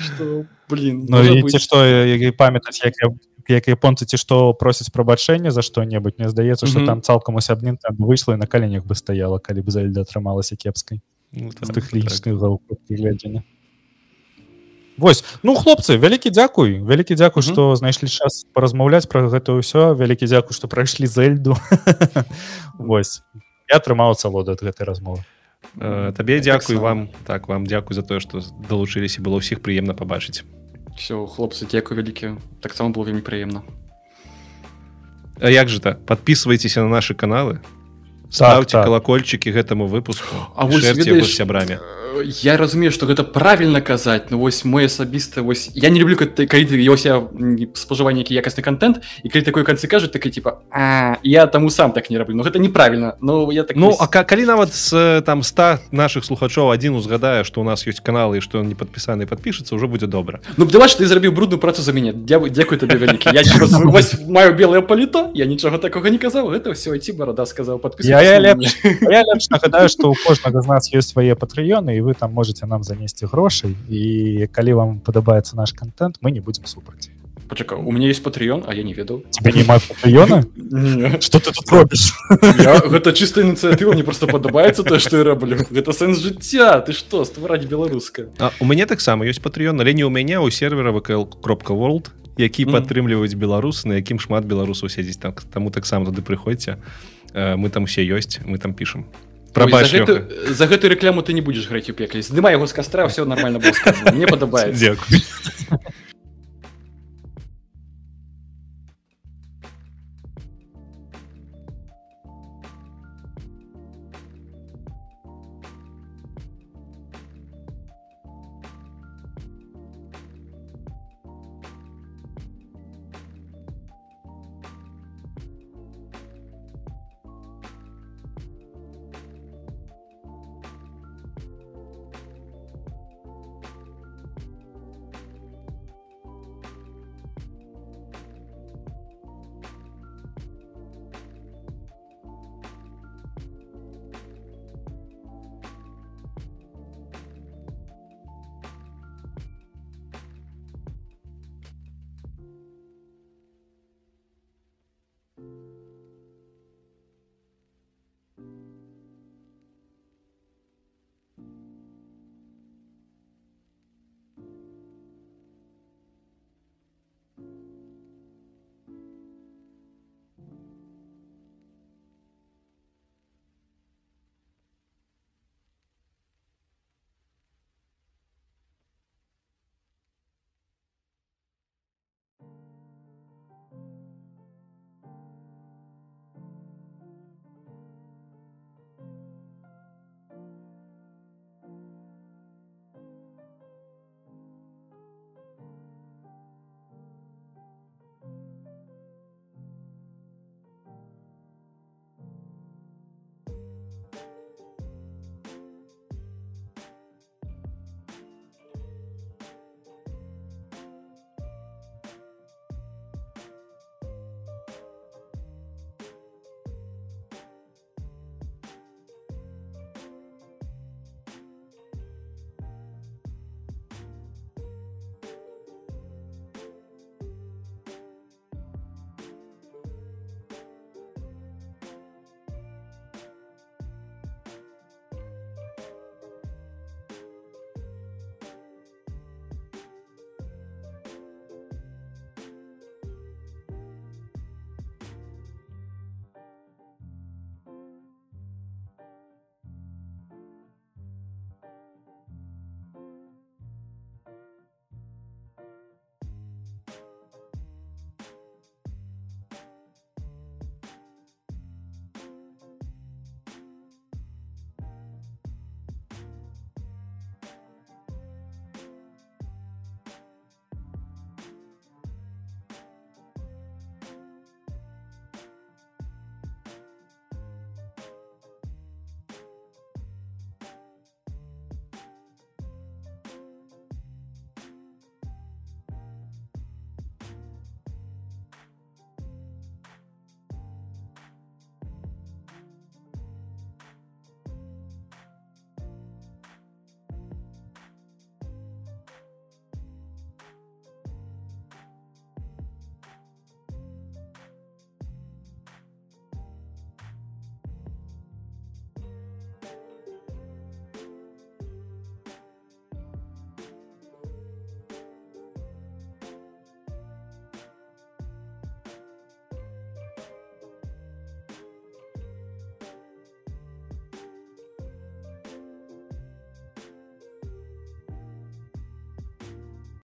что блин Ну ці што як памятаць як я- як японцы ці што просяць прабачэння за што-небудзь мне здаецца што Мгм. там цалкам усябнін там выйшла і на каленях бы стаяла калі б зальда атрымалася кепскай Ну, тых так. лічных глядзення Вось ну хлопцы вялікі дзякуй. Вялікі дзякуй Мгм. што знайшлі час паразмаўляць пра гэта ўсё. Вялікі дзякуй што прайшлі зельду. Вось. Я атрымаў цалоду ад гэтай размовы. Э, табе дзякуй вам так вам дзякуй за тое што далучыліся было ўсіх прыемна пабачыць. Все хлопцы дзякуй вялікі. Таксама было вельмі прыемна. А як же так? Подписывайтесь на наши каналы ставьте так. колокольчики гэтаму выпуску А з сябрамі. Э, я разумею что гэта правильно казаць ну вось мой асабіста вось я не люблю калі ты- калі ты ось я спажываю нейкі якасны контент і калі такой канцы кажуць так типа а я таму сам так не раблю но гэта неправильно но я так Ну вось- а ка- калі нават з э, там 100 наших слухачоў адзін узгадае што у нас ёсць каналы што не падпісаны падпішацца ўжо будзе добра. Ну давай ты зрабіў брудную працу за мяне. Дзякуй табе вялікі. Я просто, вось маю белое паліто? Я нічога такога не казаў. Гэта все ці барада сказаў Я- я на мяне. я лепш нагадаю што у кожнага з нас ёсць свае патрыёны і вы там можете нам занесці грошай і калі вам падабаецца наш контент мы не будзем супраць пачакай у меня есть патreon а я не ведаў тебе няма патрыёна Не. что ты тут робіш Я, гэта чыста ініцыятыва мне просто падабаецца тое што я раблю гэта сэнс жыцця ты што ствараць беларускае А, у мяне таксама ёсць патрыён але не ў мяне у сервера вКл кропка world які падтрымліваюць беларусы на якім шмат беларусаў сядзіць там таму таксама туды прыходзьце Э, мы там усе ёсць мы там пішам прабач за, гэтую рэкляму ты не будзеш граць у пекле. Здымай яго з кастра все нормально было сказано. мне падабаецца дзякуй